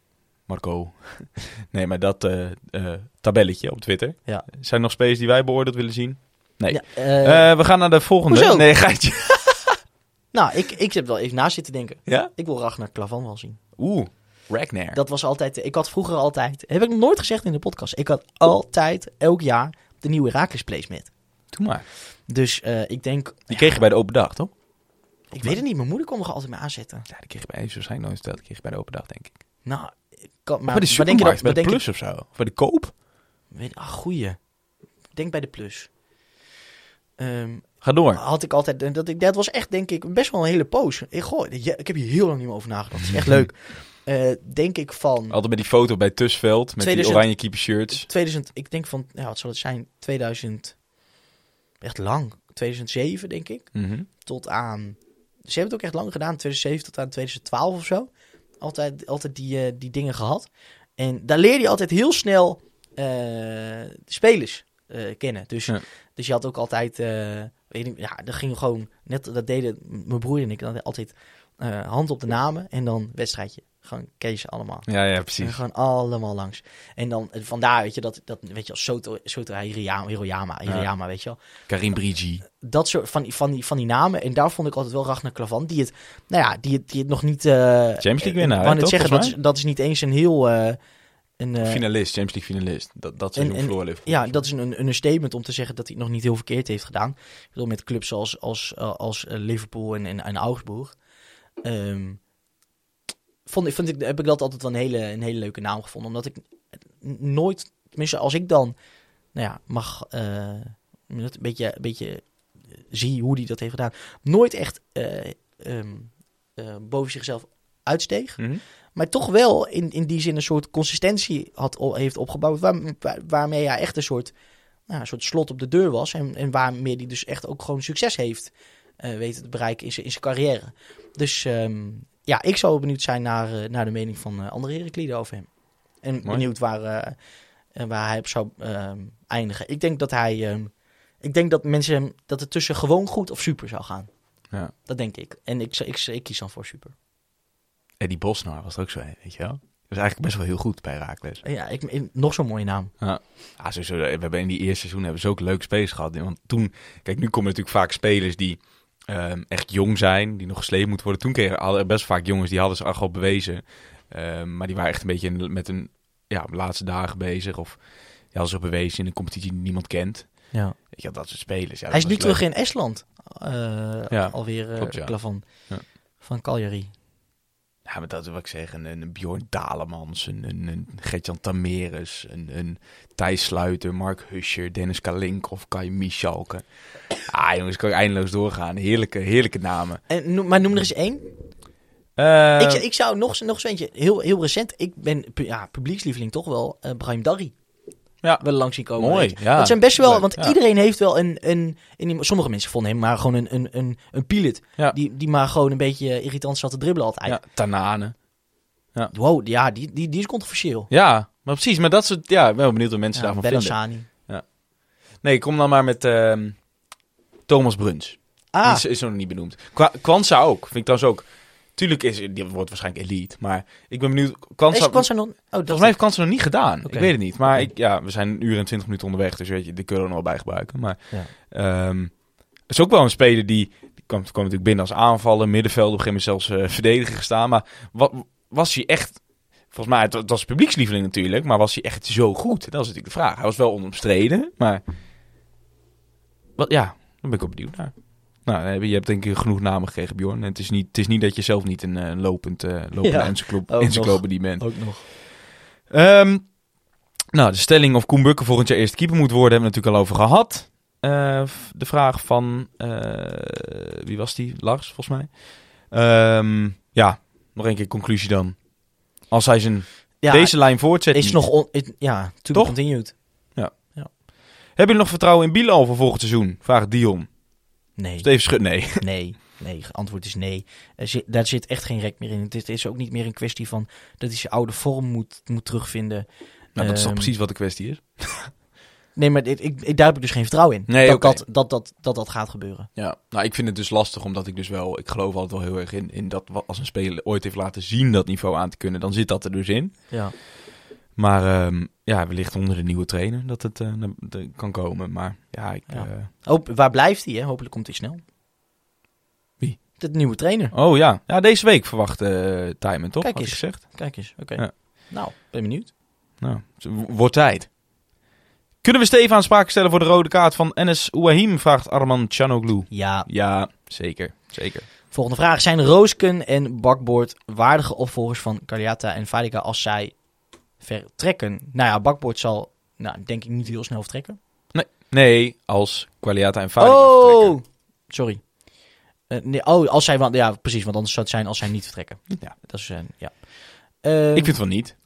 Marco. nee, maar dat eh, eh, tabelletje op Twitter. Ja. Zijn er nog spelers die wij beoordeeld willen zien? Nee. Ja, eh, Eh, we gaan naar de volgende. hoezo? Nee, gaatje. nou, ik, ik heb wel even naast zitten denken. ja? Ik wil Ragnar Klavan wel zien. Oeh, Ragnar. Dat was altijd, ik had vroeger altijd, heb ik nog nooit gezegd in de podcast, ik had altijd, elk jaar, de nieuwe Herakles placement. Doe maar. Dus eh, ik denk, Die kreeg je bij de open dag, toch? ik weet het niet, mijn moeder kon er altijd mee aanzetten. Ja, die kreeg je bij, is waarschijnlijk nooit verteld. Die kreeg je bij de open dag, denk ik. Nou, ik kan, Maar maar, bij de denk je dat? bij de plus of zo. Of bij de koop. weet- Ah, goeie. Denk bij de plus. Ehm, Ga door. had ik altijd, dat, ik, dat was echt denk ik best wel een hele poos. Ik, goh, ik heb hier heel lang niet meer over nagedacht. Het is echt leuk. Eh, denk ik van Altijd met die foto bij Tusveld. Met 2000 die oranje keeper shirts. 2000, ik denk van, ja, wat zal het zijn? 2000, echt lang. 2007 denk ik. Mhm. tot aan. Ze hebben het ook echt lang gedaan, 2007 tot aan 2012 of zo. Altijd, altijd die, eh, die dingen gehad. En daar leerde je altijd heel snel eh, spelers eh, kennen. Dus, Ja. dus je had ook altijd, eh, weet ik, ja, dat ging gewoon, net dat deden mijn broer en ik dan altijd eh, hand op de namen en dan wedstrijdje. Gewoon Kees allemaal. Ja, ja, En precies. gewoon allemaal langs. En dan vandaar, weet je, dat, dat weet je, als Soto, Soto Hiroyama, Hiroyama, Hiroyama, weet je wel Karim Brigi. dat soort van, die- van, die, van die namen. En daar vond ik altijd wel Ragnar Klavan. Die het, nou ja, die het, die het nog niet... eh Champions League winnaar, Ik net toch, zeggen, dat is, dat is niet eens een heel... een, eh, finalist, Champions League finalist. Dat, dat seizoen en- verloor Liverpool. ja, dat is een, een, statement om te zeggen dat hij het nog niet heel verkeerd heeft gedaan. Ik bedoel, met clubs zoals als, eh, als eh, Liverpool en, en, en Augsburg. Ehm, vond, ik- vind ik, heb ik dat altijd wel een hele, een hele leuke naam gevonden. Omdat ik nooit, tenminste als ik dan, nou ja, mag eh, een beetje, een beetje zie hoe hij dat heeft gedaan. Nooit echt eh, ehm, eh, boven zichzelf uitsteeg. Mhm. Maar toch wel in, in die zin een soort consistentie had, heeft opgebouwd. Waar, waar- waarmee hij echt een soort, nou, een soort slot op de deur was. En, en waarmee hij dus echt ook gewoon succes heeft eh, weten te bereiken in zijn, in zijn carrière. Dus ehm, ja, ik zou benieuwd zijn naar, eh, naar de mening van eh, andere Herakliden over hem. En Mooi. benieuwd waar, waar hij op zou ehm, eindigen. Ik denk dat hij. ehm, ik denk dat mensen hem dat het tussen gewoon goed of super zou gaan. Ja. Dat denk ik. En ik, ik, ik, kies dan voor super. Eddie Bosnar was er ook zo, een, weet je wel? Dat is eigenlijk best wel heel goed bij Raakles. Ja, ik, nog zo'n mooie naam. Ja, sowieso, we hebben in die eerste seizoen hebben we zulke leuke spelers gehad. Want toen, kijk, nu komen natuurlijk vaak spelers die ehm, echt jong zijn, die nog gesleept moeten worden. Toen kregen hadden best vaak jongens die hadden ze echt al bewezen. Ehm, maar die waren echt een beetje met een ja, laatste dagen bezig. Of die hadden zich bewezen in een competitie die niemand kent. Ja. Weet je, dat soort spelers. Ja, Hij is nu leuk. terug in Estland. Ja, alweer uh, klopt, ja. Van Cagliari. Ja, maar dat is wat ik zeg. Een, een Bjorn Dalemans, een, een, een Gertjan Tameres, een, een Thijs Sluiter, Mark Huscher, Dennis Kalinkov, Kai Michalke. Ah jongens, kan ik eindeloos doorgaan. Heerlijke, heerlijke namen. En, noem- maar noem er eens één. Eh, ik, ik zou nog, nog eens eentje. Heel, heel recent. Ik ben ja, publiekslieveling toch wel. eh Brahim Darri. Ja. Wel langs zien komen. Mooi, ja. Dat zijn best wel. Leuk, want ja. iedereen heeft wel een, een, een. Sommige mensen vonden hem maar gewoon een, een, een, een pilot. Ja. Die, die maar gewoon een beetje irritant zat te dribbelen altijd. ja, Tanane. Wow, ja, die, die, die is controversieel. Ja, maar precies. Maar dat soort, ja, ik ben wel benieuwd wat mensen Ja, daarvan vinden. Bellassani. Nee, kom dan maar met ehm, Thomas Bruns. Ah, Die is, is nog niet benoemd. Kwanza ook, vind ik trouwens ook. Tuurlijk is, die wordt waarschijnlijk elite, maar ik ben benieuwd. Kwanza, is Kwanza nog... Oh, dat Volgens mij heeft Kwanza nog niet gedaan. Ik weet het niet. Maar ik, ja, we zijn een uur en twintig minuten onderweg. Dus weet je, die kunnen we er nog wel bij gebruiken. Maar Ja. ehm, het is ook wel een speler die... Die kwam, kwam natuurlijk binnen als aanvaller. Middenveld, op een gegeven moment zelfs eh verdediger gestaan. Maar wat, was hij echt... Volgens mij, het, het was publiekslieveling natuurlijk. Maar was hij echt zo goed? Dat is natuurlijk de vraag. Hij was wel onomstreden. Maar... Wat, ja, daar ben ik ook benieuwd naar. Nou, je hebt denk ik genoeg namen gekregen, Bjorn. En het is niet, het is niet dat je zelf niet een eh, lopend, eh lopende Ja, encyclopedie bent. ook nog. Ehm, nou, de stelling of Koen Bukker volgend jaar eerste keeper moet worden, hebben we natuurlijk al over gehad. eh, de vraag van, eh, wie was die? Lars, volgens mij. Ehm, ja, nog een keer conclusie dan. Als hij zijn, Ja, deze lijn voortzet is niet. nog on, it- ja, to Toch? continued. Hebben jullie nog vertrouwen in Bilal voor volgend seizoen? Vraagt Dion. Nee, Steven Schut, nee. nee, nee. Antwoord is nee. Er zit, daar zit echt geen rek meer in. Het is, ook niet meer een kwestie van dat hij zijn oude vorm moet, moet terugvinden. Nou, dat is toch Ehm, precies wat de kwestie is? Nee, maar dit, ik, ik, daar heb ik dus geen vertrouwen in. Nee, dat, dat, dat, dat, dat dat gaat gebeuren. Ja, nou, ik vind het dus lastig, omdat ik dus wel, ik geloof altijd wel heel erg in, in dat als een speler ooit heeft laten zien dat niveau aan te kunnen, dan zit dat er dus in. Ja. Maar ehm, ja, wellicht onder de nieuwe trainer dat het eh, kan komen. Maar ja, ik, Ja. eh, Hoop, waar blijft hij? Hè? Hopelijk komt hij snel. Wie? De nieuwe trainer. oh ja. ja, deze week verwacht eh Tijmen, toch? Kijk eens. gezegd. Kijk eens. Oké. Ja. Nou, ben benieuwd. Nou, wordt tijd. Kunnen we Steven aanspraak stellen voor de rode kaart van Enes Ouahim, vraagt Arman Chanoglu. Ja. Ja, zeker. Zeker. Volgende vraag. Zijn Roosken en Bakboord waardige opvolgers van Carliata en Fadiga als zij vertrekken? Nou ja, Bakboord zal, nou, denk ik, niet heel snel vertrekken. Nee, als Qualiata en vertrekken. oh! Sorry. Eh, nee, oh, als zij, want, ja, precies, want anders zou het zijn als zij niet vertrekken. Ja. Dat is, eh, ja. Ik vind van niet.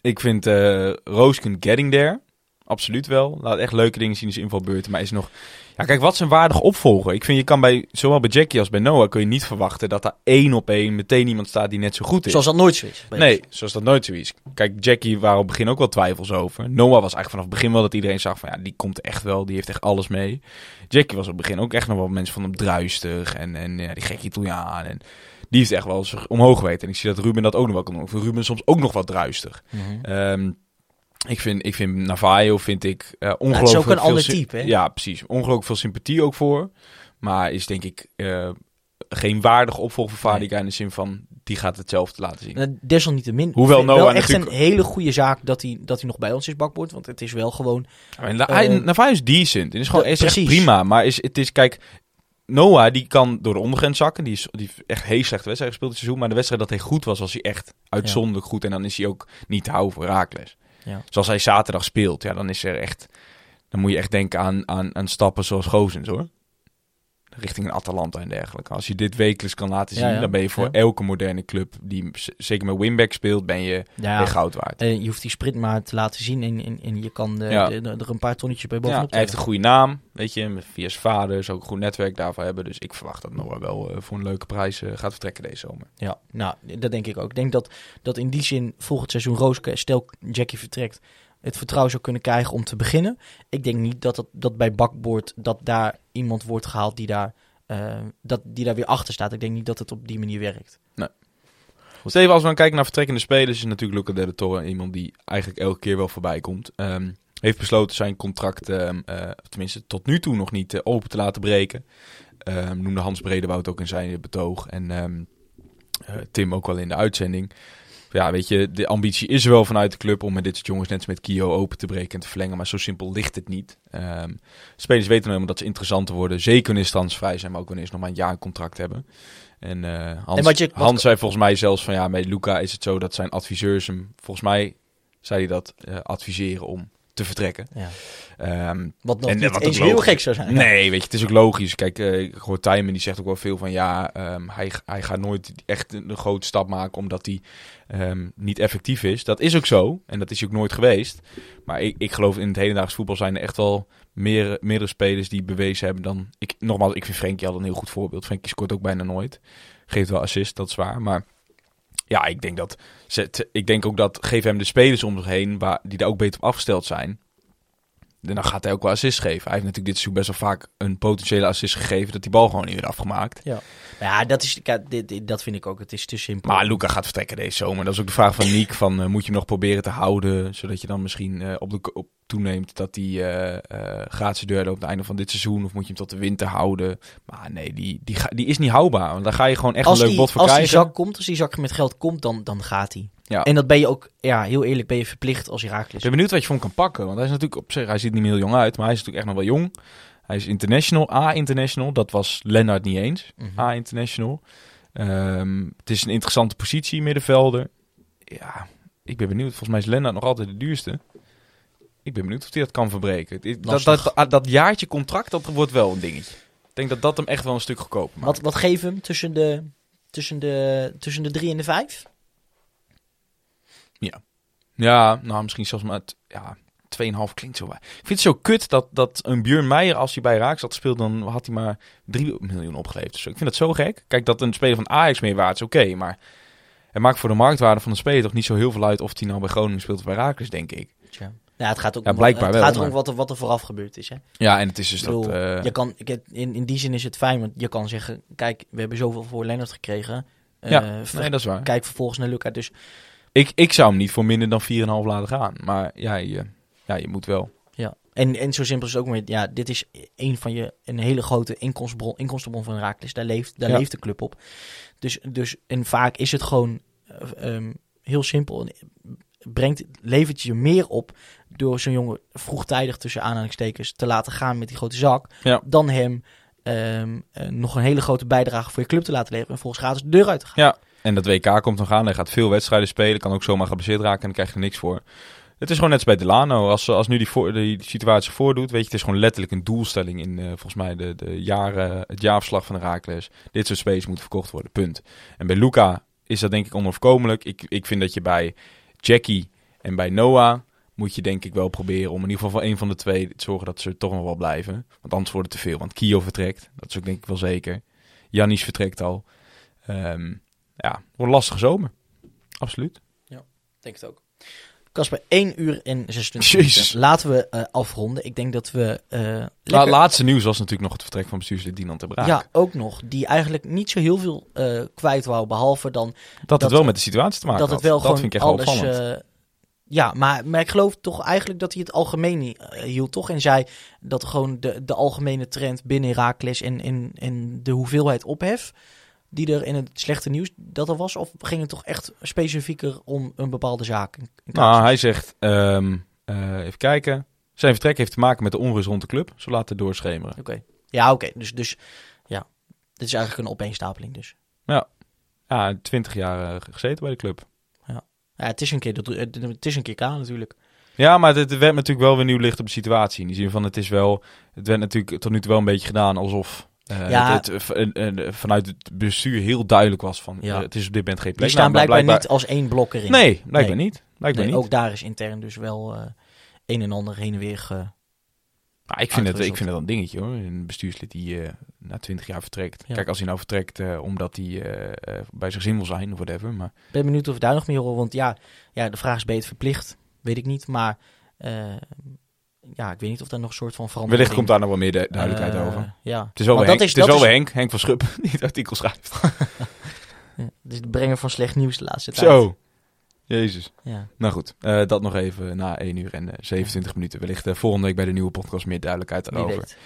Ik vind eh Roosken getting there. Absoluut wel. Laat echt leuke dingen zien zijn invalbeurten. Maar is nog... Ja, kijk, wat is een waardige opvolger? Ik vind, je kan bij, zowel bij Jackie als bij Noah... kun je niet verwachten dat daar één op één meteen iemand staat die net zo goed is. Zoals dat nooit zo is. Nee, zoals dat nooit zo is. Kijk, Jackie waren op het begin ook wel twijfels over. Noah was eigenlijk vanaf het begin wel dat iedereen zag van... ja, die komt echt wel, die heeft echt alles mee. Jackie was op het begin ook echt nog wel mensen van hem druistig... en, en ja, die gekke Italiaan. En die heeft echt wel eens omhoog weten. En ik zie dat Ruben dat ook nog wel kan doen. Ik vind Ruben soms ook nog wat druistig. Mhm. Ehm, ik vind, ik vind Navajo vind ik eh het is ongelooflijk ook een ander type, hè? Ja, precies. Ongelooflijk veel sympathie ook voor. Maar is denk ik eh, geen waardige opvolger voor Fadiga in de zin van die gaat hetzelfde laten zien. Eh, Desalniettemin. Hoewel Noah wel echt natuurlijk- een hele goede zaak dat hij, dat hij nog bij ons is, Bakboord. Want het is wel gewoon... Eh, Navajo is decent. Het is gewoon ja, is echt prima. Maar is, het is, kijk, Noah die kan door de ondergrens zakken. Die, is, die heeft echt heel slechte wedstrijd gespeeld dit seizoen. Maar de wedstrijd dat hij goed was, was hij echt uitzonderlijk goed. En dan is hij ook niet te houden voor Raakles. Ja. Zoals hij zaterdag speelt, ja, dan is er echt... Dan moet je echt denken aan, aan, aan stappen zoals Gozens, hoor. Richting een Atalanta en dergelijke. Als je dit wekelijks kan laten zien, Ja, ja. dan ben je voor Ja. elke moderne club die zeker met winback speelt, ben je, goud waard. eh, je hoeft die sprint maar te laten zien en, en, en je kan de- de- er een paar tonnetjes bij Ja, bovenop hij heeft een goede naam, weet je, via zijn vader, zou ook een goed netwerk daarvoor hebben. Dus ik verwacht dat Noah wel eh, voor een leuke prijs eh, gaat vertrekken deze zomer. Ja, nou, dat denk ik ook. Ik denk dat, dat in die zin volgend seizoen Rooske, stel Jackie vertrekt, het vertrouwen zou kunnen krijgen om te beginnen. Ik denk niet dat, het, dat bij Bakboord dat daar iemand wordt gehaald die daar, eh, dat, die daar weer achter staat. Ik denk niet dat het op die manier werkt. Steven, als we dan kijken naar vertrekkende spelers, is natuurlijk Luca Del Torre iemand die eigenlijk elke keer wel voorbij komt. Ehm, heeft besloten zijn contract, ehm, eh, tenminste tot nu toe nog niet eh, open te laten breken. Ehm, noemde Hans Bredewoud ook in zijn betoog. En ehm, eh, Tim ook wel in de uitzending. Ja, weet je, de ambitie is wel vanuit de club om met dit soort jongens net als met Kio open te breken en te verlengen. Maar zo simpel ligt het niet. Ehm, spelers weten helemaal dat ze interessanter worden. Zeker wanneer ze transvrij zijn, maar ook wanneer ze nog maar een jaar een contract hebben. En eh, Hans, En wat je- wat- Hans zei volgens mij zelfs van ja, met Luca is het zo dat zijn adviseurs hem, volgens mij zei hij dat, eh, adviseren om te vertrekken. Ja. Ehm, Wat nog En, niet wat ook eens heel gek zou zijn. Nee, weet je, het is ook logisch. Kijk, eh, ik hoor Tijmen, die zegt ook wel veel van... ja, ehm, hij, hij gaat nooit echt een grote stap maken... omdat hij ehm, niet effectief is. Dat is ook zo. En dat is hij ook nooit geweest. Maar ik, ik geloof in het hedendaags voetbal... zijn er echt wel meer, meerdere spelers die bewezen hebben dan... Ik, nogmaals, ik vind Frenkie al een heel goed voorbeeld. Frenkie scoort ook bijna nooit. Geeft wel assist, dat is waar. Maar ja, ik denk, dat ik denk ook dat... geef hem de spelers om zich heen... Waar, die daar ook beter op afgesteld zijn... En dan gaat hij ook wel assist geven. Hij heeft natuurlijk dit seizoen best wel vaak een potentiële assist gegeven dat die bal gewoon niet werd afgemaakt. Ja, dat, is, dat vind ik ook. Het is te simpel. Maar Luca gaat vertrekken deze zomer. Dat is ook de vraag van Niek: van, eh, moet je hem nog proberen te houden, zodat je dan misschien eh, op de op toeneemt dat hij eh eh gratis deur aan het einde van dit seizoen, of moet je hem tot de winter houden? Maar nee, die, die, ga- die is niet houdbaar. Want daar ga je gewoon echt als een leuk die, bot voor als die krijgen. zak komt, als die zak met geld komt, dan, dan gaat hij. Ja. En dat ben je ook, ja, heel eerlijk, ben je verplicht als Ik Herakles. ben benieuwd wat je van hem kan pakken. Want hij is natuurlijk op zich, hij ziet niet meer heel jong uit, maar hij is natuurlijk echt nog wel jong. Hij is international, A-international. Dat was Lennart niet eens. Mhm. A-international. Ehm, het is een interessante positie, middenvelder. Ja, ik ben benieuwd. Volgens mij is Lennart nog altijd de duurste. Ik ben benieuwd of hij dat kan verbreken. Dat, dat, dat, dat jaartje contract, dat wordt wel een dingetje. Ik denk dat dat hem echt wel een stuk goedkoper maakt. Wat, wat geven hem tussen de, tussen, de, tussen de drie en de vijf? Ja, nou misschien zelfs maar... Ja, 2,5 klinkt zo... wa- Ik vind het zo kut dat, dat een Björn Meijer, als hij bij Raak zat speelt, dan had hij maar 3 miljoen opgeleverd. Dus ik vind dat zo gek. Kijk, dat een speler van Ajax meer waard is, oké. maar het maakt voor de marktwaarde van de speler toch niet zo heel veel uit of hij nou bij Groningen speelt of bij Raakles, denk ik. Tja. Ja, het gaat ook Ja, om, blijkbaar het wel, gaat maar- wat er, wat er vooraf gebeurd is. Hè? Ja, en het is dus bedoel, dat... eh, je kan, ik, in, in die zin is het fijn, want je kan zeggen, kijk, we hebben zoveel voor Lennart gekregen. Eh, ja, nee, dat is waar. Kijk vervolgens naar Luca. Dus Ik, ik zou hem niet voor minder dan 4,5 laten gaan. Maar ja, je, ja, je moet wel. ja. En, en zo simpel is het ook met, ja, dit is een van je, een hele grote inkomstenbron, inkomstenbron van Raakles. Daar leeft, daar Ja. leeft de club op. Dus, dus, en vaak is het gewoon eh, ehm, heel simpel. En Brengt, levert je meer op door zo'n jongen vroegtijdig tussen aanhalingstekens te laten gaan met die grote zak. Ja. Dan hem ehm, eh, nog een hele grote bijdrage voor je club te laten leveren. En volgens gratis de deur uit te gaan. Ja, en dat WK komt dan gaan. Hij gaat veel wedstrijden spelen. Kan ook zomaar geblesseerd raken en dan krijg je er niks voor. Het is gewoon net als bij Delano. Als, als nu die, voor, die situatie voordoet, weet je, het is gewoon letterlijk een doelstelling in eh, volgens mij de, de jaren, het jaarverslag van de Raakles. Dit soort spelers moeten verkocht worden, punt. En bij Luca is dat denk ik onoverkomelijk. Ik, ik vind dat je bij Jackie en bij Noah moet je denk ik wel proberen om in ieder geval voor een van de twee te zorgen dat ze toch nog wel blijven. Want anders wordt het te veel. Want Kio vertrekt, dat is ook denk ik wel zeker. Janis vertrekt al. Ehm, ja, wordt een lastige zomer. Absoluut. denk het ook. Kasper, 1 uur en 26 Jezus. minuten. Laten we eh, afronden. Ik denk dat we... La, lekker- laatste nieuws was natuurlijk nog het vertrek van bestuurslid Dinant de Braak. Ja, ook nog. Die eigenlijk niet zo heel veel eh, kwijt wou. Behalve dan dat, dat- het wel met de situatie te maken dat had. het wel dat gewoon vind ik echt wel alles... opvallend. Ja, maar, maar ik geloof toch eigenlijk dat hij het algemeen eh, hield, toch? En zei dat gewoon de, de algemene trend binnen Herakles en, en, en de hoeveelheid ophef die er in het slechte nieuws dat er was? Of ging het toch echt specifieker om een bepaalde zaak? nou, hij zegt, eh, even kijken. Zijn vertrek heeft te maken met de onrust rond de club. Zo laat het doorschemeren. Oké. Ja, oké. Dus, dus ja, dit is eigenlijk een opeenstapeling dus. Ja, 20 jaar eh, gezeten bij de club. Ja, het is een keer, dat- het is een keer K natuurlijk. Ja, maar het, werd natuurlijk wel weer nieuw licht op de situatie. In die zin van, het is wel... Het werd natuurlijk tot nu toe wel een beetje gedaan alsof... eh, Ja. het, het, eh, eh, vanuit het bestuur heel duidelijk was van... Ja. eh, het is op dit moment geen Die plek. staan Nou, blijkbaar, blijkbaar- niet als één blok erin. Nee, blijkbaar Nee. niet. Blijkbaar Nee, niet. ook daar is intern dus wel eh, een en ander heen en weer. Nou, ik, vind het, ik vind het een dingetje hoor. Een bestuurslid die eh, na 20 jaar vertrekt. Ja. Kijk, als hij nou vertrekt eh, omdat hij eh, bij zijn zin wil zijn of whatever. Maar Ik ben benieuwd of we daar nog meer horen. Want ja, ja de vraag is, ben je het verplicht? Weet ik niet. Maar ja, ik weet niet of daar nog een soort van verandering... wellicht komt daar nog wel meer du- duidelijkheid over. Ja. Het is wel Henk, is- het is wel Henk, Henk van Schupp, die het artikel schrijft. Ja, dus het brengen van slecht nieuws de laatste tijd. Zo. Jezus. Ja. Nou goed, eh, dat nog even na 1 uur en eh, 27 minuten. Wellicht eh, volgende week bij de nieuwe podcast meer duidelijkheid daarover. weet.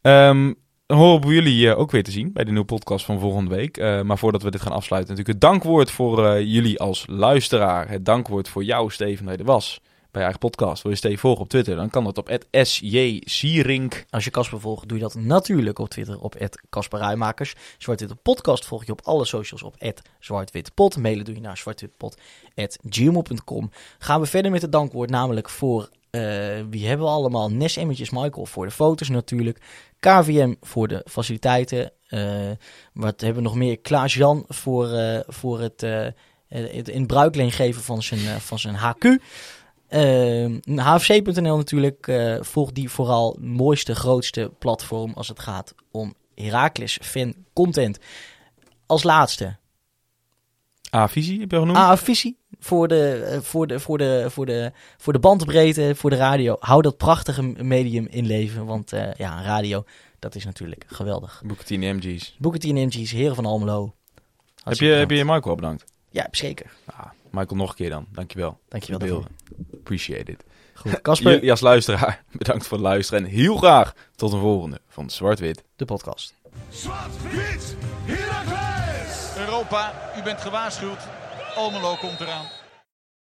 Ehm dan hopen we jullie eh, ook weer te zien bij de nieuwe podcast van volgende week. Eh, maar voordat we dit gaan afsluiten, natuurlijk het dankwoord voor eh, jullie als luisteraar. Het dankwoord voor jou, Steven, dat je er was bij je eigen podcast. Wil je Steven volgen op Twitter? Dan kan dat op @sjsierink. Als je Casper volgt, doe je dat natuurlijk op Twitter op @casperruimakers. Zwartwitte podcast volg je op alle socials op @zwartwitpot. Mailen doe je naar zwartwitpot@gmail.com. Gaan we verder met het dankwoord, namelijk voor eh, wie hebben we allemaal? Nes Emmetjes Michael voor de foto's natuurlijk. KVM voor de faciliteiten. Eh, wat hebben we nog meer? Klaas-Jan voor, eh, voor het, het geven van zijn, van zijn HQ. Ehm, HFC.nl natuurlijk. eh volg die vooral mooiste, grootste platform als het gaat om Heracles fan content. Als laatste, A-visie heb je al genoemd? A-visie voor de, eh, voor, de, voor, de, voor, de, voor de bandbreedte, voor de radio. Hou dat prachtige medium in leven, want eh, ja, radio, dat is natuurlijk geweldig. Boeketine MG's. Booker T en MG's, Heren van Almelo. Heb je, heb je. Michael al bedankt? Ja, zeker. Ah, Michael, nog een keer dan. Dankjewel. Dankjewel Appreciate it. Goed, Casper, Jullie als luisteraar, bedankt voor het luisteren. En heel graag tot een volgende van Zwart-Wit. de podcast. Zwart-wit! Europa, u bent gewaarschuwd. Almelo komt eraan.